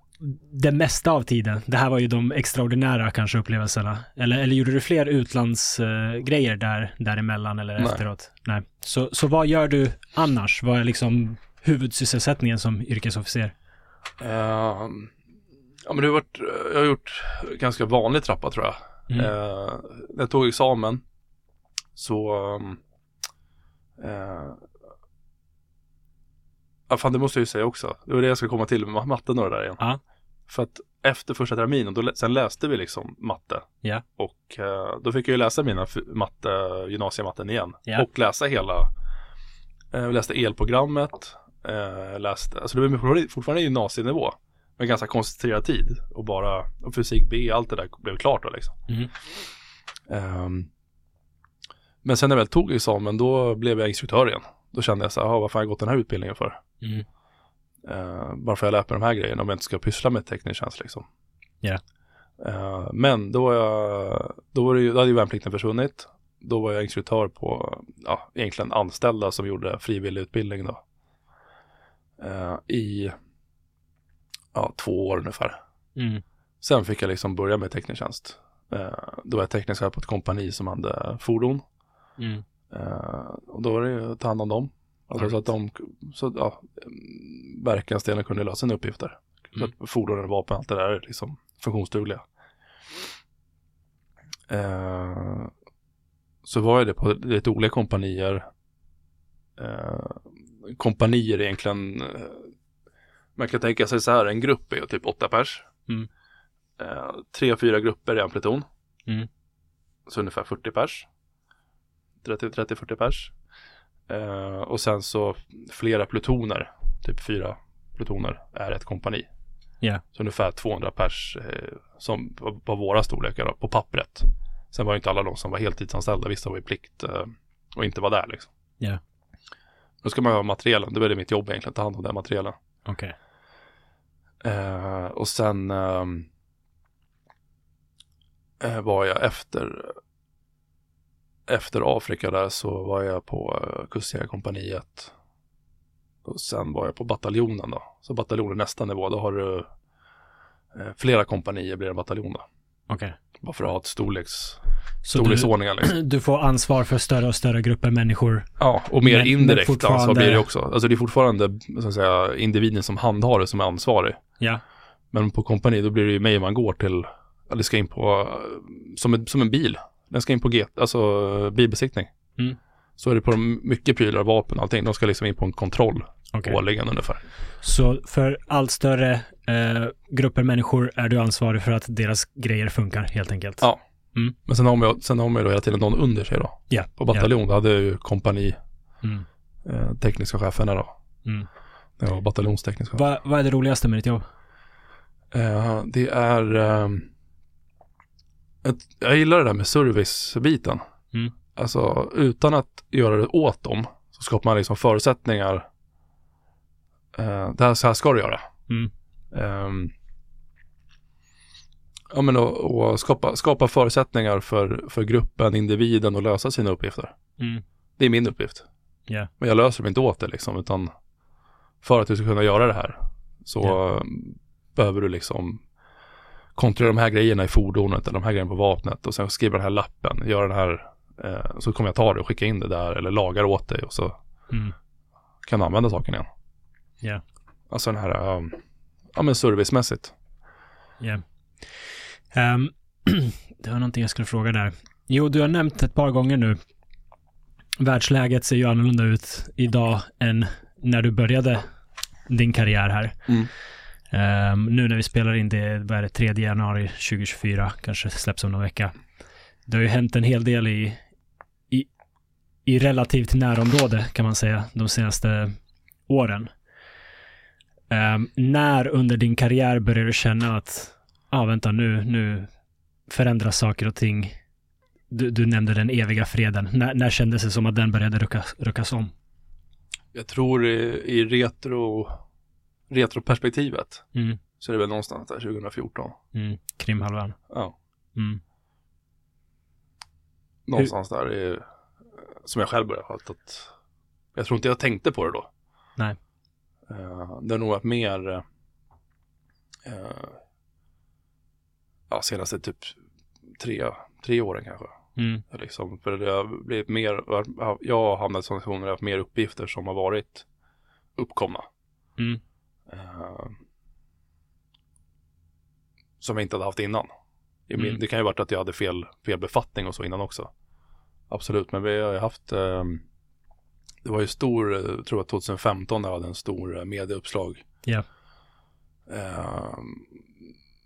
Speaker 1: det mesta av tiden, det här var ju de extraordinära kanske upplevelserna, eller, eller gjorde du fler utlandsgrejer uh, där, däremellan eller
Speaker 2: Nej.
Speaker 1: efteråt? Nej. Så, så vad gör du annars? Vad är liksom huvudsysselsättningen som yrkesofficer?
Speaker 2: Ehm, ja men det har varit, jag har gjort ganska vanlig trappa tror jag.
Speaker 1: Mm.
Speaker 2: Eh, när jag tog examen så eh, Ja fan det måste jag ju säga också. Det var det jag ska komma till med matten och det där igen.
Speaker 1: Ja.
Speaker 2: För att efter första terminen, då, sen läste vi liksom matte.
Speaker 1: Ja.
Speaker 2: Och eh, då fick jag ju läsa mina matte, gymnasiematten igen.
Speaker 1: Ja.
Speaker 2: Och läsa hela, eh, vi läste elprogrammet, eh, läste, alltså det var fortfarande, gymnasienivå. Men ganska koncentrerad tid och bara, och fysik B, allt det där blev klart då liksom.
Speaker 1: Mm.
Speaker 2: Ehm, men sen när jag väl tog examen då blev jag instruktör igen. Då kände jag så här, "Jaha, vad fan har jag gått den här utbildningen för?
Speaker 1: Mm.
Speaker 2: Uh, varför jag lärt mig de här grejerna om jag inte ska pyssla med teknisk tjänst liksom.
Speaker 1: Ja.
Speaker 2: Eh, men då var jag, då var det då hade ju värnplikten försvunnit. Då var jag instruktör på, ja, egentligen anställda som gjorde frivillig utbildning då. Eh, I, ja, två år ungefär.
Speaker 1: Mm.
Speaker 2: Sen fick jag liksom börja med teknisk tjänst. Eh, då var jag teknisk chef på ett kompani som hade fordon.
Speaker 1: Mm.
Speaker 2: Eh, och då var det ju att ta hand om dem. Alltså så att de, så ja, verkansdelen kunde lösa sina uppgifter. Så att fordonen, vapen, allt det där är liksom funktionsdugliga. Eh, så var jag det på lite olika kompanier. Eh, kompanier är egentligen, eh, man kan tänka sig så här, en grupp är ju typ åtta pers.
Speaker 1: Mm.
Speaker 2: Eh, tre, fyra grupper i en pluton.
Speaker 1: Mm.
Speaker 2: Så ungefär 40 pers. 30-40 pers. Eh, och sen så flera plutoner, typ fyra plutoner, är ett kompani.
Speaker 1: Ja.
Speaker 2: Så ungefär 200 pers eh, som var, våra storlekar då, på pappret. Sen var ju inte alla de som var heltidsanställda, vissa var i plikt eh, och inte var där liksom.
Speaker 1: Ja.
Speaker 2: Då ska man ha materialen, det var det mitt jobb egentligen, ta hand om den materialen.
Speaker 1: Okej.
Speaker 2: Eh, och sen ehm, eh, var jag efter efter Afrika där så var jag på uh, kustjägarkompaniet och sen var jag på bataljonen då. Så bataljonen nästa nivå, då har du eh, flera kompanier blir en bataljon då.
Speaker 1: Okej.
Speaker 2: Bara för att ha ett storleks,
Speaker 1: Så du,
Speaker 2: storleksordningar liksom.
Speaker 1: du får ansvar för större och större grupper människor.
Speaker 2: Ja, och mer
Speaker 1: Men- men
Speaker 2: indirekt
Speaker 1: fortfarande-
Speaker 2: ansvar blir det också. Alltså det är fortfarande, så att säga, individen som handhar det som är ansvarig.
Speaker 1: Ja.
Speaker 2: Men på kompani då blir det ju mig man går till, eller ska in på, som en, som en bil. Den ska in på G, alltså bilbesiktning.
Speaker 1: Mm.
Speaker 2: Så är det på de mycket prylar, vapen och allting. De ska liksom in på en kontroll.
Speaker 1: Okej.
Speaker 2: årligen ungefär.
Speaker 1: Så för allt större eh, grupper människor är du ansvarig för att deras grejer funkar helt enkelt?
Speaker 2: Ja.
Speaker 1: Mm.
Speaker 2: Men sen har man ju sen har man ju då hela tiden någon under sig då.
Speaker 1: Ja.
Speaker 2: På bataljon, då hade jag ju kompani,
Speaker 1: Ja. Mm.
Speaker 2: eh, tekniska cheferna då.
Speaker 1: Mm.
Speaker 2: Jag var bataljonsteknisk chef.
Speaker 1: Vad, är det roligaste med ditt jobb?
Speaker 2: Eh, det är... ehm, ett, jag gillar det där med servicebiten.
Speaker 1: Mm.
Speaker 2: Alltså utan att göra det åt dem så skapar man liksom förutsättningar. Uh, det här, så här ska du göra.
Speaker 1: Mm.
Speaker 2: Ehm, ja men och, och skapa, skapa förutsättningar för, för gruppen, individen att lösa sina uppgifter.
Speaker 1: Mm.
Speaker 2: Det är min uppgift.
Speaker 1: Ja.
Speaker 2: Men jag löser dem inte åt det liksom utan för att du ska kunna göra det här så eh, behöver du liksom kontrollera de här grejerna i fordonet eller de här grejerna på vapnet och sen skriva den här lappen, göra den här eh, så kommer jag ta det och skicka in det där eller lagar åt dig och så
Speaker 1: Mm.
Speaker 2: kan du använda saken igen.
Speaker 1: Ja.
Speaker 2: Alltså den här, um, ja men servicemässigt.
Speaker 1: Ja. Ehm, det var någonting jag skulle fråga där. Jo, du har nämnt ett par gånger nu. Världsläget ser ju annorlunda ut idag än när du började din karriär här.
Speaker 2: Mm.
Speaker 1: Ehm, nu när vi spelar in det, vad är det, 3 januari 2024, kanske släpps om någon vecka. Det har ju hänt en hel del i, i, i relativt närområde kan man säga de senaste åren. Ehm, när under din karriär började du känna att, ja ah, vänta nu, nu förändras saker och ting. Du, du nämnde den eviga freden. När, när kändes det som att den började ruckas, ruckas om?
Speaker 2: Jag tror i, i retro, retroperspektivet
Speaker 1: Mm,
Speaker 2: så är det väl någonstans där 2014.
Speaker 1: mm, Krimhalvön.
Speaker 2: Ja,
Speaker 1: Mm,
Speaker 2: någonstans där är, som jag själv började att jag tror inte jag tänkte på det då.
Speaker 1: Nej.
Speaker 2: Eh, det har nog varit mer uh, ja, senaste typ tre, tre åren kanske.
Speaker 1: mm,
Speaker 2: Liksom, för det har blivit mer, jag har hamnat i situationer där jag haft mer uppgifter som har varit uppkomna.
Speaker 1: mm,
Speaker 2: Eh, som jag inte hade haft innan.
Speaker 1: Mm.
Speaker 2: Det kan ju varit att jag hade fel, fel befattning och så innan också. Absolut, men vi har ju haft eh, Det var ju stor, eh, tror jag 2015 när jag hade en stor eh, medieuppslag.
Speaker 1: Ja.
Speaker 2: Eh,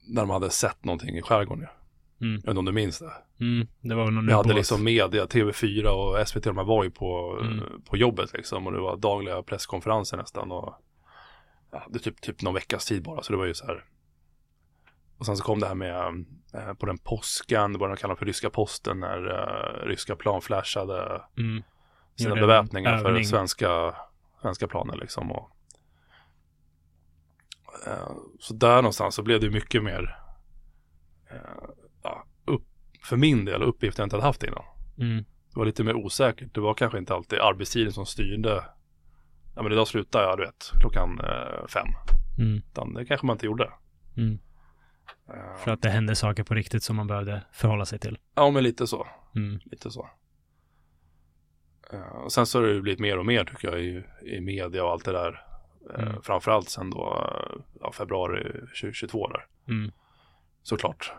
Speaker 2: när de hade sett någonting i skärgården.
Speaker 1: mm,
Speaker 2: Jag vet inte om du minns det?
Speaker 1: mm. Det var någon
Speaker 2: Vi hade
Speaker 1: ubåt.
Speaker 2: liksom media, TV4 och SVT, de var ju på,
Speaker 1: Mm.
Speaker 2: på jobbet liksom. Och det var dagliga presskonferenser nästan. Och, ja, det typ, typ någon veckas tid bara, så det var ju så här. Och sen så kom det här med, eh, på den påsken, vad de kallar för ryska posten, när eh, ryska plan flashade
Speaker 1: Mm,
Speaker 2: sina beväpningar för svenska, svenska planer liksom. Och, eh, så där någonstans så blev det mycket mer, eh, ja, upp, för min del, uppgifter jag inte hade haft innan.
Speaker 1: mm,
Speaker 2: Det var lite mer osäkert. Det var kanske inte alltid arbetstiden som styrde. Ja men idag slutar jag, du vet, klockan eh, fem.
Speaker 1: mm,
Speaker 2: Utan det kanske man inte gjorde.
Speaker 1: mm.
Speaker 2: Eh,
Speaker 1: För att det hände saker på riktigt som man behövde förhålla sig till.
Speaker 2: Ja men lite så.
Speaker 1: Mm,
Speaker 2: Lite så. Eh, och sen så har det blivit mer och mer tycker jag i, i media och allt det där. Eh,
Speaker 1: Mm.
Speaker 2: Framförallt sen då eh, ja, februari 2022 där.
Speaker 1: mm,
Speaker 2: Såklart.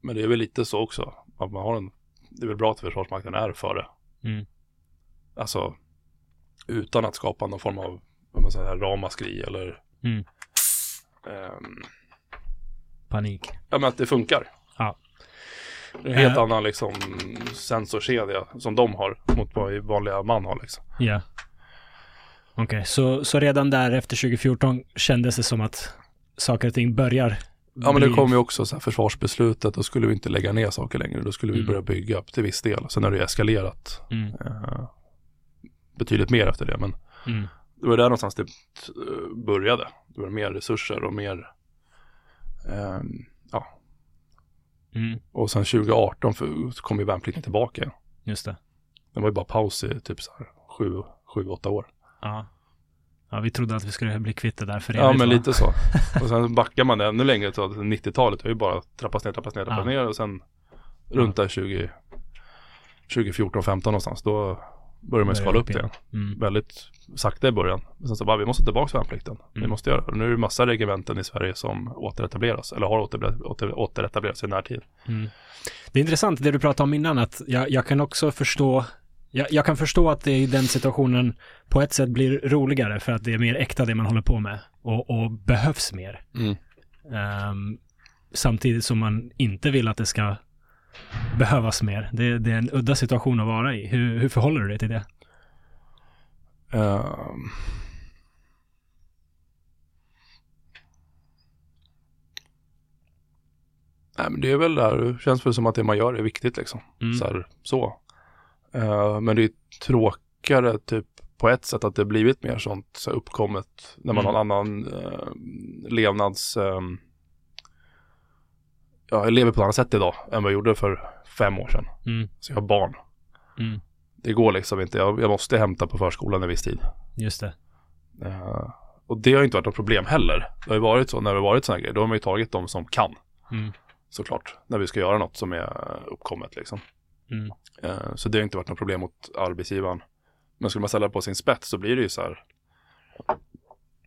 Speaker 2: Men det är väl lite så också. Att man har en, det är väl bra att Försvarsmakten är före.
Speaker 1: mm,
Speaker 2: Alltså utan att skapa någon form av vad man säger, ramaskri eller
Speaker 1: mm.
Speaker 2: ehm,
Speaker 1: Panik.
Speaker 2: ja men att det funkar. En helt
Speaker 1: Eh.
Speaker 2: annan liksom sensorkedja som de har mot vad vanliga man har liksom.
Speaker 1: Ja. Okej, så, så redan där efter 2014 kändes det som att saker och ting börjar
Speaker 2: Ja men det kom ju också så här försvarsbeslutet, då skulle vi inte lägga ner saker längre, då skulle vi
Speaker 1: Mm.
Speaker 2: börja bygga upp till viss del. Sen har det ju eskalerat
Speaker 1: Mm,
Speaker 2: eh, betydligt mer efter det, men
Speaker 1: mm,
Speaker 2: det var där någonstans det eh, började. Det var mer resurser och mer ehm, ja,
Speaker 1: mm,
Speaker 2: och sen 2018 för, kom ju värnplikten tillbaka.
Speaker 1: just det.
Speaker 2: Det var ju bara paus i typ så här sju, sju, åtta år.
Speaker 1: Ja. Ja, vi trodde att vi skulle bli kvitt det där för
Speaker 2: Ja,
Speaker 1: evigt,
Speaker 2: men
Speaker 1: va?
Speaker 2: lite så. Och sen backar man det ännu längre. Att 90-talet har ju bara trappats ner, trappats ner, trappats
Speaker 1: Ja.
Speaker 2: ner. Och sen runt där 20, 2014, 15 någonstans. Då börjar man skala upp det.
Speaker 1: Mm,
Speaker 2: Väldigt sakta i början. Men sen så bara, vi måste tillbaka till värnplikten. Vi
Speaker 1: Mm.
Speaker 2: måste göra det. Nu är det massa regementen i Sverige som återetableras. Eller har åter, åter, återetablerats i närtid.
Speaker 1: mm. Det är intressant det du pratade om innan, att jag, jag kan också förstå Jag, jag kan förstå att det i den situationen på ett sätt blir roligare för att det är mer äkta det man håller på med och, och behövs mer. Ehm, samtidigt som man inte vill att det ska behövas mer. Det, det är en udda situation att vara i. Hur, hur förhåller du dig till det?
Speaker 2: Ehm. Nej men det är väl där, det känns väl som att det man gör är viktigt liksom.
Speaker 1: Mm.
Speaker 2: Så. Här, så. Eh, men det är tråkigare typ på ett sätt att det blivit mer sånt så här, uppkommet när man
Speaker 1: Mm.
Speaker 2: har en annan eh, levnads... ehm, ja, jag lever på ett annat sätt idag än vad jag gjorde för fem år sedan.
Speaker 1: Mm.
Speaker 2: Så jag har barn.
Speaker 1: Mm.
Speaker 2: Det går liksom inte. Jag, jag måste hämta på förskolan en viss tid.
Speaker 1: Just det.
Speaker 2: Eh, och det har inte varit något problem heller. Det har ju varit så när det har varit sådana grejer. Då har man ju tagit de som kan
Speaker 1: Mm.
Speaker 2: såklart. När vi ska göra något som är uppkommet liksom.
Speaker 1: Mm.
Speaker 2: Eh, så det har inte varit något problem mot arbetsgivaren. Men skulle man ställa på sin spets så blir det ju så här.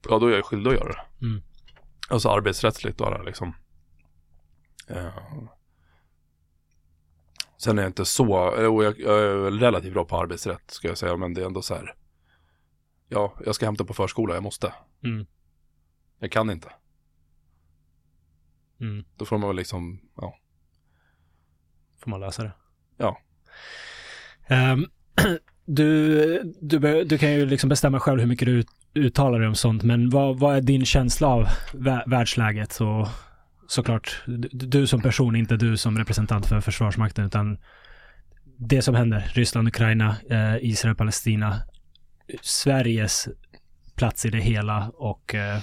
Speaker 2: Ja, då är jag skyldig att göra det.
Speaker 1: Mm.
Speaker 2: Alltså arbetsrättsligt då liksom. Eh, sen är jag inte så, jo, jag, jag är relativt bra på arbetsrätt ska jag säga, men det är ändå så här. Ja, jag ska hämta på förskola, jag måste.
Speaker 1: Mm.
Speaker 2: Jag kan inte.
Speaker 1: Mm.
Speaker 2: Då får man väl liksom, ja.
Speaker 1: Får man lösa det.
Speaker 2: Ja.
Speaker 1: Ehm, du, du, du kan ju liksom bestämma själv hur mycket du ut- uttalar dig om sånt, men vad, vad är din känsla av vä- världsläget? Och såklart, du, som person, inte du som representant för Försvarsmakten, utan det som händer, Ryssland, Ukraina, eh, Israel, Palestina, Sveriges plats i det hela och eh,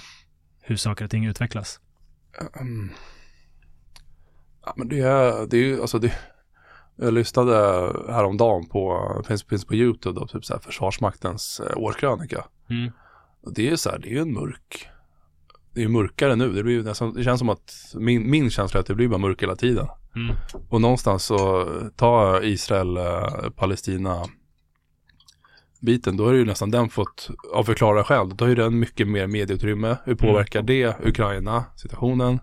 Speaker 1: hur saker och ting utvecklas.
Speaker 2: Mm. Ja, men det är, det är ju, alltså det, jag lyssnade häromdagen på, finns, finns på YouTube då, typ så här Försvarsmaktens eh, årskrönika.
Speaker 1: Mm.
Speaker 2: Och det är så här, det är ju en mörk, det är ju mörkare nu. Det, blir ju nästan, det känns som att min, min känsla är att det blir bara mörkt hela tiden.
Speaker 1: Mm.
Speaker 2: Och någonstans så tar Israel, eh, Palestina biten, då det ju nästan den fått, av förklara själv, då har ju den mycket mer medieutrymme. Hur påverkar det Ukraina, situationen?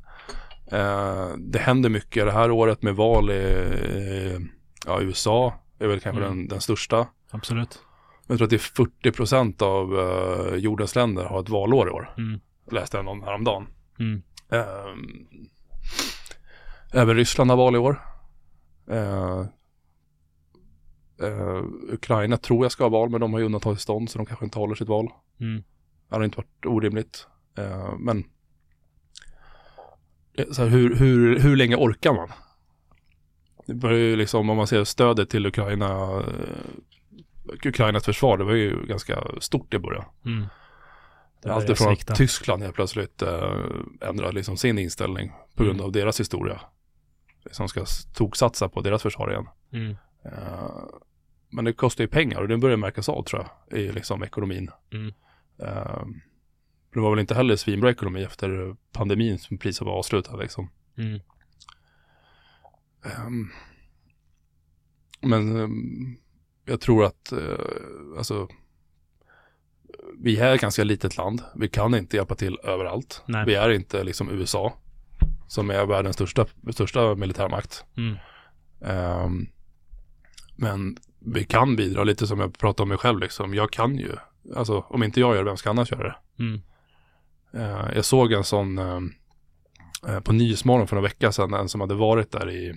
Speaker 2: Eh, det händer mycket det här året med val i eh, ja, USA, är väl kanske
Speaker 1: Mm.
Speaker 2: den, den största.
Speaker 1: Absolut.
Speaker 2: Jag tror att det är 40 procent av eh, jordens länder har ett valår i år.
Speaker 1: Mm.
Speaker 2: Läste jag någon häromdagen.
Speaker 1: Mm.
Speaker 2: Ehm, även Ryssland har val i år. Eh, eh, Ukraina tror jag ska ha val, men de har ju undantagstillstånd så de kanske inte håller sitt val.
Speaker 1: Mm.
Speaker 2: Det hade inte varit orimligt. Eh, men eh, så här, hur, hur, hur länge orkar man? Det börjar ju liksom, om man ser stödet till Ukraina, eh, Ukrainas försvar, det var ju ganska stort i början.
Speaker 1: Mm.
Speaker 2: Allt
Speaker 1: svikta.
Speaker 2: att Tyskland helt plötsligt eh, ändrar liksom sin inställning på grund
Speaker 1: Mm.
Speaker 2: av deras historia. Som ska s- toksatsa på deras försvar igen.
Speaker 1: Mm.
Speaker 2: Eh, men det kostar ju pengar och det börjar märkas av tror jag i liksom ekonomin.
Speaker 1: Mm.
Speaker 2: Eh, det var väl inte heller svinbra ekonomi efter pandemin som priset var avslutad liksom.
Speaker 1: Mm.
Speaker 2: Ehm, men ehm, jag tror att eh, alltså vi är ett ganska litet land. Vi kan inte hjälpa till överallt.
Speaker 1: Nej.
Speaker 2: Vi är inte liksom USA som är världens största, största militärmakt.
Speaker 1: Mm.
Speaker 2: Ehm, men vi kan bidra lite som jag pratade om mig själv liksom. Jag kan ju. Alltså om inte jag gör det, vem ska annars göra det?
Speaker 1: Mm.
Speaker 2: Eh, jag såg en sån eh, på Nyhetsmorgon för några veckor sedan, en som hade varit där i,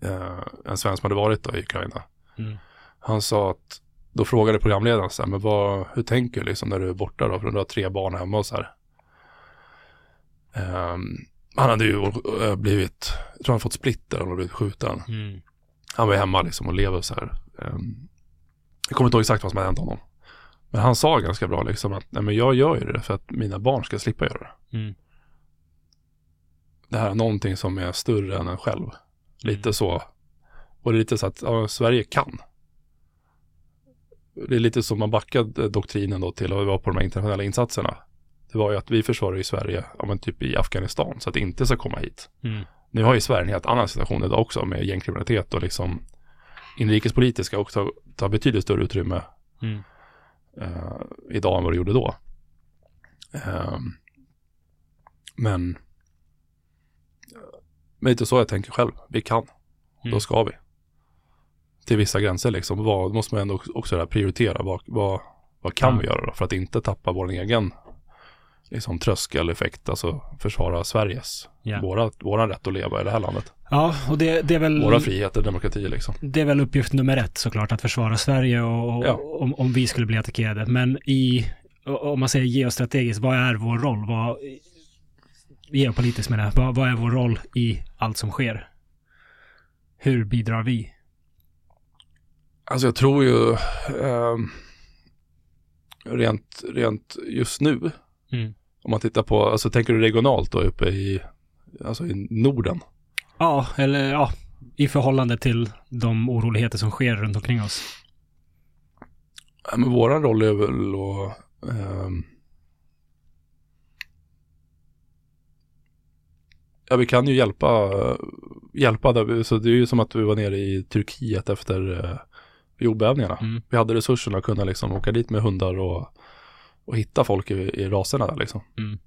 Speaker 2: eh, en svensk som hade varit då i Ukraina.
Speaker 1: Mm.
Speaker 2: Han sa att, då frågade programledaren så här, men vad, hur tänker du liksom när du är borta då, för du har tre barn hemma och så här. Ehm, han hade ju blivit, jag tror han fått splitter, hade blivit skjuten.
Speaker 1: Mm.
Speaker 2: Han var hemma liksom och lever så här. Ehm, jag kommer inte ihåg exakt vad som hade hänt honom. Men han sa ganska bra liksom att, nej men jag gör ju det för att mina barn ska slippa göra det.
Speaker 1: Mm.
Speaker 2: det här är någonting som är större än en själv. Lite
Speaker 1: Mm.
Speaker 2: så. Och det är lite så att ja, Sverige kan. Det är lite som man backade doktrinen då till att vara på de här internationella insatserna. Det var ju att vi försvarar ju Sverige, ja men typ i Afghanistan, så att det inte ska komma hit.
Speaker 1: Mm.
Speaker 2: Nu har ju Sverige en helt annan situation idag också med gängkriminalitet och liksom inrikespolitiska också tar betydligt större utrymme
Speaker 1: Mm.
Speaker 2: eh, idag än vad det gjorde då. Ehm, men men det är inte så jag tänker själv. Vi kan.
Speaker 1: Mm.
Speaker 2: Då ska vi. Till vissa gränser liksom. Vad måste man ändå också där prioritera? Vad, vad, vad kan
Speaker 1: Ja.
Speaker 2: vi göra då för att inte tappa vår egen liksom, tröskeleffekt, alltså försvara Sveriges,
Speaker 1: Ja.
Speaker 2: våra, rätt att leva i det här landet.
Speaker 1: Ja, och det, det är väl...
Speaker 2: Våra friheter, demokrati liksom.
Speaker 1: Det är väl uppgift nummer ett såklart, att försvara Sverige och, och
Speaker 2: Ja.
Speaker 1: om, om vi skulle bli attackerade. Men i, om man säger geostrategiskt, vad är vår roll? Vad, geopolitiskt menar jag, vad, vad är vår roll i allt som sker? Hur bidrar vi?
Speaker 2: Alltså jag tror ju ehm, rent, rent just nu,
Speaker 1: Mm.
Speaker 2: om man tittar på, alltså tänker du regionalt då uppe i, alltså i Norden?
Speaker 1: Ja, eller ja, i förhållande till de oroligheter som sker runt omkring oss.
Speaker 2: Ja, men våran roll är väl att ehm, Ja, vi kan ju hjälpa, hjälpa där, så det är ju som att vi var nere i Turkiet efter eh, jordbävningarna.
Speaker 1: Mm.
Speaker 2: Vi hade resurserna att kunna liksom åka dit med hundar och, och hitta folk i, i raserna där liksom.
Speaker 1: Mm.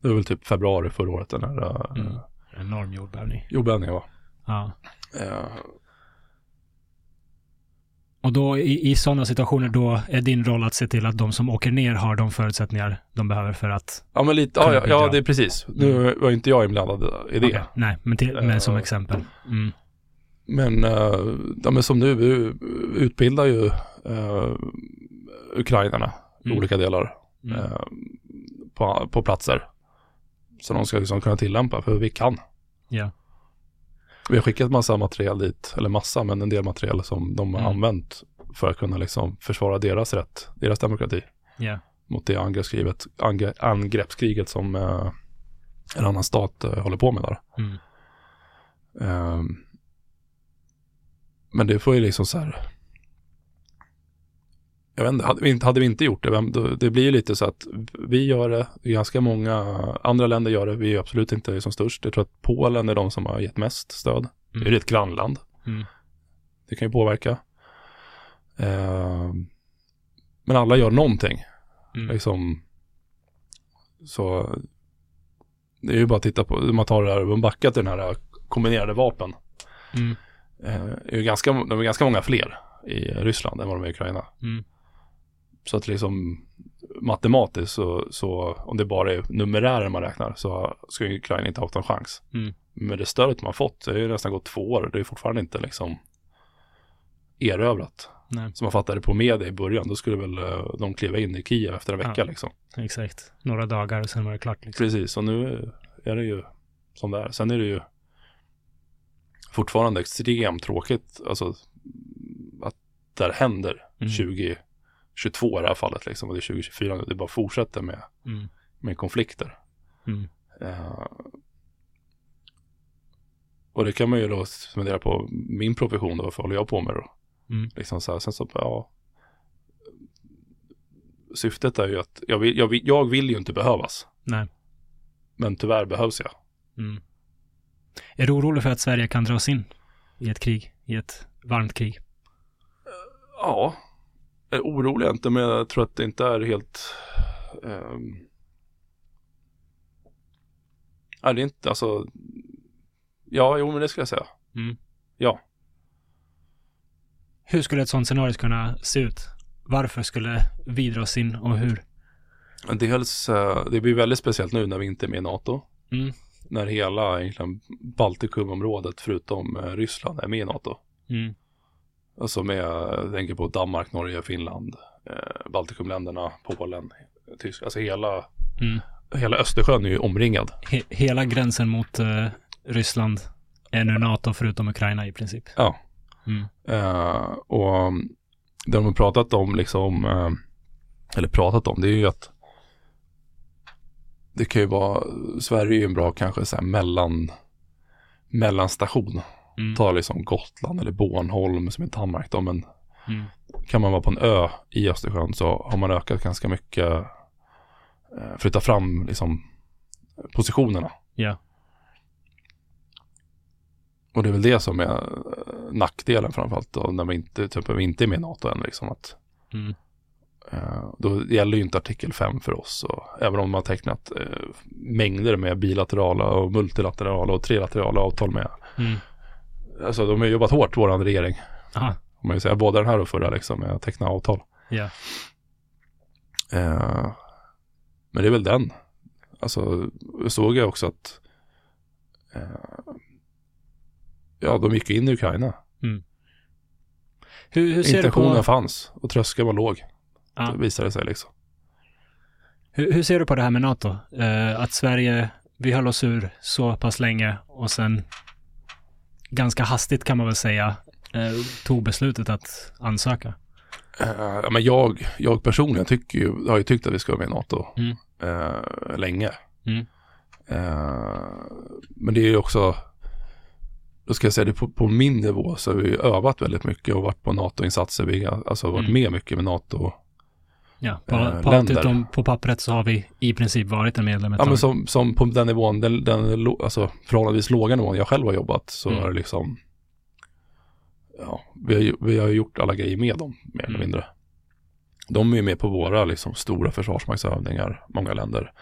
Speaker 2: Det var väl typ februari förra året den här eh,
Speaker 1: Mm. Enorm jordbävning.
Speaker 2: jordbävningen var.
Speaker 1: Ja.
Speaker 2: Eh,
Speaker 1: Och då i, i sådana situationer då är din roll att se till att de som åker ner har de förutsättningar de behöver för att...
Speaker 2: ja, men lite, ja, ja, ja, det är precis. Nu var inte jag inblandad i det.
Speaker 1: Okej, Nej, men, till, men som
Speaker 2: Eh,
Speaker 1: exempel. Mm.
Speaker 2: Men, eh, ja, men som nu, vi utbildar ju uh, ukrainarna i
Speaker 1: Mm.
Speaker 2: olika delar
Speaker 1: Mm.
Speaker 2: eh, på, på platser. Så de ska liksom kunna tillämpa, för vi kan.
Speaker 1: Ja.
Speaker 2: Vi har skickat massa material dit, eller massa, men en del material som de har
Speaker 1: Mm.
Speaker 2: använt för att kunna liksom försvara deras rätt, deras demokrati
Speaker 1: Ja.
Speaker 2: mot det angreppskriget, ange, angreppskriget som en annan stat håller på med där.
Speaker 1: Mm.
Speaker 2: Men det får ju liksom så här. Jag vet inte, hade vi inte, hade vi inte gjort det, det blir ju lite så att vi gör det, ganska många andra länder gör det, vi är absolut inte som störst. Jag tror att Polen är de som har gett mest stöd. Det är
Speaker 1: Mm.
Speaker 2: ett grannland.
Speaker 1: Mm.
Speaker 2: Det kan ju påverka. Ehm, men alla gör någonting.
Speaker 1: Mm.
Speaker 2: Liksom, så det är ju bara att titta på, man tar det här, man backar till den här kombinerade vapen.
Speaker 1: Mm.
Speaker 2: Eh, är ju ganska, de är ganska många fler i Ryssland än vad de är i Ukraina.
Speaker 1: Mm.
Speaker 2: Så att liksom matematiskt så, så om det bara är numerären man räknar så ska ju Ukraina inte ha haft en chans.
Speaker 1: Mm.
Speaker 2: Med det stödet de har fått så är det nästan gått två år. Det är fortfarande inte liksom erövrat.
Speaker 1: Nej,
Speaker 2: Som man fattade på media i början, då skulle väl eh, de kliva in i Kiev efter en vecka
Speaker 1: Ja.
Speaker 2: liksom.
Speaker 1: exakt. Några dagar och sen var det klart. Liksom.
Speaker 2: Precis, och nu är det ju som det är. Sen är det ju fortfarande extremt tråkigt, alltså att det här händer
Speaker 1: Mm.
Speaker 2: 2022 i det här fallet liksom, och det är 2024 nu, det bara fortsätter med,
Speaker 1: Mm.
Speaker 2: med konflikter.
Speaker 1: Mm.
Speaker 2: Eh, och det kan man ju då fundera på min profession då, varför håller jag på med då?
Speaker 1: Mm.
Speaker 2: Liksom så här, sen så, ja. Syftet är ju att, jag vill, jag vill, jag vill ju inte behövas,
Speaker 1: Nej.
Speaker 2: men tyvärr behövs jag.
Speaker 1: Mm. Är du orolig för att Sverige kan dras in i ett krig? I ett varmt krig?
Speaker 2: Ja, jag är orolig inte, men jag tror att det inte är helt... ehm, Nej, det är inte, alltså... Ja, jo, men det ska jag säga.
Speaker 1: Mm.
Speaker 2: Ja.
Speaker 1: Hur skulle ett sånt scenario kunna se ut? Varför skulle vi dras in och hur?
Speaker 2: Dels, eh, det blir väldigt speciellt nu när vi inte är med i NATO.
Speaker 1: Mm.
Speaker 2: När hela egentligen Baltikumområdet förutom eh, Ryssland är med i NATO.
Speaker 1: Mm.
Speaker 2: Alltså med, jag tänker på Danmark, Norge, Finland, eh, Baltikumländerna, Polen, Tyskland. Alltså hela,
Speaker 1: Mm.
Speaker 2: hela Östersjön är ju omringad.
Speaker 1: He- hela gränsen mot eh, Ryssland är nu NATO förutom Ukraina i princip.
Speaker 2: Ja.
Speaker 1: Mm.
Speaker 2: Eh, och det de har pratat om liksom, eh, eller pratat om, det är ju att det kan ju vara, Sverige är ju en bra kanske så här mellan, mellanstation.
Speaker 1: Mm.
Speaker 2: Ta liksom Gotland eller Bornholm som är Danmark då, men
Speaker 1: Mm.
Speaker 2: kan man vara på en ö i Östersjön så har man ökat ganska mycket, eh, flytta fram liksom positionerna.
Speaker 1: Ja.
Speaker 2: Och det är väl det som är eh, nackdelen framförallt då, när vi inte, typ, vi inte är med i NATO än. Liksom, att,
Speaker 1: Mm.
Speaker 2: Eh, då gäller ju inte artikel 5 för oss. Och, även om man har tecknat eh, mängder med bilaterala och multilaterala och trilaterala avtal med.
Speaker 1: Mm.
Speaker 2: Alltså de har jobbat hårt, våran regering,
Speaker 1: Aha,
Speaker 2: Om man säga både den här och förra liksom, med att teckna avtal.
Speaker 1: ja.
Speaker 2: Eh, men det är väl den. Alltså, jag såg jag också att eh, ja, de gick in i Ukraina.
Speaker 1: Hur, hur du
Speaker 2: Intentionen
Speaker 1: på...
Speaker 2: fanns och tröskeln var låg.
Speaker 1: Ja.
Speaker 2: Det visade sig liksom.
Speaker 1: Hur, hur ser du på det här med NATO? Eh, att Sverige, vi höll oss ur så pass länge och sen ganska hastigt kan man väl säga eh, tog beslutet att ansöka.
Speaker 2: Eh, men jag, jag personligen tycker ju, har ju tyckt att vi ska vara med i NATO
Speaker 1: Mm.
Speaker 2: eh, länge.
Speaker 1: Mm.
Speaker 2: Eh, men det är ju också, då ska jag säga det på, på min nivå så har vi övat väldigt mycket och varit på NATO-insatser. Vi har alltså varit
Speaker 1: Mm.
Speaker 2: med mycket med NATO.
Speaker 1: Ja, på,
Speaker 2: Eh,
Speaker 1: på utom på pappret så har vi i princip varit en medlem ett
Speaker 2: Ja,
Speaker 1: tag.
Speaker 2: men som, som på den nivån, den, den alltså förhållandevis låga nivån jag själv har jobbat så
Speaker 1: Mm.
Speaker 2: är det liksom, ja, vi har, vi har gjort alla grejer med dem mer eller
Speaker 1: Mm.
Speaker 2: mindre. De är ju med på våra liksom stora försvarsmaktsövningar, många länder.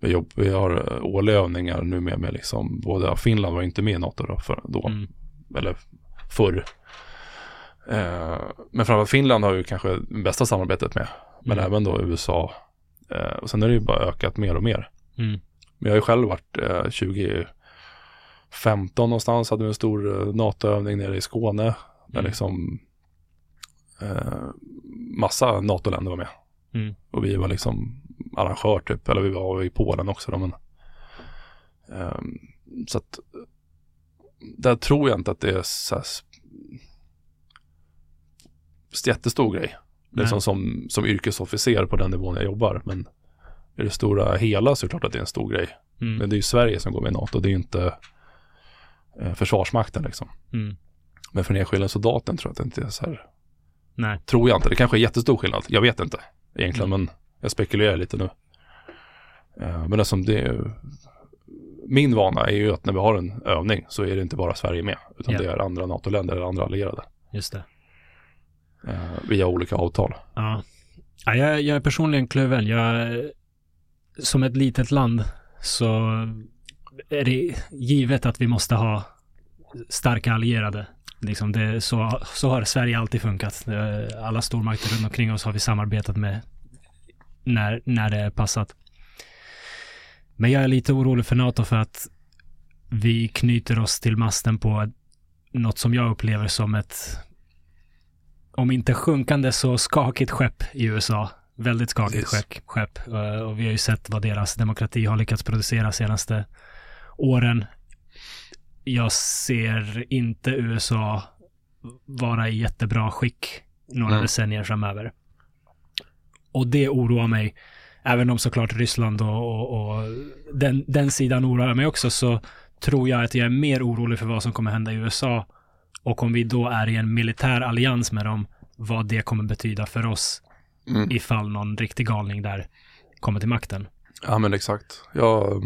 Speaker 2: Vi, jobb, vi har eh, årliga övningar nu med, med liksom, både Finland var inte med i NATO då, för, då
Speaker 1: Mm.
Speaker 2: eller förr. Eh, men framförallt Finland har ju kanske det bästa samarbetet med, men
Speaker 1: Mm.
Speaker 2: även då USA. Eh, och sen har det ju bara ökat mer och mer.
Speaker 1: Mm.
Speaker 2: Men jag har ju själv varit eh, 2015 någonstans, hade vi en stor eh, NATO-övning nere i Skåne. Där
Speaker 1: Mm.
Speaker 2: liksom eh, massa NATO-länder var med.
Speaker 1: Mm.
Speaker 2: Och vi var liksom arrangör typ, eller vi var i Polen också då, men ehm, så att där tror jag inte att det är så här jättestor grej. Liksom som, som yrkesofficer på den nivån jag jobbar. Men i det stora hela så är det klart att det är en stor grej.
Speaker 1: Mm.
Speaker 2: Men det är ju Sverige som går med i NATO, det är ju inte eh, Försvarsmakten liksom.
Speaker 1: Mm.
Speaker 2: Men för den enskilda soldaten tror jag att det inte är så här,
Speaker 1: Nej.
Speaker 2: tror jag inte. Det kanske är jättestor skillnad, jag vet inte egentligen,
Speaker 1: Mm.
Speaker 2: men jag spekulerar lite nu. Eh, men eftersom det är, min vana är ju att när vi har en övning så är det inte bara Sverige med, utan
Speaker 1: Ja.
Speaker 2: det är andra NATO-länder eller andra allierade
Speaker 1: Just det
Speaker 2: eh, via olika avtal.
Speaker 1: Ja. ja jag, jag är personligen kluven. Jag, som ett litet land så är det givet att vi måste ha starka allierade. Liksom det, så, så har Sverige alltid funkat. Eh, alla stormakter runt omkring oss har vi samarbetat med när, när det är passat. Men jag är lite orolig för NATO för att vi knyter oss till masten på något som jag upplever som ett om inte sjunkande så skakigt skepp i USA. Väldigt skakigt skepp, skepp. Eh, Och vi har ju sett vad deras demokrati har lyckats producera senaste åren. Jag ser inte USA vara i jättebra skick några
Speaker 2: Mm.
Speaker 1: decennier framöver. Och det oroar mig. Även om såklart Ryssland och, och, och den, den sidan oroar mig också så tror jag att jag är mer orolig för vad som kommer hända i USA och om vi då är i en militär allians med dem, vad det kommer betyda för oss
Speaker 2: Mm.
Speaker 1: ifall någon riktig galning där kommer till makten.
Speaker 2: Ja men exakt. Jag,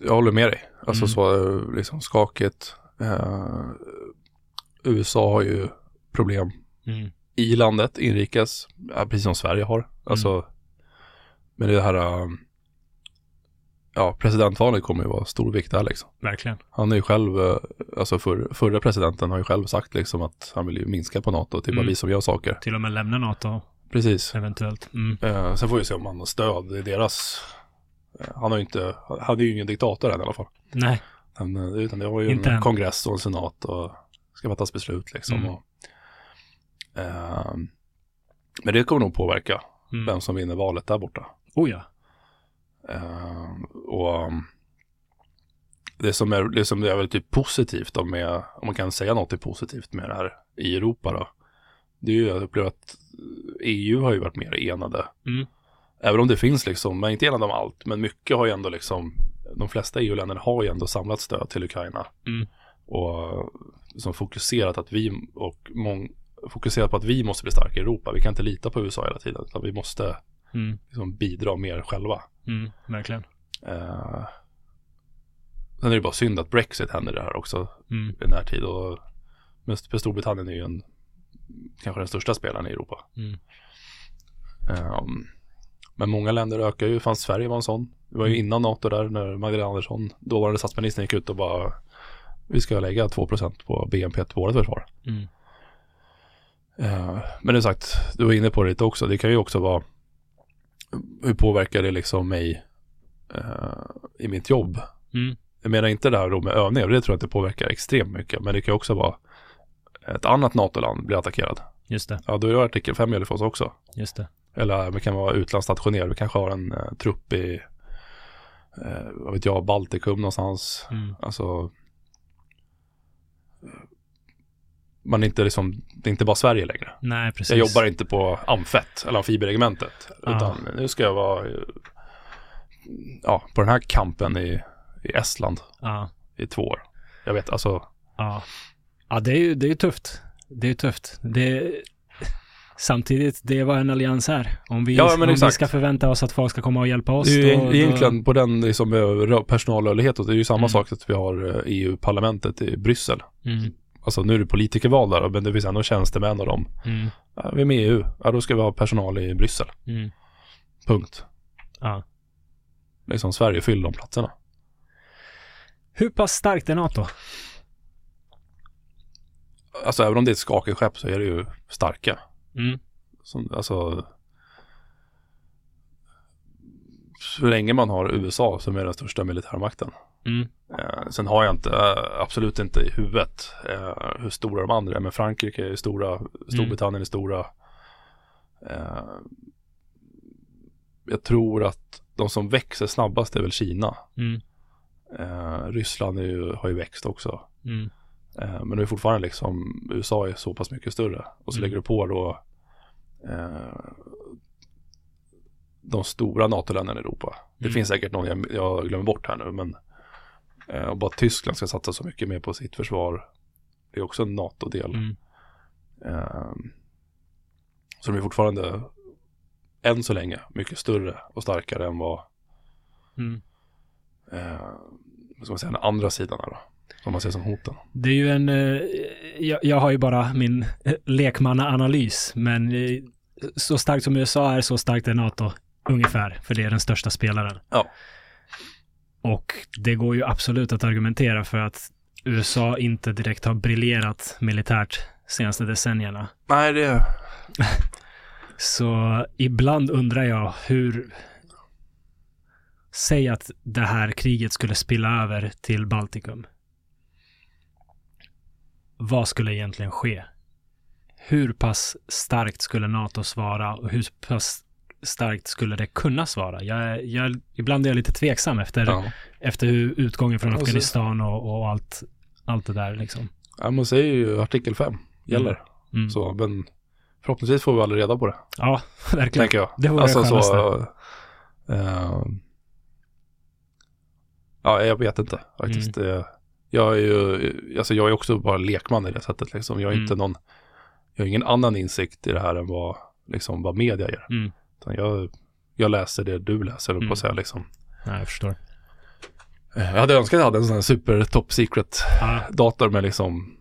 Speaker 2: jag håller med dig. Alltså
Speaker 1: Mm.
Speaker 2: så liksom skakigt. Eh, USA har ju problem
Speaker 1: Mm.
Speaker 2: i landet, inrikes, precis som Sverige har. Alltså, men det här, eh, ja presidentvalet kommer ju vara stor vikt där liksom.
Speaker 1: Verkligen.
Speaker 2: Han är ju själv, eh, alltså för, förra presidenten har ju själv sagt liksom att han vill ju minska på NATO, är bara
Speaker 1: Mm.
Speaker 2: vi som gör saker.
Speaker 1: Till och med lämna NATO
Speaker 2: Precis.
Speaker 1: eventuellt. Mm.
Speaker 2: Eh, sen får vi se om han har stöd i deras, eh, han har ju inte, han är ju ingen diktator än i alla fall.
Speaker 1: Nej.
Speaker 2: Men, eh, utan det har ju
Speaker 1: Inte
Speaker 2: en
Speaker 1: än.
Speaker 2: kongress och en senat och ska fattas beslut liksom.
Speaker 1: Mm.
Speaker 2: Och, ehm, men det kommer nog påverka
Speaker 1: Mm.
Speaker 2: vem som vinner valet där borta.
Speaker 1: Oh ja.
Speaker 2: Ehm, och um, det som är, det som är väl typ positivt då med, om man kan säga något är positivt med det här i Europa då. Det är ju, jag upplever att EU har ju varit mer enade.
Speaker 1: Mm.
Speaker 2: Även om det finns liksom, är inte enade om allt, men mycket har ju ändå liksom, de flesta EU-länderna har ju ändå samlat stöd till Ukraina.
Speaker 1: Mm.
Speaker 2: Och som fokuserat att vi, och mång, fokuserat på att vi måste bli starka i Europa. Vi kan inte lita på USA hela tiden, utan vi måste
Speaker 1: Mm.
Speaker 2: liksom bidra mer själva.
Speaker 1: Mm. Verkligen.
Speaker 2: Eh, sen är det bara synd att Brexit händer det här också
Speaker 1: Mm.
Speaker 2: i närtid. Och, men Storbritannien är ju en, kanske den största spelaren i Europa.
Speaker 1: Mm.
Speaker 2: Ehm, men många länder ökar ju, fanns Sverige var en sån. Det var ju innan NATO där när Magdalena Andersson, dåvarande statsministern, gick ut och bara vi ska lägga 2% på BNP till vårt försvar.
Speaker 1: Mm.
Speaker 2: Eh, men det sagt, du var inne på det lite också. Det kan ju också vara hur påverkar det liksom mig eh, i mitt jobb?
Speaker 1: Mm.
Speaker 2: Jag menar inte det här då med övningar, det tror jag inte påverkar extremt mycket. Men det kan också vara ett annat NATO-land blir attackerad.
Speaker 1: Just det,
Speaker 2: Ja, då är det artikel 5 gäller för oss också.
Speaker 1: just det.
Speaker 2: Eller vi kan vara utlandsstationerad. Vi kanske har en eh, trupp i, eh, vad vet jag, Baltikum någonstans.
Speaker 1: Mm.
Speaker 2: Alltså, man inte liksom, det är inte bara Sverige längre.
Speaker 1: Nej, precis.
Speaker 2: Jag jobbar inte på Amfett eller amfibieregementet.
Speaker 1: Ah.
Speaker 2: Utan nu ska jag vara ja, på den här kampen i, i Estland
Speaker 1: Ja,
Speaker 2: i två år. Jag vet, alltså,
Speaker 1: ja. Ja, det är ju, det är ju tufft. Det är ju tufft. Det Samtidigt, det är vad en allians är. Om vi,
Speaker 2: Ja,
Speaker 1: om vi ska förvänta oss att folk ska komma och hjälpa oss.
Speaker 2: det är ju
Speaker 1: då,
Speaker 2: eg- egentligen på den liksom, eh, rö- personalrörlighet, det är ju samma
Speaker 1: Mm.
Speaker 2: sak att vi har eh, EU-parlamentet i Bryssel.
Speaker 1: Då, mm,
Speaker 2: Alltså nu är det politikerval där, men det finns ändå tjänstemän och dem.
Speaker 1: mm,
Speaker 2: Ja, vi är med i EU, ja då ska vi ha personal i Bryssel.
Speaker 1: mm,
Speaker 2: Punkt.
Speaker 1: ja.
Speaker 2: Liksom Sverige fyller de platserna.
Speaker 1: Hur pass starkt är NATO?
Speaker 2: Alltså även om det är ett skakigt skepp så är det ju starka.
Speaker 1: Mm,
Speaker 2: Som, alltså, så länge man har USA som är den största militärmakten.
Speaker 1: Mm,
Speaker 2: Eh, sen har jag inte, eh, absolut inte i huvudet eh, hur stora de andra är. Men Frankrike är stora, Storbritannien är stora. Eh, jag tror att de som växer snabbast är väl Kina.
Speaker 1: mm,
Speaker 2: Eh, Ryssland är ju, har ju växt också.
Speaker 1: mm,
Speaker 2: men det är fortfarande liksom, USA är så pass mycket större. Och så
Speaker 1: Mm.
Speaker 2: lägger du på då de stora NATO-länderna i Europa. Det
Speaker 1: Mm.
Speaker 2: finns säkert någon jag, jag glömmer bort här nu, men och bara Tyskland ska satsa så mycket mer på sitt försvar. Det är också en NATO-del.
Speaker 1: mm,
Speaker 2: Eh, så de är fortfarande, än så länge, mycket större och starkare än vad,
Speaker 1: mm.
Speaker 2: eh, vad ska man säga, den andra sidan är då. Som man ser som hoten.
Speaker 1: Det är ju en, eh, jag, jag har ju bara min eh, lekmannaanalys, men eh, så starkt som USA är, så starkt är NATO ungefär, för det är den största spelaren.
Speaker 2: Ja.
Speaker 1: Och det går ju absolut att argumentera för att USA inte direkt har briljerat militärt senaste decennierna.
Speaker 2: Nej, det,
Speaker 1: Så ibland undrar jag hur... Säg att det här kriget skulle spilla över till Baltikum. Vad skulle egentligen ske? Hur pass starkt skulle NATO svara och hur pass starkt skulle det kunna svara? Jag, jag, ibland är jag lite tveksam efter,
Speaker 2: ja.
Speaker 1: efter utgången från Afghanistan och, och allt, allt det där liksom.
Speaker 2: Ja, man säger ju artikel 5 gäller.
Speaker 1: Mm.
Speaker 2: Så, men förhoppningsvis får vi aldrig reda på det,
Speaker 1: Ja, verkligen.
Speaker 2: tänker jag.
Speaker 1: Det vore
Speaker 2: alltså
Speaker 1: det
Speaker 2: så, eh, Ja, jag vet inte faktiskt. Det, jag är ju, alltså jag är också bara lekman i det sättet liksom. Jag är inte
Speaker 1: Mm.
Speaker 2: någon, jag har ingen annan insikt i det här än vad, liksom, vad media ger.
Speaker 1: Mm.
Speaker 2: Utan jag, jag läser det du läser, mm. på att säga liksom.
Speaker 1: Nej, jag förstår.
Speaker 2: Eh, Jag hade önskat att jag hade en sån här super top secret
Speaker 1: Ja,
Speaker 2: dator med liksom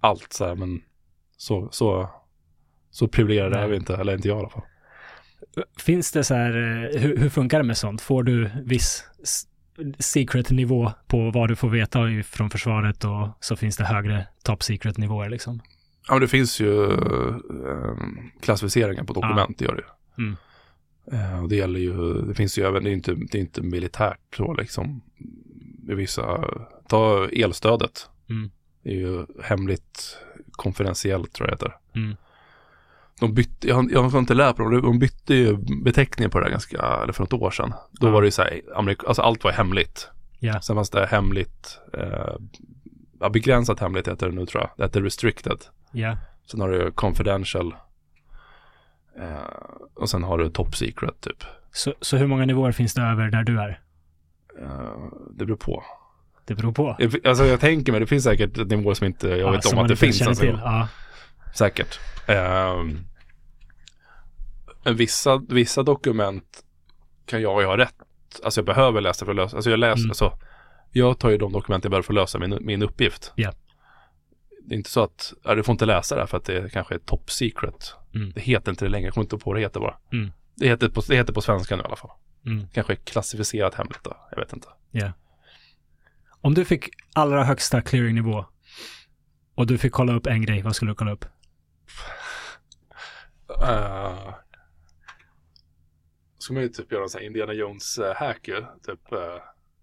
Speaker 2: allt så här, men så, så, så privilegierade
Speaker 1: Nej.
Speaker 2: är vi inte, eller inte jag i alla fall.
Speaker 1: Finns det så här, eh, hur, hur funkar det med sånt? Får du viss s- secret nivå på vad du får veta från försvaret och så finns det högre top secret nivåer liksom?
Speaker 2: Ja, men det finns ju eh, klassificeringar på dokument, det gör det ju.
Speaker 1: Mm.
Speaker 2: Eh, och det gäller ju, det finns ju även, det är inte, det är inte militärt så liksom. I vissa, ta elstödet.
Speaker 1: Mm.
Speaker 2: Det är ju hemligt konfidentiellt tror jag heter.
Speaker 1: Mm.
Speaker 2: De bytte, jag, jag har inte lärt dem, de bytte ju beteckningen på det där ganska, eller för något år sedan. Då
Speaker 1: Ja.
Speaker 2: var det ju så här, Amerik- alltså allt var hemligt.
Speaker 1: Ja,
Speaker 2: Sen fanns det hemligt, eh, begränsat hemligt heter det nu tror jag. Det heter restricted.
Speaker 1: ja,
Speaker 2: Sen har du confidential. Eh, och sen har du top secret typ.
Speaker 1: så, så hur många nivåer finns det över där du är?
Speaker 2: Eh, det beror på.
Speaker 1: Det beror på.
Speaker 2: Alltså jag tänker mig, det finns säkert nivåer som inte jag
Speaker 1: Ja,
Speaker 2: vet om att det finns. Alltså.
Speaker 1: Ja,
Speaker 2: Säkert. Men vissa, vissa dokument kan jag ju ha rätt. Alltså jag behöver läsa för att lösa. Alltså jag läser,
Speaker 1: Mm.
Speaker 2: alltså, jag tar ju de dokument jag behöver för att lösa min, min uppgift.
Speaker 1: Ja.
Speaker 2: Det är inte så att, ja, du får inte läsa det här för att det kanske är top secret.
Speaker 1: Mm.
Speaker 2: Det heter inte det längre, jag kommer inte på det heter bara.
Speaker 1: Mm.
Speaker 2: Det, heter på, det heter på svenska nu i alla fall.
Speaker 1: mm,
Speaker 2: Kanske klassificerat hemligt då, jag vet inte.
Speaker 1: ja. Om du fick allra högsta clearingnivå och du fick kolla upp en grej, vad skulle du kolla upp?
Speaker 2: Uh, ska man ju typ göra en sån här Indiana Jones-hack ju. Typ, uh,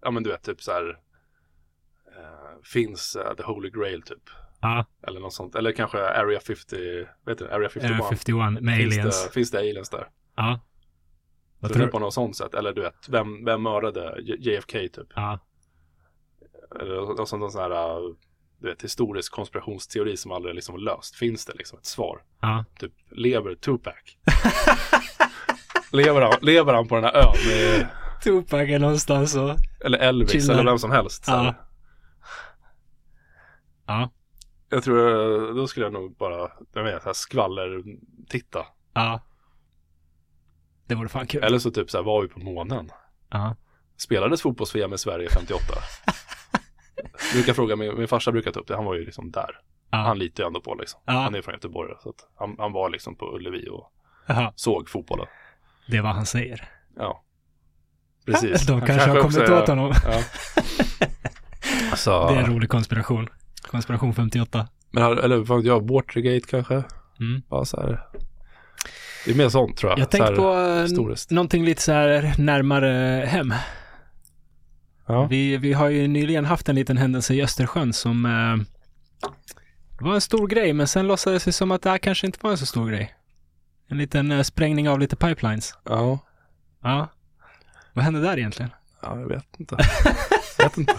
Speaker 2: ja men du vet, typ så här. Uh, finns uh, The Holy Grail typ.
Speaker 1: Ja,
Speaker 2: Eller något sånt. Eller kanske Area 50, vet du, Area 51.
Speaker 1: Area 51 med
Speaker 2: finns,
Speaker 1: aliens.
Speaker 2: det, finns det aliens där?
Speaker 1: Ja. Vad
Speaker 2: Tror du på något sånt sätt? Eller du vet, vem, vem mördade JFK typ?
Speaker 1: Ja.
Speaker 2: Eller något sånt, någon sån här, uh, du vet, historisk konspirationsteori som aldrig liksom löst. Finns det liksom ett svar?
Speaker 1: Ja.
Speaker 2: Typ, lever Tupac? lever, han, lever han på den här ön? Med,
Speaker 1: Tupac är någonstans och...
Speaker 2: eller Elvis
Speaker 1: Chillar.
Speaker 2: eller vem som helst.
Speaker 1: Ja. Ja.
Speaker 2: Jag tror, då skulle jag nog bara, jag vet, så här skvaller, titta.
Speaker 1: Ja. Det vore fan kul.
Speaker 2: Eller så typ så här, var vi på månen?
Speaker 1: Ja.
Speaker 2: Spelades fotbolls-VM i Sverige 58? brukar fråga, min, min farsa brukar ta upp det, han var ju liksom där.
Speaker 1: Ja.
Speaker 2: Han litar ju ändå på liksom.
Speaker 1: Ja.
Speaker 2: Han är från Göteborg, så att han, han var liksom på Ullevi och
Speaker 1: Jaha.
Speaker 2: såg fotbollen.
Speaker 1: Det är vad han säger.
Speaker 2: Ja. Precis.
Speaker 1: De
Speaker 2: Han
Speaker 1: kanske har kommit åt honom.
Speaker 2: Ja. Så,
Speaker 1: Det är en rolig konspiration. Konspiration 58.
Speaker 2: men, eller vad jag, Watergate kanske?
Speaker 1: Mm.
Speaker 2: Bara så här. Det är mer sånt tror jag.
Speaker 1: Jag tänkte på eh,
Speaker 2: historiskt.
Speaker 1: någonting lite så här närmare hem.
Speaker 2: Ja.
Speaker 1: Vi, vi har ju nyligen haft en liten händelse i Östersjön som eh, var en stor grej, men sen låtsades det som att det här kanske inte var en så stor grej. En liten eh, sprängning av lite pipelines.
Speaker 2: ja.
Speaker 1: Ja. Vad hände där egentligen?
Speaker 2: Ja, jag vet inte. jag vet inte.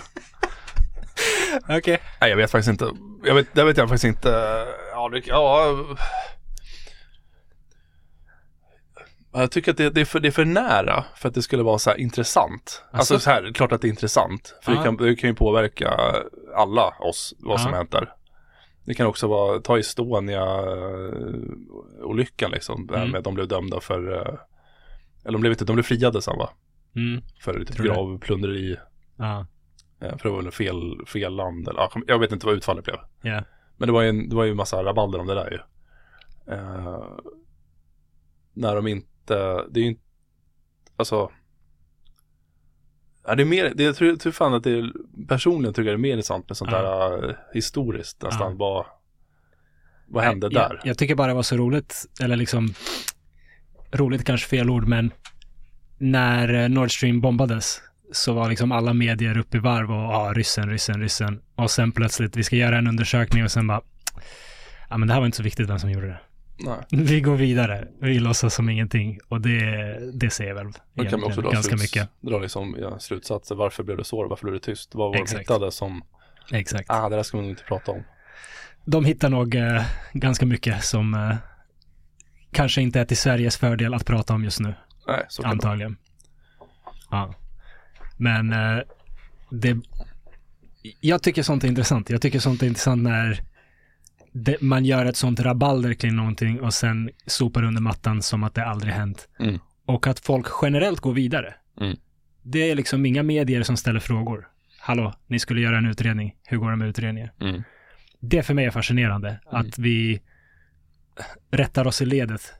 Speaker 1: Okej.
Speaker 2: Nej, jag vet faktiskt inte. Jag vet, det vet jag faktiskt inte. Ja, det, ja. Jag tycker att det, det, är för, det är för nära för att det skulle vara så här intressant. Alltså,
Speaker 1: Alltså?
Speaker 2: så här, klart att det är intressant. För det, kan, det kan ju påverka alla oss, vad som hänt där. Det kan också vara, ta Estonia-olyckan liksom.
Speaker 1: Mm.
Speaker 2: Med de blev dömda för, eh, eller de blev inte, de blev friade sen va?
Speaker 1: Mm.
Speaker 2: För typ
Speaker 1: det.
Speaker 2: gravplunderi.
Speaker 1: Ja.
Speaker 2: För det var väl fel, fel land. Eller, ja, jag vet inte vad utfallet blev.
Speaker 1: Ja.
Speaker 2: Men det var ju en, det var ju massa rabalder om det där ju. Eh, när de inte, det är ju inte, alltså. Ja, det är mer, det, jag tror, jag tror fan att det är, personligen tycker jag det är mer intressant med sånt
Speaker 1: Ja.
Speaker 2: där eh, historiskt nästan.
Speaker 1: Ja.
Speaker 2: Vad, vad hände
Speaker 1: jag,
Speaker 2: där?
Speaker 1: Jag tycker bara det var så roligt, eller liksom roligt kanske fel ord, men när eh, Nord Stream bombades så var liksom alla medier uppe i varv och ja, ryssen, ryssen, ryssen. Och sen plötsligt, vi ska göra en undersökning och sen bara, ja men det här var inte så viktigt vem som gjorde det.
Speaker 2: Nej.
Speaker 1: Vi går vidare, vi låtsas som ingenting och det, det säger väl
Speaker 2: Då kan man också
Speaker 1: egentligen
Speaker 2: dra,
Speaker 1: ganska
Speaker 2: sluts,
Speaker 1: mycket.
Speaker 2: dra liksom, ja, slutsatser. Varför blev det så? Varför blev det tyst? Vad var det de
Speaker 1: Exakt.
Speaker 2: hittade som,
Speaker 1: Exakt.
Speaker 2: ah det där ska man nog inte prata om.
Speaker 1: De hittar nog eh, ganska mycket som eh, kanske inte är till Sveriges fördel att prata om just nu.
Speaker 2: Nej, så.
Speaker 1: Antagligen. Ja. Men eh, det... Jag tycker sånt är intressant. Jag tycker sånt är intressant när det, man gör ett sånt rabalder kring någonting och sen sopar under mattan som att det aldrig hänt.
Speaker 2: Mm.
Speaker 1: Och att folk generellt går vidare.
Speaker 2: Mm.
Speaker 1: Det är liksom inga medier som ställer frågor. Hallå, ni skulle göra en utredning. Hur går det med utredningen?
Speaker 2: Mm.
Speaker 1: Det för mig är fascinerande. Att vi rättar oss i ledet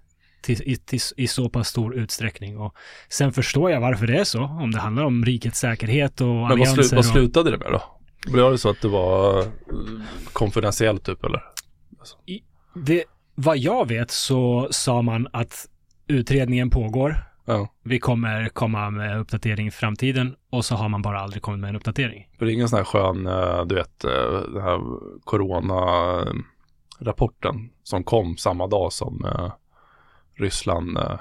Speaker 1: till, i, till, i så pass stor utsträckning. Och sen förstår jag varför det är så. Om det handlar om rikets säkerhet och
Speaker 2: Men
Speaker 1: allianser.
Speaker 2: slu, vad slutade det med då? Blev det så att det var eh, konfidentiellt typ eller?
Speaker 1: det, vad jag vet så sa man att utredningen pågår.
Speaker 2: Ja.
Speaker 1: Vi kommer komma med uppdatering i framtiden och så har man bara aldrig kommit med en uppdatering.
Speaker 2: För det är ingen sån här skön, eh, du vet, eh, den här corona-rapporten som kom samma dag som Ryssland eh,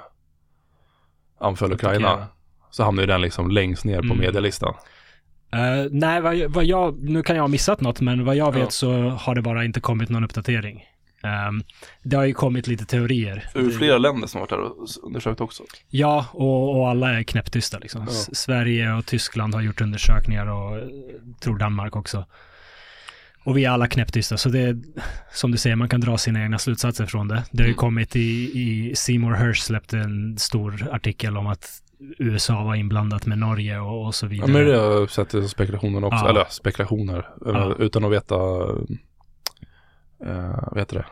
Speaker 2: anföll Ukraina. Så hamnade ju den liksom längst ner på
Speaker 1: Mm.
Speaker 2: medielistan.
Speaker 1: Eh, nej, vad, jag- vad jag, nu kan jag ha missat något, men vad jag vet
Speaker 2: Ja.
Speaker 1: så har det bara inte kommit någon uppdatering. Ehm, det har ju kommit lite teorier.
Speaker 2: Ju flera länder som har varit där och undersökt också.
Speaker 1: Ja, och, och alla är knäpptysta liksom.
Speaker 2: Ja.
Speaker 1: Sverige och Tyskland har gjort undersökningar och eh, tror Danmark också. Och vi är alla knäpptysta, så det är, som du säger, man kan dra sina egna slutsatser från det. Det har ju
Speaker 2: Mm.
Speaker 1: kommit i, i Seymour Hersh släppte en stor artikel om att USA var inblandat med Norge och, och så
Speaker 2: Ja,
Speaker 1: vidare.
Speaker 2: men det har jag sett i spekulationen också.
Speaker 1: Ja.
Speaker 2: Eller spekulationer. eh,
Speaker 1: Ja.
Speaker 2: Utan att veta, eh, vad heter det?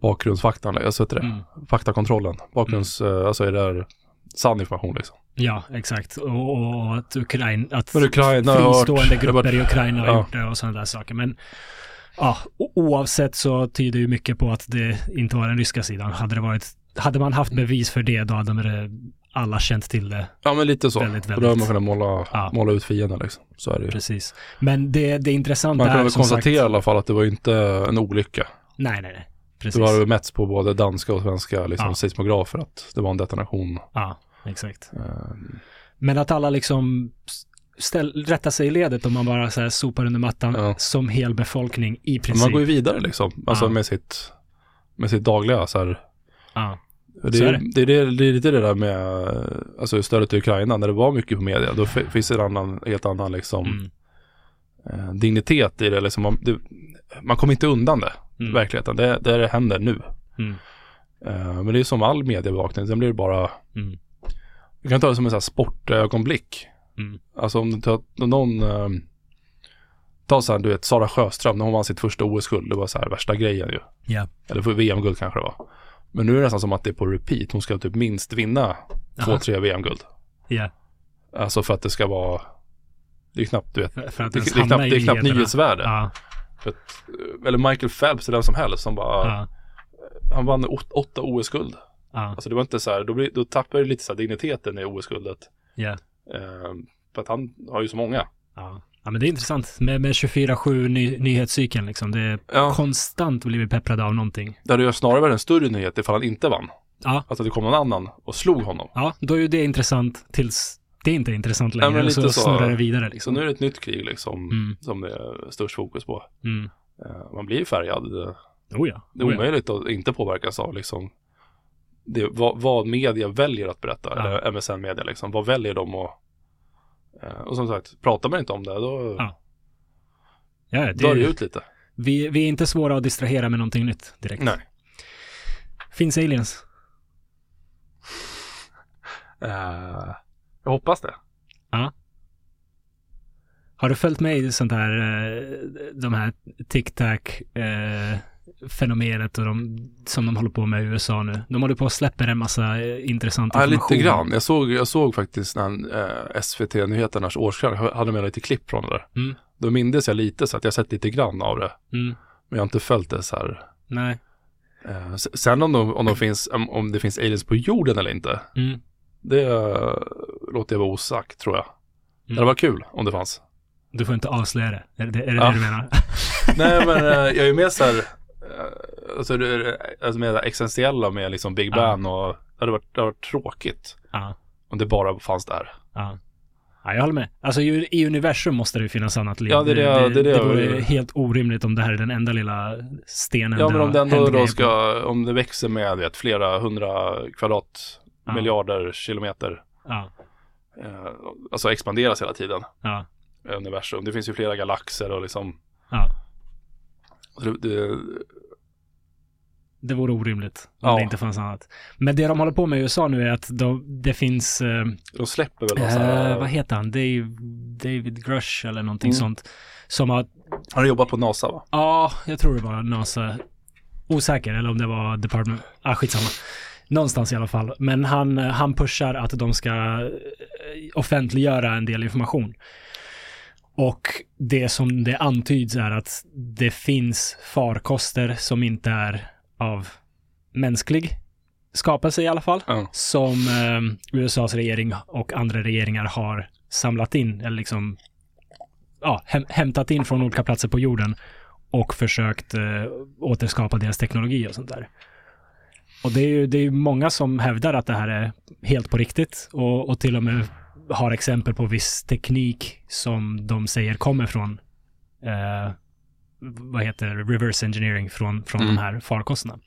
Speaker 2: Bakgrundsfaktan, alltså heter det?
Speaker 1: Mm.
Speaker 2: Faktakontrollen. Bakgrunds, eh, alltså är det sann information liksom.
Speaker 1: Ja, exakt. Och, och att Ukraina, att
Speaker 2: Ukraina har
Speaker 1: fristående
Speaker 2: hört-
Speaker 1: grupper
Speaker 2: det
Speaker 1: i
Speaker 2: har
Speaker 1: Ukraina har
Speaker 2: ja.
Speaker 1: gjort det och sådana där saker. Men ja, oavsett så tyder ju mycket på att det inte var den ryska sidan. Hade det varit, hade man haft bevis för det, då hade det alla känt till det.
Speaker 2: Ja, men lite så.
Speaker 1: Väldigt,
Speaker 2: Och Då har
Speaker 1: väldigt.
Speaker 2: man kunnat måla,
Speaker 1: Ja.
Speaker 2: måla ut fienden liksom. Så är det ju.
Speaker 1: Precis. Men det, det intressanta
Speaker 2: Man kan
Speaker 1: är
Speaker 2: väl
Speaker 1: som
Speaker 2: konstatera i
Speaker 1: sagt...
Speaker 2: alla fall att det var inte en olycka.
Speaker 1: Nej, nej, nej.
Speaker 2: Det
Speaker 1: Precis.
Speaker 2: var mätts på både danska och svenska liksom,
Speaker 1: Ja.
Speaker 2: seismografer att det var en detonation.
Speaker 1: Ja, exakt.
Speaker 2: Eh,
Speaker 1: Men att alla liksom ställ, rättar sig i ledet om man bara så här sopar under mattan
Speaker 2: Ja.
Speaker 1: som hel befolkning i princip.
Speaker 2: man går ju vidare liksom, alltså
Speaker 1: Ja.
Speaker 2: med, sitt, med sitt dagliga så här.
Speaker 1: ja.
Speaker 2: Det
Speaker 1: Så är det.
Speaker 2: det. Det, det är lite det där med alltså stödet till Ukraina, när det var mycket på media, då finns det en annan, helt annan liksom
Speaker 1: Mm.
Speaker 2: eh, dignitet i det. Liksom, man, det, man kommer inte undan det,
Speaker 1: Mm.
Speaker 2: verkligheten. Det, det, det händer nu.
Speaker 1: Mm.
Speaker 2: Eh, men det är som all mediebevakning, sen blir det bara,
Speaker 1: Mm.
Speaker 2: Vi kan ta det som en sån här sportögonblick.
Speaker 1: Mm.
Speaker 2: Alltså om du tar, någon, eh, ta så här, du vet, Sara Sjöström, när hon vann sitt första OS-guld, det var så här värsta grejen ju.
Speaker 1: Ja.
Speaker 2: Eller för VM-guld kanske det var. Men nu är det nästan som att det är på repeat. Hon ska typ minst vinna två, tre VM-guld.
Speaker 1: Ja.
Speaker 2: Alltså för att det ska vara, det är knappt, du vet,
Speaker 1: För, för att
Speaker 2: det, det är knappt, det är knappt nyhetsvärde.
Speaker 1: Ja.
Speaker 2: Att, eller Michael Phelps eller vem som helst som bara,
Speaker 1: Ja.
Speaker 2: han vann åt, åtta OS-guld.
Speaker 1: Ja.
Speaker 2: Alltså det var inte så här, då, blir, då tappar det lite så här digniteten i OS-guldet.
Speaker 1: Ja.
Speaker 2: Eh, för att han har ju så många.
Speaker 1: Ja. ja, men det är intressant med, med 24-7 ny, nyhetscykeln liksom. Det är
Speaker 2: Ja.
Speaker 1: konstant blivit pepprade av någonting.
Speaker 2: Det hade ju snarare varit en större nyhet ifall han inte vann.
Speaker 1: Ja.
Speaker 2: Alltså att det kom någon annan och slog honom.
Speaker 1: Ja, då är ju det intressant tills det inte är intressant längre. och så,
Speaker 2: så.
Speaker 1: snurrar det vidare
Speaker 2: Så
Speaker 1: liksom.
Speaker 2: nu är det ett nytt krig liksom,
Speaker 1: Mm.
Speaker 2: som det är störst fokus på.
Speaker 1: Mm.
Speaker 2: Eh, man blir ju färgad.
Speaker 1: Oh ja.
Speaker 2: det är
Speaker 1: Oh ja.
Speaker 2: omöjligt att inte påverkas av liksom, det, vad, vad media väljer att berätta,
Speaker 1: Ja.
Speaker 2: eller MSN media liksom, vad väljer de att eh, och som sagt, pratar man inte om det då
Speaker 1: Ja. Ja, det,
Speaker 2: dör det ut lite.
Speaker 1: vi, vi är inte svåra att distrahera med någonting nytt direkt.
Speaker 2: Nej.
Speaker 1: Finns aliens?
Speaker 2: Eh, jag hoppas det.
Speaker 1: Har du följt med i sånt här, eh, de här tic-tac eh, fenomenet och de, som de håller på med i USA nu? De håller på och släpper en massa eh, intressant
Speaker 2: Ja,
Speaker 1: information.
Speaker 2: lite grann. Jag såg, jag såg faktiskt när eh, SVT-nyheternas årskrönika hade med lite klipp från det där.
Speaker 1: Mm.
Speaker 2: Då mindes jag lite så att jag sett lite grann av det.
Speaker 1: Mm.
Speaker 2: Men jag har inte följt det så här.
Speaker 1: Nej.
Speaker 2: Eh, sen om, de, om, de finns, om, det finns aliens på jorden eller inte.
Speaker 1: Mm.
Speaker 2: Det eh, låter jag vara osagt tror jag.
Speaker 1: Mm.
Speaker 2: Det var kul om det fanns.
Speaker 1: Du får inte avslöja det. Är det är det,
Speaker 2: Ja.
Speaker 1: det du menar?
Speaker 2: Nej men eh, jag är mer så här, alltså, det är, alltså mer det existentiella med liksom Big. Bang och det hade varit, det hade varit tråkigt
Speaker 1: Ja.
Speaker 2: om det bara fanns där.
Speaker 1: Ja. ja, jag håller med. Alltså i, universum måste det ju finnas annat liv.
Speaker 2: Ja, det är det det det
Speaker 1: det
Speaker 2: jag-
Speaker 1: vore helt orimligt om det här är den enda lilla stenen
Speaker 2: Ja men
Speaker 1: det
Speaker 2: om det ändå då
Speaker 1: på.
Speaker 2: ska, om det växer med vet, flera hundra kvadrat
Speaker 1: Ja.
Speaker 2: miljarder kilometer,
Speaker 1: Ja,
Speaker 2: eh, alltså expanderas hela tiden,
Speaker 1: ja,
Speaker 2: eh, universum. Det finns ju flera galaxer och liksom,
Speaker 1: ja.
Speaker 2: Det, det,
Speaker 1: Det vore orimligt om
Speaker 2: Ja.
Speaker 1: det inte fanns annat. Men det de håller på med i USA nu är att de, det finns, eh,
Speaker 2: de släpper väl sån här,
Speaker 1: eh, vad heter han, Dave, David Grush eller någonting
Speaker 2: Mm.
Speaker 1: sånt. Som har,
Speaker 2: han har jobbat på NASA va?
Speaker 1: ja, jag tror det var NASA, osäker, eller om det var Department, ah skitsamma. Någonstans i alla fall. Men han, eh, han pushar att de ska eh, offentliggöra en del information. Och det som det antyds är att det finns farkoster som inte är av mänsklig skapelse i alla fall.
Speaker 2: Ja.
Speaker 1: Som eh, USAs regering och andra regeringar har samlat in, eller liksom ja, häm- hämtat in från olika platser på jorden och försökt eh, återskapa deras teknologi och sånt där. Och det är ju det är många som hävdar att det här är helt på riktigt och, och till och med har exempel på viss teknik som de säger kommer från eh, vad heter det, reverse engineering från, från
Speaker 2: Mm.
Speaker 1: de här farkosterna.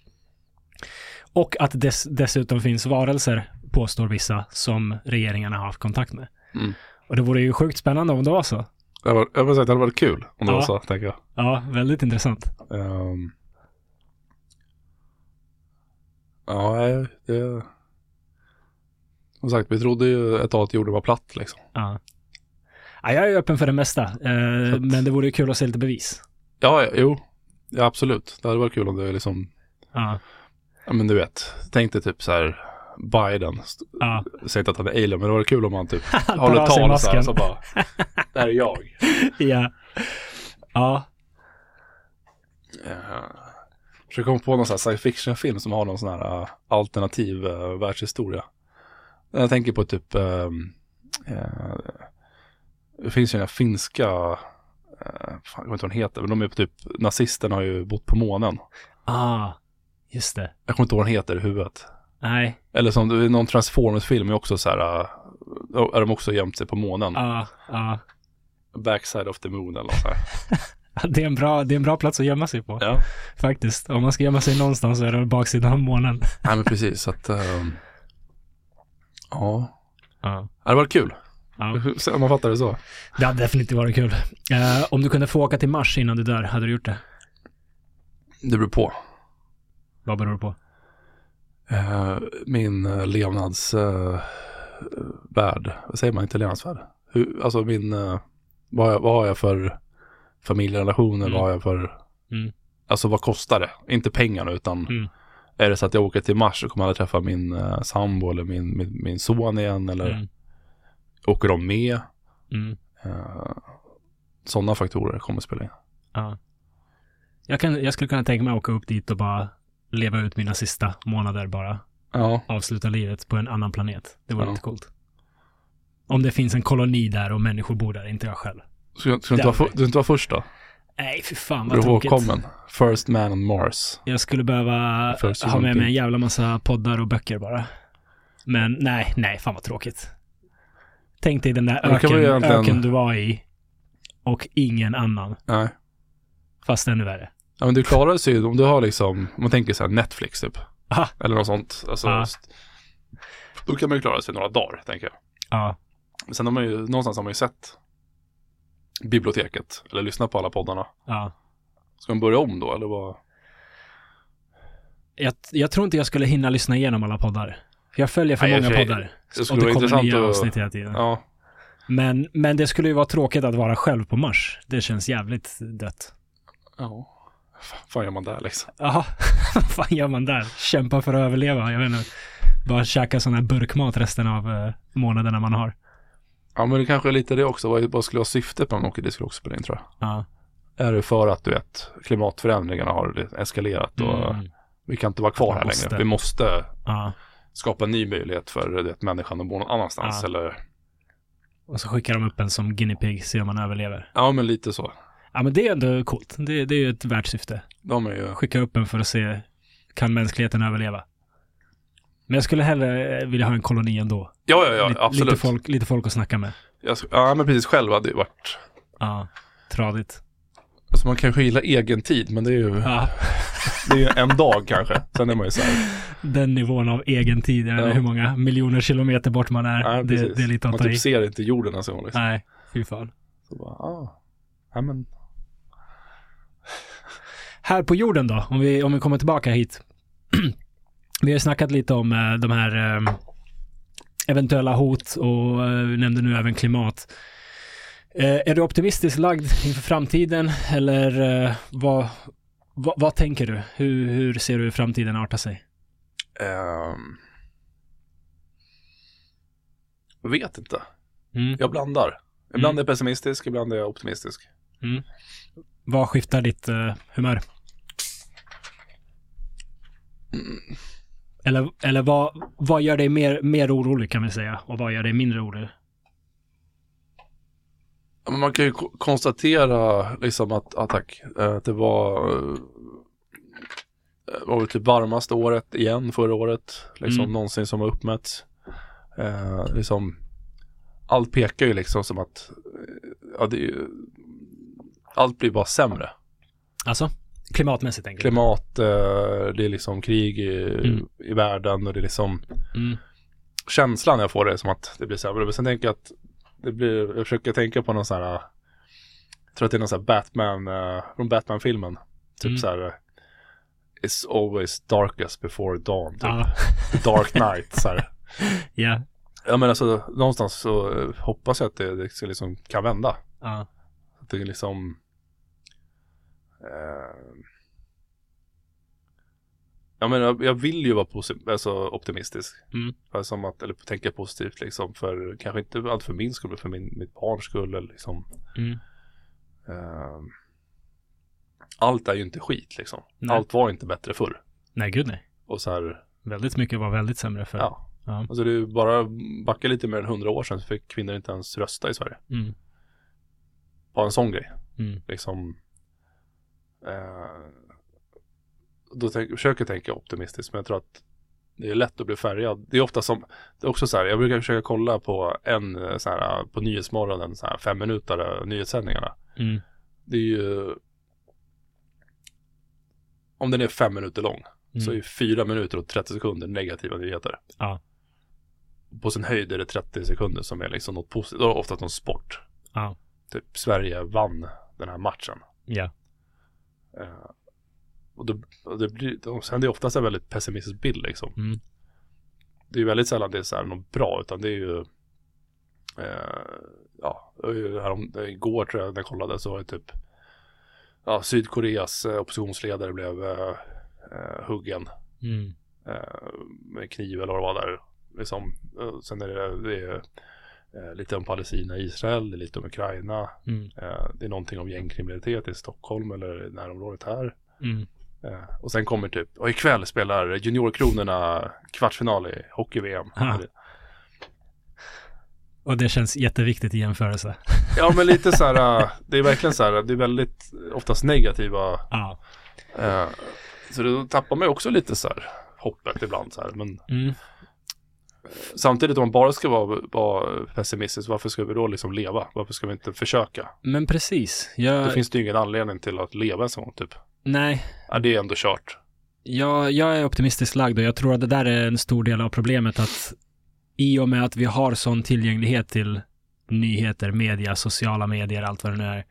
Speaker 1: Och att dess, dessutom finns varelser, påstår vissa, som regeringarna har haft kontakt med.
Speaker 2: Mm.
Speaker 1: Och det vore ju sjukt spännande om det var så.
Speaker 2: Jag vill säga att det hade varit kul om det
Speaker 1: Ja.
Speaker 2: var så, tänker jag.
Speaker 1: Ja, väldigt intressant.
Speaker 2: Ehm. ja, det... Som sagt, vi trodde ju ett tag att jorden var platt liksom.
Speaker 1: Ja. Ja, jag är öppen för det mesta, eh,
Speaker 2: att-
Speaker 1: men det vore kul att se lite bevis.
Speaker 2: Ja, ja, jo. Ja, absolut. Det hade varit kul om det liksom,
Speaker 1: Ja,
Speaker 2: ja men du vet, tänk dig typ så här, Biden.
Speaker 1: Ja.
Speaker 2: Säger inte att han är alien, men det var kul om han typ håller tal så här, så bara, det här är jag.
Speaker 1: ja. Ja.
Speaker 2: Uh, försöker komma på någon sån här science fiction-film som har någon sån här eh, alternativ uh, världshistoria. Jag tänker på typ, ehm, eh, det finns ju den här finska, uh, fan, jag vet inte vad den heter, men de är på typ, nazisterna har ju bott på månen.
Speaker 1: Ah, just det.
Speaker 2: Jag kommer inte ihåg vad den heter i huvudet.
Speaker 1: Nej.
Speaker 2: Eller som det är någon Transformers-film är också så här, eh, är de också gömt sig på månen.
Speaker 1: Ja, ja.
Speaker 2: Backside of the moon eller något så här.
Speaker 1: Det är, en bra, det är en bra plats att gömma sig på.
Speaker 2: Ja.
Speaker 1: Faktiskt. Om man ska gömma sig någonstans så är det baksidan av månen.
Speaker 2: Nej men precis, så att, ehm, ja,
Speaker 1: Ja.
Speaker 2: det hade varit kul.
Speaker 1: ja.
Speaker 2: Om man fattar det så.
Speaker 1: Det hade definitivt varit kul. Eh, om du kunde få åka till Mars innan du dör, hade du gjort det?
Speaker 2: Det beror på.
Speaker 1: Vad beror det på?
Speaker 2: Eh, min levnadsvärld, vad säger man, inte levnadsvärld? Hur, alltså min, eh, vad, har jag, vad har jag för familjerelationer,
Speaker 1: Mm.
Speaker 2: vad har jag för,
Speaker 1: Mm.
Speaker 2: alltså vad kostar det? Inte pengarna utan
Speaker 1: Mm.
Speaker 2: Är det så att jag åker till Mars så kommer jag aldrig träffa min uh, sambo eller min, min, min son igen eller
Speaker 1: Mm.
Speaker 2: åker de med?
Speaker 1: Mm.
Speaker 2: Sådana faktorer kommer att spela in.
Speaker 1: Ja. Jag, kan, jag skulle kunna tänka mig att åka upp dit och bara leva ut mina sista månader bara.
Speaker 2: Ja,
Speaker 1: Avsluta livet på en annan planet. Det vore
Speaker 2: Ja.
Speaker 1: lite coolt. Om det finns en koloni där och människor bor där, inte jag själv.
Speaker 2: ska, ska du, inte vara, du inte vara först då?
Speaker 1: Nej, fy fan vad
Speaker 2: du
Speaker 1: tråkigt.
Speaker 2: ihågkommen? First man on Mars.
Speaker 1: Jag skulle behöva
Speaker 2: First
Speaker 1: ha med mig en jävla massa poddar och böcker bara. Men nej, nej, fan vad tråkigt. Tänk dig den där öken,
Speaker 2: egentligen-
Speaker 1: öken du var i och ingen annan.
Speaker 2: Nej.
Speaker 1: Fast ännu värre.
Speaker 2: Ja men du klarar sig ju om du har liksom, om man tänker så här Netflix typ.
Speaker 1: Aha.
Speaker 2: Eller något sånt. Alltså, just- Då kan man ju klara sig några dagar, tänker jag.
Speaker 1: Ja,
Speaker 2: sen har man ju, någonstans har man ju sett biblioteket. Eller lyssnat på alla poddarna.
Speaker 1: ja.
Speaker 2: Ska man börja om då, eller vad?
Speaker 1: Jag, jag tror inte jag skulle hinna lyssna igenom alla poddar. Jag följer för
Speaker 2: Nej, och
Speaker 1: många
Speaker 2: sig,
Speaker 1: poddar.
Speaker 2: Det skulle
Speaker 1: och det
Speaker 2: vara
Speaker 1: kommer nya
Speaker 2: att...
Speaker 1: avsnitt hela tiden.
Speaker 2: Ja.
Speaker 1: Men, men det skulle ju vara tråkigt att vara själv på Mars. Det känns jävligt dött.
Speaker 2: Ja. Fan, fan gör man där liksom?
Speaker 1: Jaha, vad fan gör man där? Kämpa för att överleva, jag vet inte. Bara käka sån här burkmat resten av eh, månaderna man har.
Speaker 2: Ja men det kanske är lite det också. Vad, vad skulle vara syftet med åker? Det skulle också spela in tror jag.
Speaker 1: Ja.
Speaker 2: Är det för att du vet, klimatförändringarna har eskalerat och
Speaker 1: Mm.
Speaker 2: vi kan inte vara kvar här
Speaker 1: måste.
Speaker 2: längre. Vi måste
Speaker 1: ja.
Speaker 2: skapa en ny möjlighet för vet, människan att bo någon annanstans.
Speaker 1: Ja.
Speaker 2: Eller,
Speaker 1: Och så skickar de upp en som guinea pig, se om man överlever.
Speaker 2: ja men lite så.
Speaker 1: Ja men det är ändå coolt. Det, det är ju ett värt syfte.
Speaker 2: De är ju,
Speaker 1: Skicka upp en för att se, kan mänskligheten överleva? Men jag skulle hellre eh, vilja ha en koloni ändå.
Speaker 2: ja ja ja
Speaker 1: lite,
Speaker 2: absolut.
Speaker 1: Lite folk, lite folk att snacka med.
Speaker 2: Jag, ja men precis, själv hade det ju varit,
Speaker 1: Ja, tradigt.
Speaker 2: alltså man kanske gillar egen tid men det är ju,
Speaker 1: Ja,
Speaker 2: det är ju en dag kanske. Sen är man ju så här,
Speaker 1: den nivån av egen tid, jag
Speaker 2: Ja.
Speaker 1: hur många miljoner kilometer bort man är.
Speaker 2: ja,
Speaker 1: det, det är lite att
Speaker 2: man
Speaker 1: i.
Speaker 2: typ ser inte jorden gång liksom.
Speaker 1: Nej, fy fan.
Speaker 2: Så bara, ah, ja men,
Speaker 1: Här på jorden då, om vi, om vi kommer tillbaka hit. vi har snackat lite om eh, de här eh, eventuella hot och eh, vi nämnde nu även klimat. Eh, är du optimistiskt lagd inför framtiden eller vad, vad, vad tänker du? Hur, hur ser du framtiden arta sig?
Speaker 2: ehm, jag vet inte.
Speaker 1: Mm.
Speaker 2: Jag blandar. Ibland
Speaker 1: Mm.
Speaker 2: är jag pessimistisk, ibland är jag optimistisk.
Speaker 1: Mm. Vad skiftar ditt eh, humör? Eller, eller vad, vad gör dig mer, mer orolig kan vi säga och vad gör dig mindre orolig?
Speaker 2: Man kan ju ko- konstatera liksom att, att, tack, eh, att det var, eh, var det typ varmaste året igen förra året. Liksom
Speaker 1: Mm.
Speaker 2: någonsin som har uppmätts. Eh, liksom, allt pekar ju liksom som att eh, ja, ju- allt blir bara sämre.
Speaker 1: Alltså? Klimatmässigt tänker
Speaker 2: Klimat, eh, det är liksom krig i,
Speaker 1: Mm.
Speaker 2: i världen och det är liksom?
Speaker 1: Mm.
Speaker 2: känslan jag får är som att det blir sämre. Men sen tänker jag att det blir, jag försöker tänka på någon sån här, jag tror att det är någon sån här Batman, uh, från Batman-filmen. Typ
Speaker 1: Mm.
Speaker 2: så här, eh, It's always darkest before dawn, typ.
Speaker 1: Ja.
Speaker 2: Dark night, så här.
Speaker 1: Ja.
Speaker 2: Ja men alltså, någonstans så eh, hoppas jag att det, det ska liksom kan vända.
Speaker 1: Ja.
Speaker 2: Att det är liksom, eh, Ja men jag, jag vill ju vara alltså, optimistisk.
Speaker 1: Mm.
Speaker 2: Alltså, som att, eller tänka positivt liksom. För kanske inte allt för min skull, men för min, mitt barns skull. Eller, liksom.
Speaker 1: Mm.
Speaker 2: Eh, allt är ju inte skit liksom.
Speaker 1: Nej.
Speaker 2: Allt var inte bättre förr.
Speaker 1: Nej, gud nej.
Speaker 2: Och så här,
Speaker 1: Väldigt mycket var väldigt sämre för.
Speaker 2: ja.
Speaker 1: Ja.
Speaker 2: Alltså det är bara backa lite mer än hundra år sedan så fick kvinnor inte ens rösta i Sverige.
Speaker 1: Mm.
Speaker 2: Bara en sån grej.
Speaker 1: Mm.
Speaker 2: Liksom. Eh, då tänk, försöker tänka optimistiskt men jag tror att det är lätt att bli färgad. Det är ofta som, det är också så här, jag brukar försöka kolla på en eh, så här, på Nyhetsmorgonen, så här fem minuter nyhetssändningarna.
Speaker 1: Mm.
Speaker 2: Det är ju, om den är fem minuter lång, så är
Speaker 1: Mm.
Speaker 2: fyra minuter och 30 sekunder negativa nyheter.
Speaker 1: Ja.
Speaker 2: På sin höjd är det 30 sekunder som är liksom något positivt, och oftast någon sport.
Speaker 1: Ja.
Speaker 2: Typ Sverige vann den här matchen.
Speaker 1: Ja.
Speaker 2: Eh, och, då, och det blir, och sen det är oftast en väldigt pessimistisk bild liksom.
Speaker 1: Mm.
Speaker 2: Det är väldigt sällan det är så här något bra, utan det är ju eh, ja, det härom, igår tror jag när jag kollade så var det typ ja, Sydkoreas eh, oppositionsledare blev eh, huggen
Speaker 1: Mm.
Speaker 2: med kniv eller vad det var där. Liksom, sen är det, det är, lite om Palestina, Israel, lite om Ukraina.
Speaker 1: Mm.
Speaker 2: Eh, det är någonting om gängkriminalitet i Stockholm eller närområdet här.
Speaker 1: Mm.
Speaker 2: Eh, och sen kommer typ, och ikväll spelar juniorkronorna kvartsfinal i hockey-VM.
Speaker 1: Och det känns jätteviktigt i jämförelse.
Speaker 2: Ja men lite så här, eh, det är verkligen så här, det är väldigt oftast negativa.
Speaker 1: Ja.
Speaker 2: Eh, så då tappar man också lite så här hoppet ibland så här. Men
Speaker 1: Mm.
Speaker 2: Samtidigt om man bara ska vara, vara pessimistisk, varför ska vi då liksom leva? Varför ska vi inte försöka?
Speaker 1: Men precis. Jag,
Speaker 2: Då finns det ju ingen anledning till att leva en sån typ.
Speaker 1: Nej,
Speaker 2: Ja, det är ändå kört.
Speaker 1: jag, jag är optimistiskt lagd och jag tror att det där är en stor del av problemet att i och med att vi har sån tillgänglighet till nyheter, media, sociala medier, allt vad det nu är.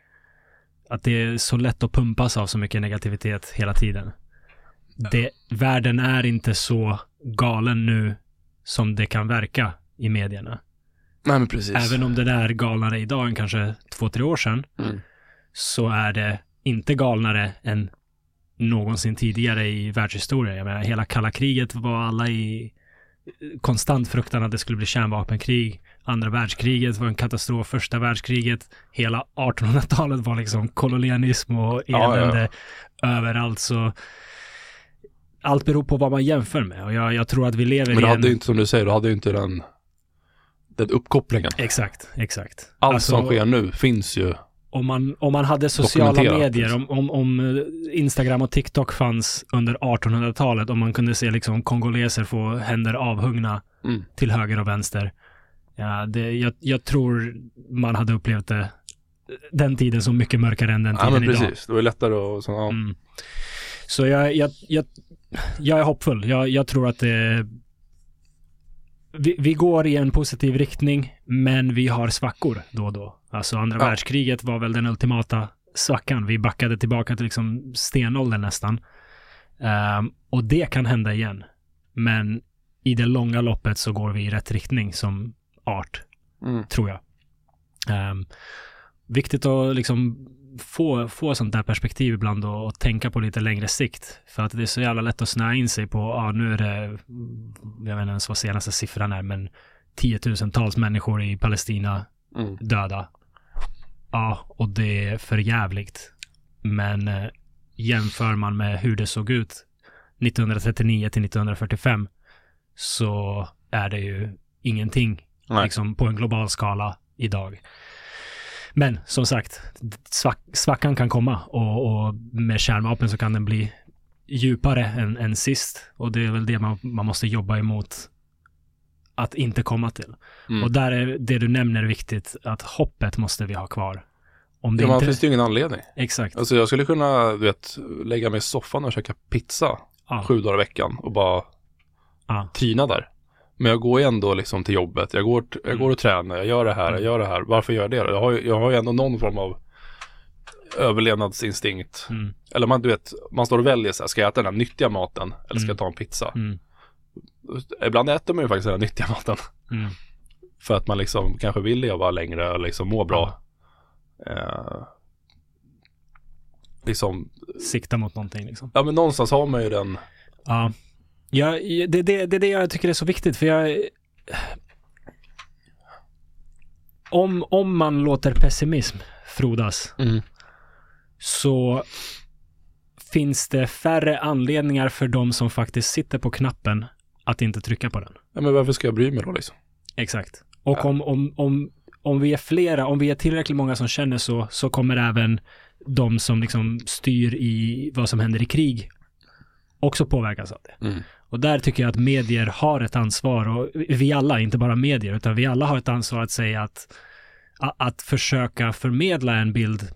Speaker 1: Att det är så lätt att pumpas av så mycket negativitet hela tiden. Det, världen är inte så galen nu som det kan verka i medierna.
Speaker 2: Nej men precis.
Speaker 1: Även om det är galnare idag än kanske två, tre år sedan,
Speaker 2: Mm.
Speaker 1: så är det inte galnare än någonsin tidigare i världshistorien. Jag menar, hela kalla kriget var alla i konstant fruktan att det skulle bli kärnvapenkrig. Andra världskriget var en katastrof. Första världskriget, hela 1800-talet var liksom kolonialism och
Speaker 2: Ja, ja, ja.
Speaker 1: elände överallt. Så allt beror på vad man jämför med. Och jag, jag tror att vi lever
Speaker 2: Men du
Speaker 1: i
Speaker 2: hade ju inte, som du säger, du hade ju inte den, den uppkopplingen.
Speaker 1: Exakt, exakt.
Speaker 2: Allt
Speaker 1: Alltså-
Speaker 2: som sker nu finns ju.
Speaker 1: om man, om man hade sociala medier,
Speaker 2: liksom.
Speaker 1: om, om, om eh, Instagram och TikTok fanns under 1800-talet, om man kunde se liksom kongoleser få händer avhuggna
Speaker 2: Mm.
Speaker 1: till höger och vänster. Ja, det, jag, jag tror man hade upplevt det, den tiden som mycket mörkare än den
Speaker 2: Ja
Speaker 1: tiden
Speaker 2: men
Speaker 1: idag.
Speaker 2: precis, det var lättare att, så, ja.
Speaker 1: Mm. Så jag, jag, jag, jag är hoppfull. Jag, jag tror att det... Vi, vi går i en positiv riktning, men vi har svackor då och då. Alltså andra
Speaker 2: Ja.
Speaker 1: världskriget var väl den ultimata svackan. Vi backade tillbaka till liksom stenåldern nästan. Ehm, och det kan hända igen. Men i det långa loppet så går vi i rätt riktning som art
Speaker 2: Mm.
Speaker 1: tror jag. Ehm, viktigt att liksom få, få sånt där perspektiv ibland och, och tänka på lite längre sikt. För att det är så jävla lätt att snöa in sig på, ja nu är det, jag vet inte ens vad senaste siffran är, men tiotusentals människor i Palestina
Speaker 2: Mm.
Speaker 1: döda. Ja, och det är för jävligt. Men eh, jämför man med hur det såg ut 1939 till 1945 så är det ju ingenting
Speaker 2: Nej.
Speaker 1: liksom på en global skala idag. Men som sagt, svack, svackan kan komma och, och med kärnvapen så kan den bli djupare än, än sist. Och det är väl det man, man måste jobba emot att inte komma till.
Speaker 2: Mm.
Speaker 1: Och där är det du nämner viktigt, att hoppet måste vi ha kvar. Om det
Speaker 2: Ja, man
Speaker 1: inte...
Speaker 2: finns det ju ingen anledning.
Speaker 1: Exakt.
Speaker 2: Alltså jag skulle kunna, du vet, lägga mig i soffan och käka pizza
Speaker 1: Ja.
Speaker 2: sju dagar i veckan och bara
Speaker 1: Ja.
Speaker 2: tina där. Men jag går ju ändå liksom till jobbet, jag går, jag
Speaker 1: Mm.
Speaker 2: går och tränar, jag gör det här, jag gör det här. Varför gör jag det då? Jag har, jag har ju ändå någon form av överlevnadsinstinkt.
Speaker 1: Mm.
Speaker 2: Eller man, du vet, man står och väljer så här, ska jag äta den här nyttiga maten eller ska
Speaker 1: Mm.
Speaker 2: jag ta en pizza?
Speaker 1: Mm.
Speaker 2: Ibland äter man ju faktiskt den här nyttiga maten.
Speaker 1: Mm.
Speaker 2: För att man liksom kanske vill leva längre och liksom må bra. Eh, liksom,
Speaker 1: Sikta mot någonting liksom.
Speaker 2: ja men någonstans har man ju den
Speaker 1: Ja. Ja, det, det, det är det jag tycker är så viktigt för jag... Om, om man låter pessimism frodas så finns det färre anledningar för de som faktiskt sitter på knappen att inte trycka på den.
Speaker 2: Ja, men varför ska jag bry mig då liksom?
Speaker 1: Exakt. Och
Speaker 2: Ja.
Speaker 1: om, om, om, om vi är flera, om vi är tillräckligt många som känner så, så kommer även de som liksom styr i vad som händer i krig också påverkas av det.
Speaker 2: Mm.
Speaker 1: Och där tycker jag att medier har ett ansvar och vi alla, inte bara medier, utan vi alla har ett ansvar att säga att, att, försöka förmedla en bild.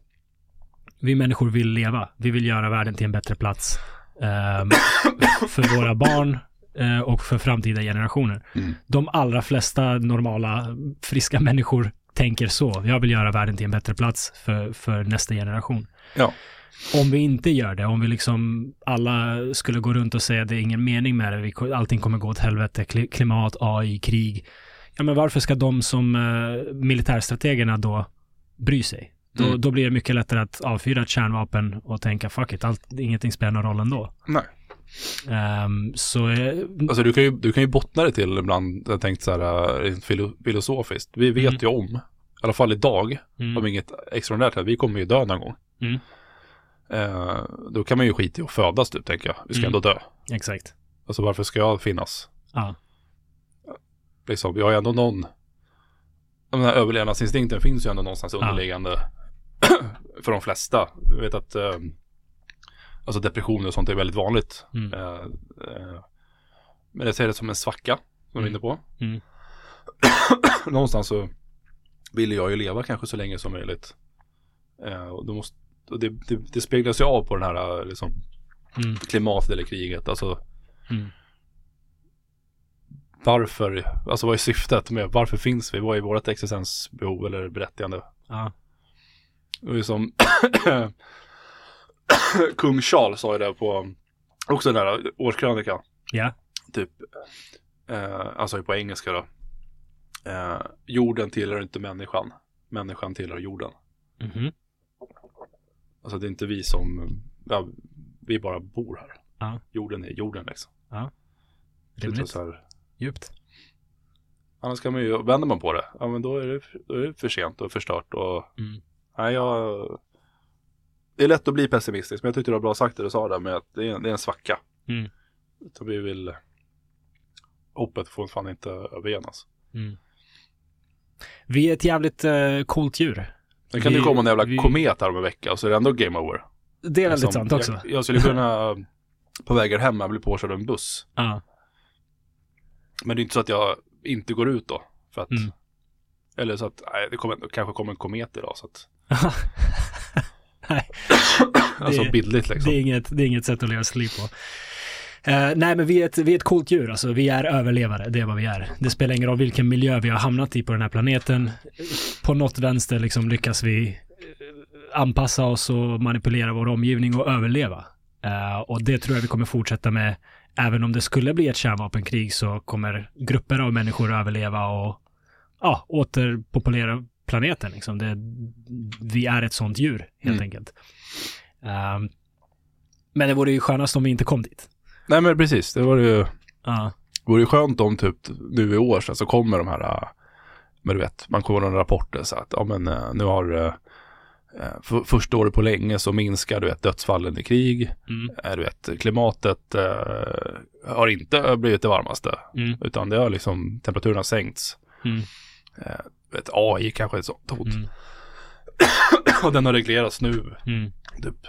Speaker 1: Vi människor vill leva. Vi vill göra världen till en bättre plats ehm, för våra barn eh, och för framtida generationer.
Speaker 2: Mm.
Speaker 1: De allra flesta normala, friska människor tänker så. Jag vill göra världen till en bättre plats för, för nästa generation.
Speaker 2: Ja.
Speaker 1: Om vi inte gör det, om vi liksom alla skulle gå runt och säga att det är ingen mening med det, allting kommer gå åt helvete, kli- klimat, AI, krig. Ja, men varför ska de som eh, militärstrategerna då bry sig? Då,
Speaker 2: Mm.
Speaker 1: då blir det mycket lättare att avfyra ett kärnvapen och tänka fuck it, allt, ingenting spelar någon roll ändå.
Speaker 2: Nej.
Speaker 1: Ehm, så eh,
Speaker 2: Alltså du kan ju, du kan ju bottna det till ibland, jag tänkt så här eh, filo, filosofiskt. Vi vet
Speaker 1: Mm.
Speaker 2: ju om, i alla fall idag,
Speaker 1: mm,
Speaker 2: om inget extraordinärt händer, vi kommer ju dö någon gång.
Speaker 1: Mm.
Speaker 2: Eh, då kan man ju skita i att födas typ, tänker jag. Vi ska
Speaker 1: Mm.
Speaker 2: ändå dö.
Speaker 1: exakt.
Speaker 2: Alltså varför ska jag finnas?
Speaker 1: Ja.
Speaker 2: Liksom, jag har ändå någon, den här överlevnadsinstinkten finns ju ändå någonstans
Speaker 1: Ja.
Speaker 2: underliggande för de flesta. Jag vet att eh, alltså depressioner och sånt är väldigt vanligt.
Speaker 1: Mm.
Speaker 2: Eh, eh, men jag ser det som en svacka, som du är inne på.
Speaker 1: Mm.
Speaker 2: Någonstans så vill jag ju leva kanske så länge som möjligt. Eh, och då måste, och det, det, det speglas ju av på den här liksom,
Speaker 1: Mm.
Speaker 2: klimatet eller kriget. Alltså
Speaker 1: Mm.
Speaker 2: varför, alltså vad är syftet med, varför finns vi? Vad är vårt existensbehov eller berättigande?
Speaker 1: Ja.
Speaker 2: Det är ju som kung Charles sa ju det på, också den här årskrönikan.
Speaker 1: Ja.
Speaker 2: Typ, eh, alltså på engelska då. Eh, jorden tillhör inte människan, människan tillhör jorden.
Speaker 1: Mhm.
Speaker 2: Alltså det är inte vi som, ja, vi bara bor här.
Speaker 1: Ja.
Speaker 2: Jorden är jorden liksom. Det är
Speaker 1: Rimligt.
Speaker 2: så här,
Speaker 1: Djupt.
Speaker 2: annars kan man ju, vänder man på det, ja men då är det, då är det för sent och förstört och
Speaker 1: Mm.
Speaker 2: nej jag, det är lätt att bli pessimistisk men jag tyckte det var bra sagt det du sa där med att det är, det är en svacka.
Speaker 1: Mm.
Speaker 2: Så vi vill, hoppet får fan inte övergenas.
Speaker 1: Mm. Vi är ett jävligt uh, coolt djur.
Speaker 2: Sen kan
Speaker 1: Vi-
Speaker 2: det komma en jävla
Speaker 1: vi-
Speaker 2: komet här om en vecka och så är det ändå game over.
Speaker 1: Det är väldigt
Speaker 2: Liksom,
Speaker 1: sant också.
Speaker 2: Jag, jag skulle kunna på vägen hem jag bli påkörd av en buss.
Speaker 1: Ja.
Speaker 2: Men det är inte så att jag inte går ut då. För att,
Speaker 1: Mm.
Speaker 2: Eller så att, nej, det kommer, kanske kommer en komet idag. Så att,
Speaker 1: Nej,
Speaker 2: alltså
Speaker 1: Det-
Speaker 2: bildligt liksom.
Speaker 1: det är, inget, det är inget sätt att leva sitt liv på. Eh, nej, men vi är, ett, vi är ett coolt djur. Alltså, vi är överlevare. Det är vad vi är. Det spelar ingen roll vilken miljö vi har hamnat i på den här planeten. På något vänster liksom lyckas vi eh, anpassa oss och manipulera vår omgivning och överleva. Eh, och det tror jag vi kommer fortsätta med. Även om det skulle bli ett kärnvapenkrig så kommer grupper av människor överleva och ja, återpopulera planeten. Liksom. Det, vi är ett sånt djur, helt
Speaker 2: Mm.
Speaker 1: enkelt. Men det vore ju skönast om vi inte kom dit.
Speaker 2: Nej men precis, det var ju,
Speaker 1: Ja,
Speaker 2: vore ju skönt om typ nu i år så, så kommer de här, men du vet, man kommer några rapporter så att, ja men äh, nu har äh, för, första året på länge så minskar du vet dödsfallen i krig,
Speaker 1: mm,
Speaker 2: du vet klimatet äh, har inte blivit det varmaste,
Speaker 1: mm,
Speaker 2: utan det har liksom, temperaturen har sänkts.
Speaker 1: mm,
Speaker 2: du vet, AI kanske är ett sånt hot.
Speaker 1: mm,
Speaker 2: Och den har reglerats nu,
Speaker 1: mm.
Speaker 2: typ.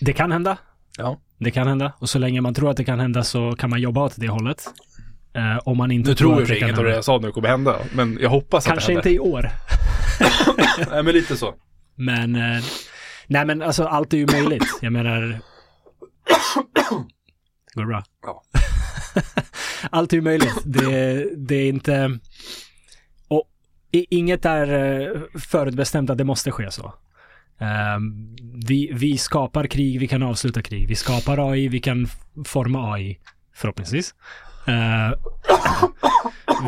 Speaker 1: Det kan hända.
Speaker 2: Ja.
Speaker 1: Det kan hända. Och så länge man tror att det kan hända så kan man jobba åt det hållet. Eh, om man inte
Speaker 2: Nu tror jag
Speaker 1: att det kan
Speaker 2: inget av det jag sa nu kommer hända, men jag hoppas
Speaker 1: Kanske
Speaker 2: att
Speaker 1: inte
Speaker 2: det
Speaker 1: i år.
Speaker 2: händer. Nej men lite så.
Speaker 1: Men, eh, nej men alltså allt är ju möjligt. Jag menar... Går det bra?
Speaker 2: Ja.
Speaker 1: allt är ju möjligt. Det, det är inte... Och inget är eh, förutbestämt att det måste ske så. Ehm, vi, vi skapar krig, vi kan avsluta krig. Vi skapar AI, vi kan forma AI. Förhoppningsvis. Eh,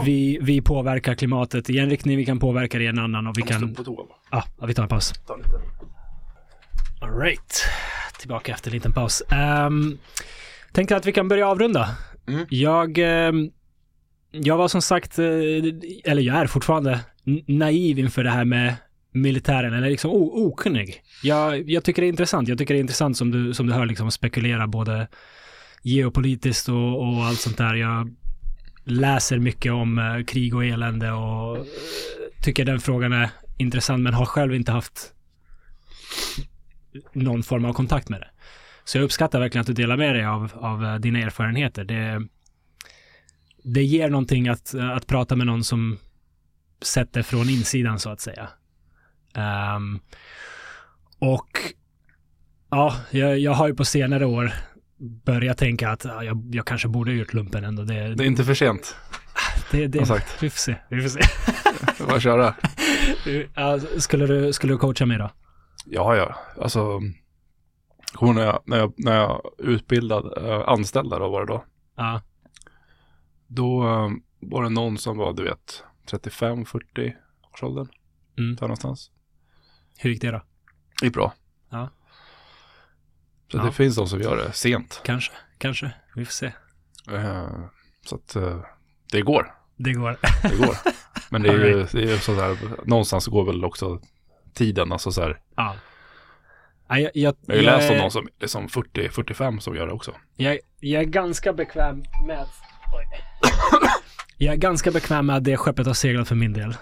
Speaker 1: vi, vi påverkar klimatet i en riktning, vi kan påverka det i en annan och vi kan... Ja, ja, vi tar en paus. Alright. Tillbaka efter en liten paus. Ehm, Tänkte att vi kan börja avrunda.
Speaker 2: Mm.
Speaker 1: Jag, eh, jag var som sagt, eh, eller jag är fortfarande naiv inför det här med militären, eller liksom okunnig. Jag, jag tycker det är intressant. Jag tycker det är intressant som du, som du hör liksom spekulera både geopolitiskt och, och allt sånt där. Jag läser mycket om eh, krig och elände och eh, tycker den frågan är intressant, men har själv inte haft någon form av kontakt med det. Så jag uppskattar verkligen att du delar med dig av, av eh, dina erfarenheter. Det, det ger någonting att, att prata med någon som sett det från insidan så att säga. Ehm, och ja, jag, jag har ju på senare år börjat tänka att ja, jag, jag kanske borde ha gjort lumpen ändå. Det,
Speaker 2: Det är inte för sent.
Speaker 1: det, det,
Speaker 2: sagt.
Speaker 1: vi får se. Vi får se.
Speaker 2: Bara köra.
Speaker 1: ja, skulle, du, skulle du coacha mig då?
Speaker 2: Ja, ja. Alltså, när jag, när jag, när jag utbildade äh, anställda då var det då.
Speaker 1: Ja.
Speaker 2: Då eh, var det någon som var, du vet, 35-40 års åldern.
Speaker 1: Mm.
Speaker 2: Där någonstans.
Speaker 1: Hur gick det då?
Speaker 2: Det gick bra.
Speaker 1: Ja.
Speaker 2: Så
Speaker 1: Ja.
Speaker 2: det finns de som gör det sent.
Speaker 1: Kanske, kanske. Vi får se.
Speaker 2: Eh, så att eh, det går.
Speaker 1: Det går.
Speaker 2: Det går. Men det är ju, det är ju sådär, någonstans går väl också tiden, alltså så här.
Speaker 1: Ja. Ja, jag, jag,
Speaker 2: Jag har ju läst om någon som liksom 40-45 som gör det också.
Speaker 1: Jag, jag är ganska bekväm med att... Jag är ganska bekväm med att det skeppet har seglat för min del.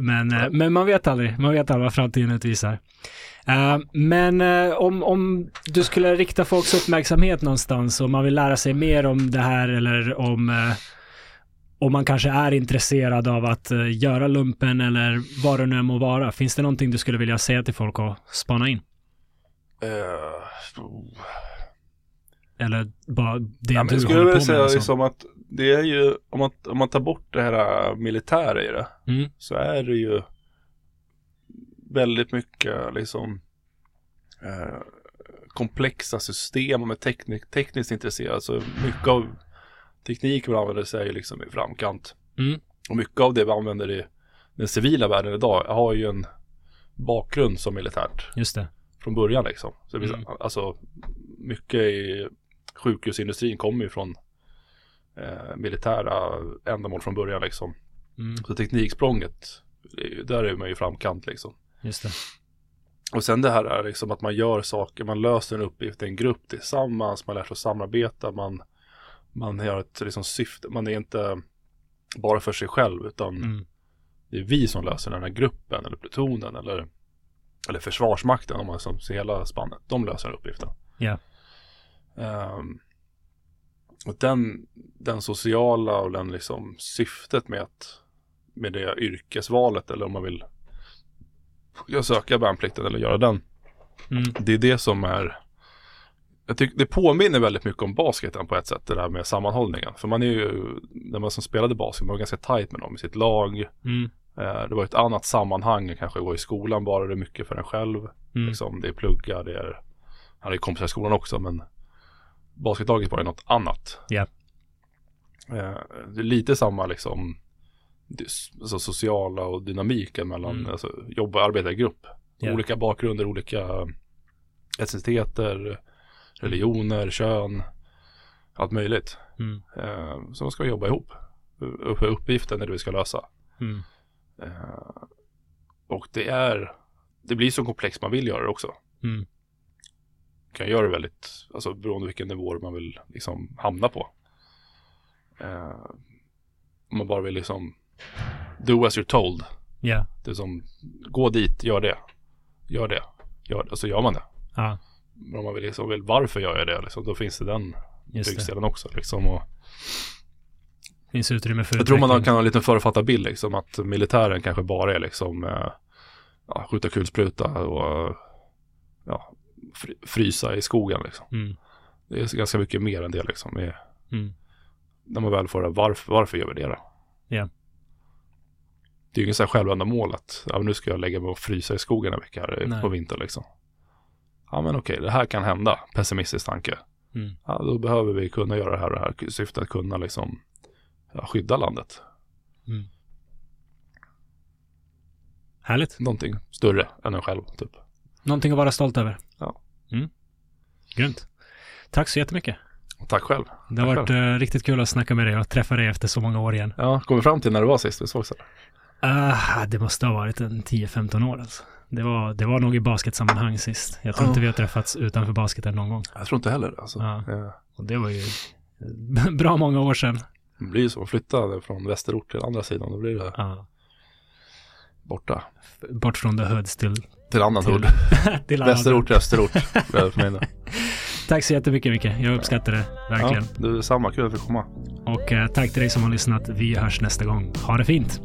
Speaker 1: Men, eh, men man vet aldrig. Man vet aldrig vad framtiden utvisar. Eh, men eh, om, om du skulle rikta folks uppmärksamhet någonstans och man vill lära sig mer om det här eller om, om man kanske är intresserad av att göra lumpen eller vad det nu må vara. Finns det någonting du skulle vilja säga till folk och spana in?
Speaker 2: Uh,
Speaker 1: Eller bara det
Speaker 2: men
Speaker 1: du
Speaker 2: jag skulle
Speaker 1: håller på
Speaker 2: säga
Speaker 1: med? och sånt?
Speaker 2: liksom att det är ju, om man, om man tar bort det här äh, militära i det,
Speaker 1: Mm.
Speaker 2: så är det ju väldigt mycket liksom eh, komplexa system och med teknik, tekniskt intresserad. Så mycket av tekniken vi använder sig är ju liksom i framkant.
Speaker 1: Mm.
Speaker 2: Och mycket av det vi använder i den civila världen idag har ju en bakgrund som militärt
Speaker 1: Just det.
Speaker 2: från början liksom. Så
Speaker 1: Mm.
Speaker 2: alltså mycket i sjukhusindustrin kommer ju från eh, militära ändamål från början liksom.
Speaker 1: Mm.
Speaker 2: Så tekniksprånget, där är man ju framkant liksom.
Speaker 1: Just det.
Speaker 2: Och sen det här är liksom att man gör saker, man löser en uppgift i en grupp tillsammans, man lär sig att samarbeta, man, man har ett liksom syfte, man är inte bara för sig själv utan
Speaker 1: Mm.
Speaker 2: det är vi som löser den här gruppen eller plutonen eller, eller försvarsmakten om man som ser hela spannet. De löser uppgiften. Ehm, och den, den sociala och den liksom syftet med att med det yrkesvalet eller om man vill söka värnplikten eller göra den.
Speaker 1: Mm.
Speaker 2: Det är det som är jag tycker det påminner väldigt mycket om basketen på ett sätt, det där med sammanhållningen. För man är ju, när man som spelade basket, man var ganska tajt med dem i sitt lag.
Speaker 1: Mm.
Speaker 2: Eh, Det var ett annat sammanhang kanske gå i skolan bara, det är mycket för en själv.
Speaker 1: Mm.
Speaker 2: Liksom, det är plugga, det är, han hade kompisar i skolan också men basketlaget var ju något annat.
Speaker 1: Ja.
Speaker 2: Eh, Det är lite samma liksom alltså sociala och dynamiken mellan
Speaker 1: Mm.
Speaker 2: alltså, jobb och arbeta i grupp.
Speaker 1: Ja.
Speaker 2: Olika bakgrunder, olika etniciteter, religioner, kön, allt möjligt.
Speaker 1: Mm.
Speaker 2: Eh, Så man ska jobba ihop. Upp- Uppgiften är det vi ska lösa.
Speaker 1: Mm.
Speaker 2: Eh, och det är, det blir så komplext man vill göra det också.
Speaker 1: Mm.
Speaker 2: Kan göra det väldigt, alltså beroende på vilken nivå man vill liksom hamna på. Eh, om man bara vill liksom do as you're told.
Speaker 1: Ja.
Speaker 2: Det är som, gå dit, gör det. Gör det. Gör det. Och så gör man det.
Speaker 1: Ja.
Speaker 2: Men om man vill, liksom, vill varför gör jag det? Liksom, då finns det den byggstenen också. Liksom, och
Speaker 1: Finns utrymme för
Speaker 2: Jag tror man kan ha en liten förutfattad bild liksom att militären kanske bara är liksom eh, ja, skjuta kulspruta och ja, frysa i skogen liksom.
Speaker 1: Mm.
Speaker 2: Det är ganska mycket mer än det liksom. Med,
Speaker 1: Mm.
Speaker 2: när man väl får det, varför, varför gör vi det då?
Speaker 1: Ja.
Speaker 2: Det är ju inget så här självändamål att ja, nu ska jag lägga mig och frysa i skogen en vecka här
Speaker 1: Nej.
Speaker 2: på vintern liksom. Ja men okej, det här kan hända. Pessimistisk tanke.
Speaker 1: Mm.
Speaker 2: Ja, då behöver vi kunna göra det här och det här i syfte att kunna liksom ja, skydda landet.
Speaker 1: Mm. Härligt.
Speaker 2: Någonting större än en själv typ.
Speaker 1: Någonting att vara stolt över.
Speaker 2: Ja.
Speaker 1: Mm. Grymt. Tack så jättemycket.
Speaker 2: Tack själv.
Speaker 1: Det har
Speaker 2: Tack
Speaker 1: varit eh, riktigt kul att snacka med dig och träffa dig efter så många år igen.
Speaker 2: Ja, kom vi fram till när det var sist vi sågs?
Speaker 1: Ah, det måste ha varit en 10-15 år alltså. Det var, det var nog i basketsammanhang sist. Jag tror
Speaker 2: Ja.
Speaker 1: inte vi har träffats utanför basketen någon gång.
Speaker 2: Jag tror inte heller. Alltså.
Speaker 1: Ja.
Speaker 2: Eh,
Speaker 1: Och det var ju bra många år sedan.
Speaker 2: Det blir ju så, flytta från västerort till andra sidan, då blir det
Speaker 1: Ja.
Speaker 2: borta.
Speaker 1: Bort från the hoods till,
Speaker 2: Till annan
Speaker 1: Till-
Speaker 2: ord.
Speaker 1: till annat.
Speaker 2: Västerort österort.
Speaker 1: Tack så jättemycket Micke. Jag uppskattar det verkligen.
Speaker 2: Ja, du samma, kul att fick komma.
Speaker 1: Och eh, tack till dig som har lyssnat. Vi hörs nästa gång. Ha det fint!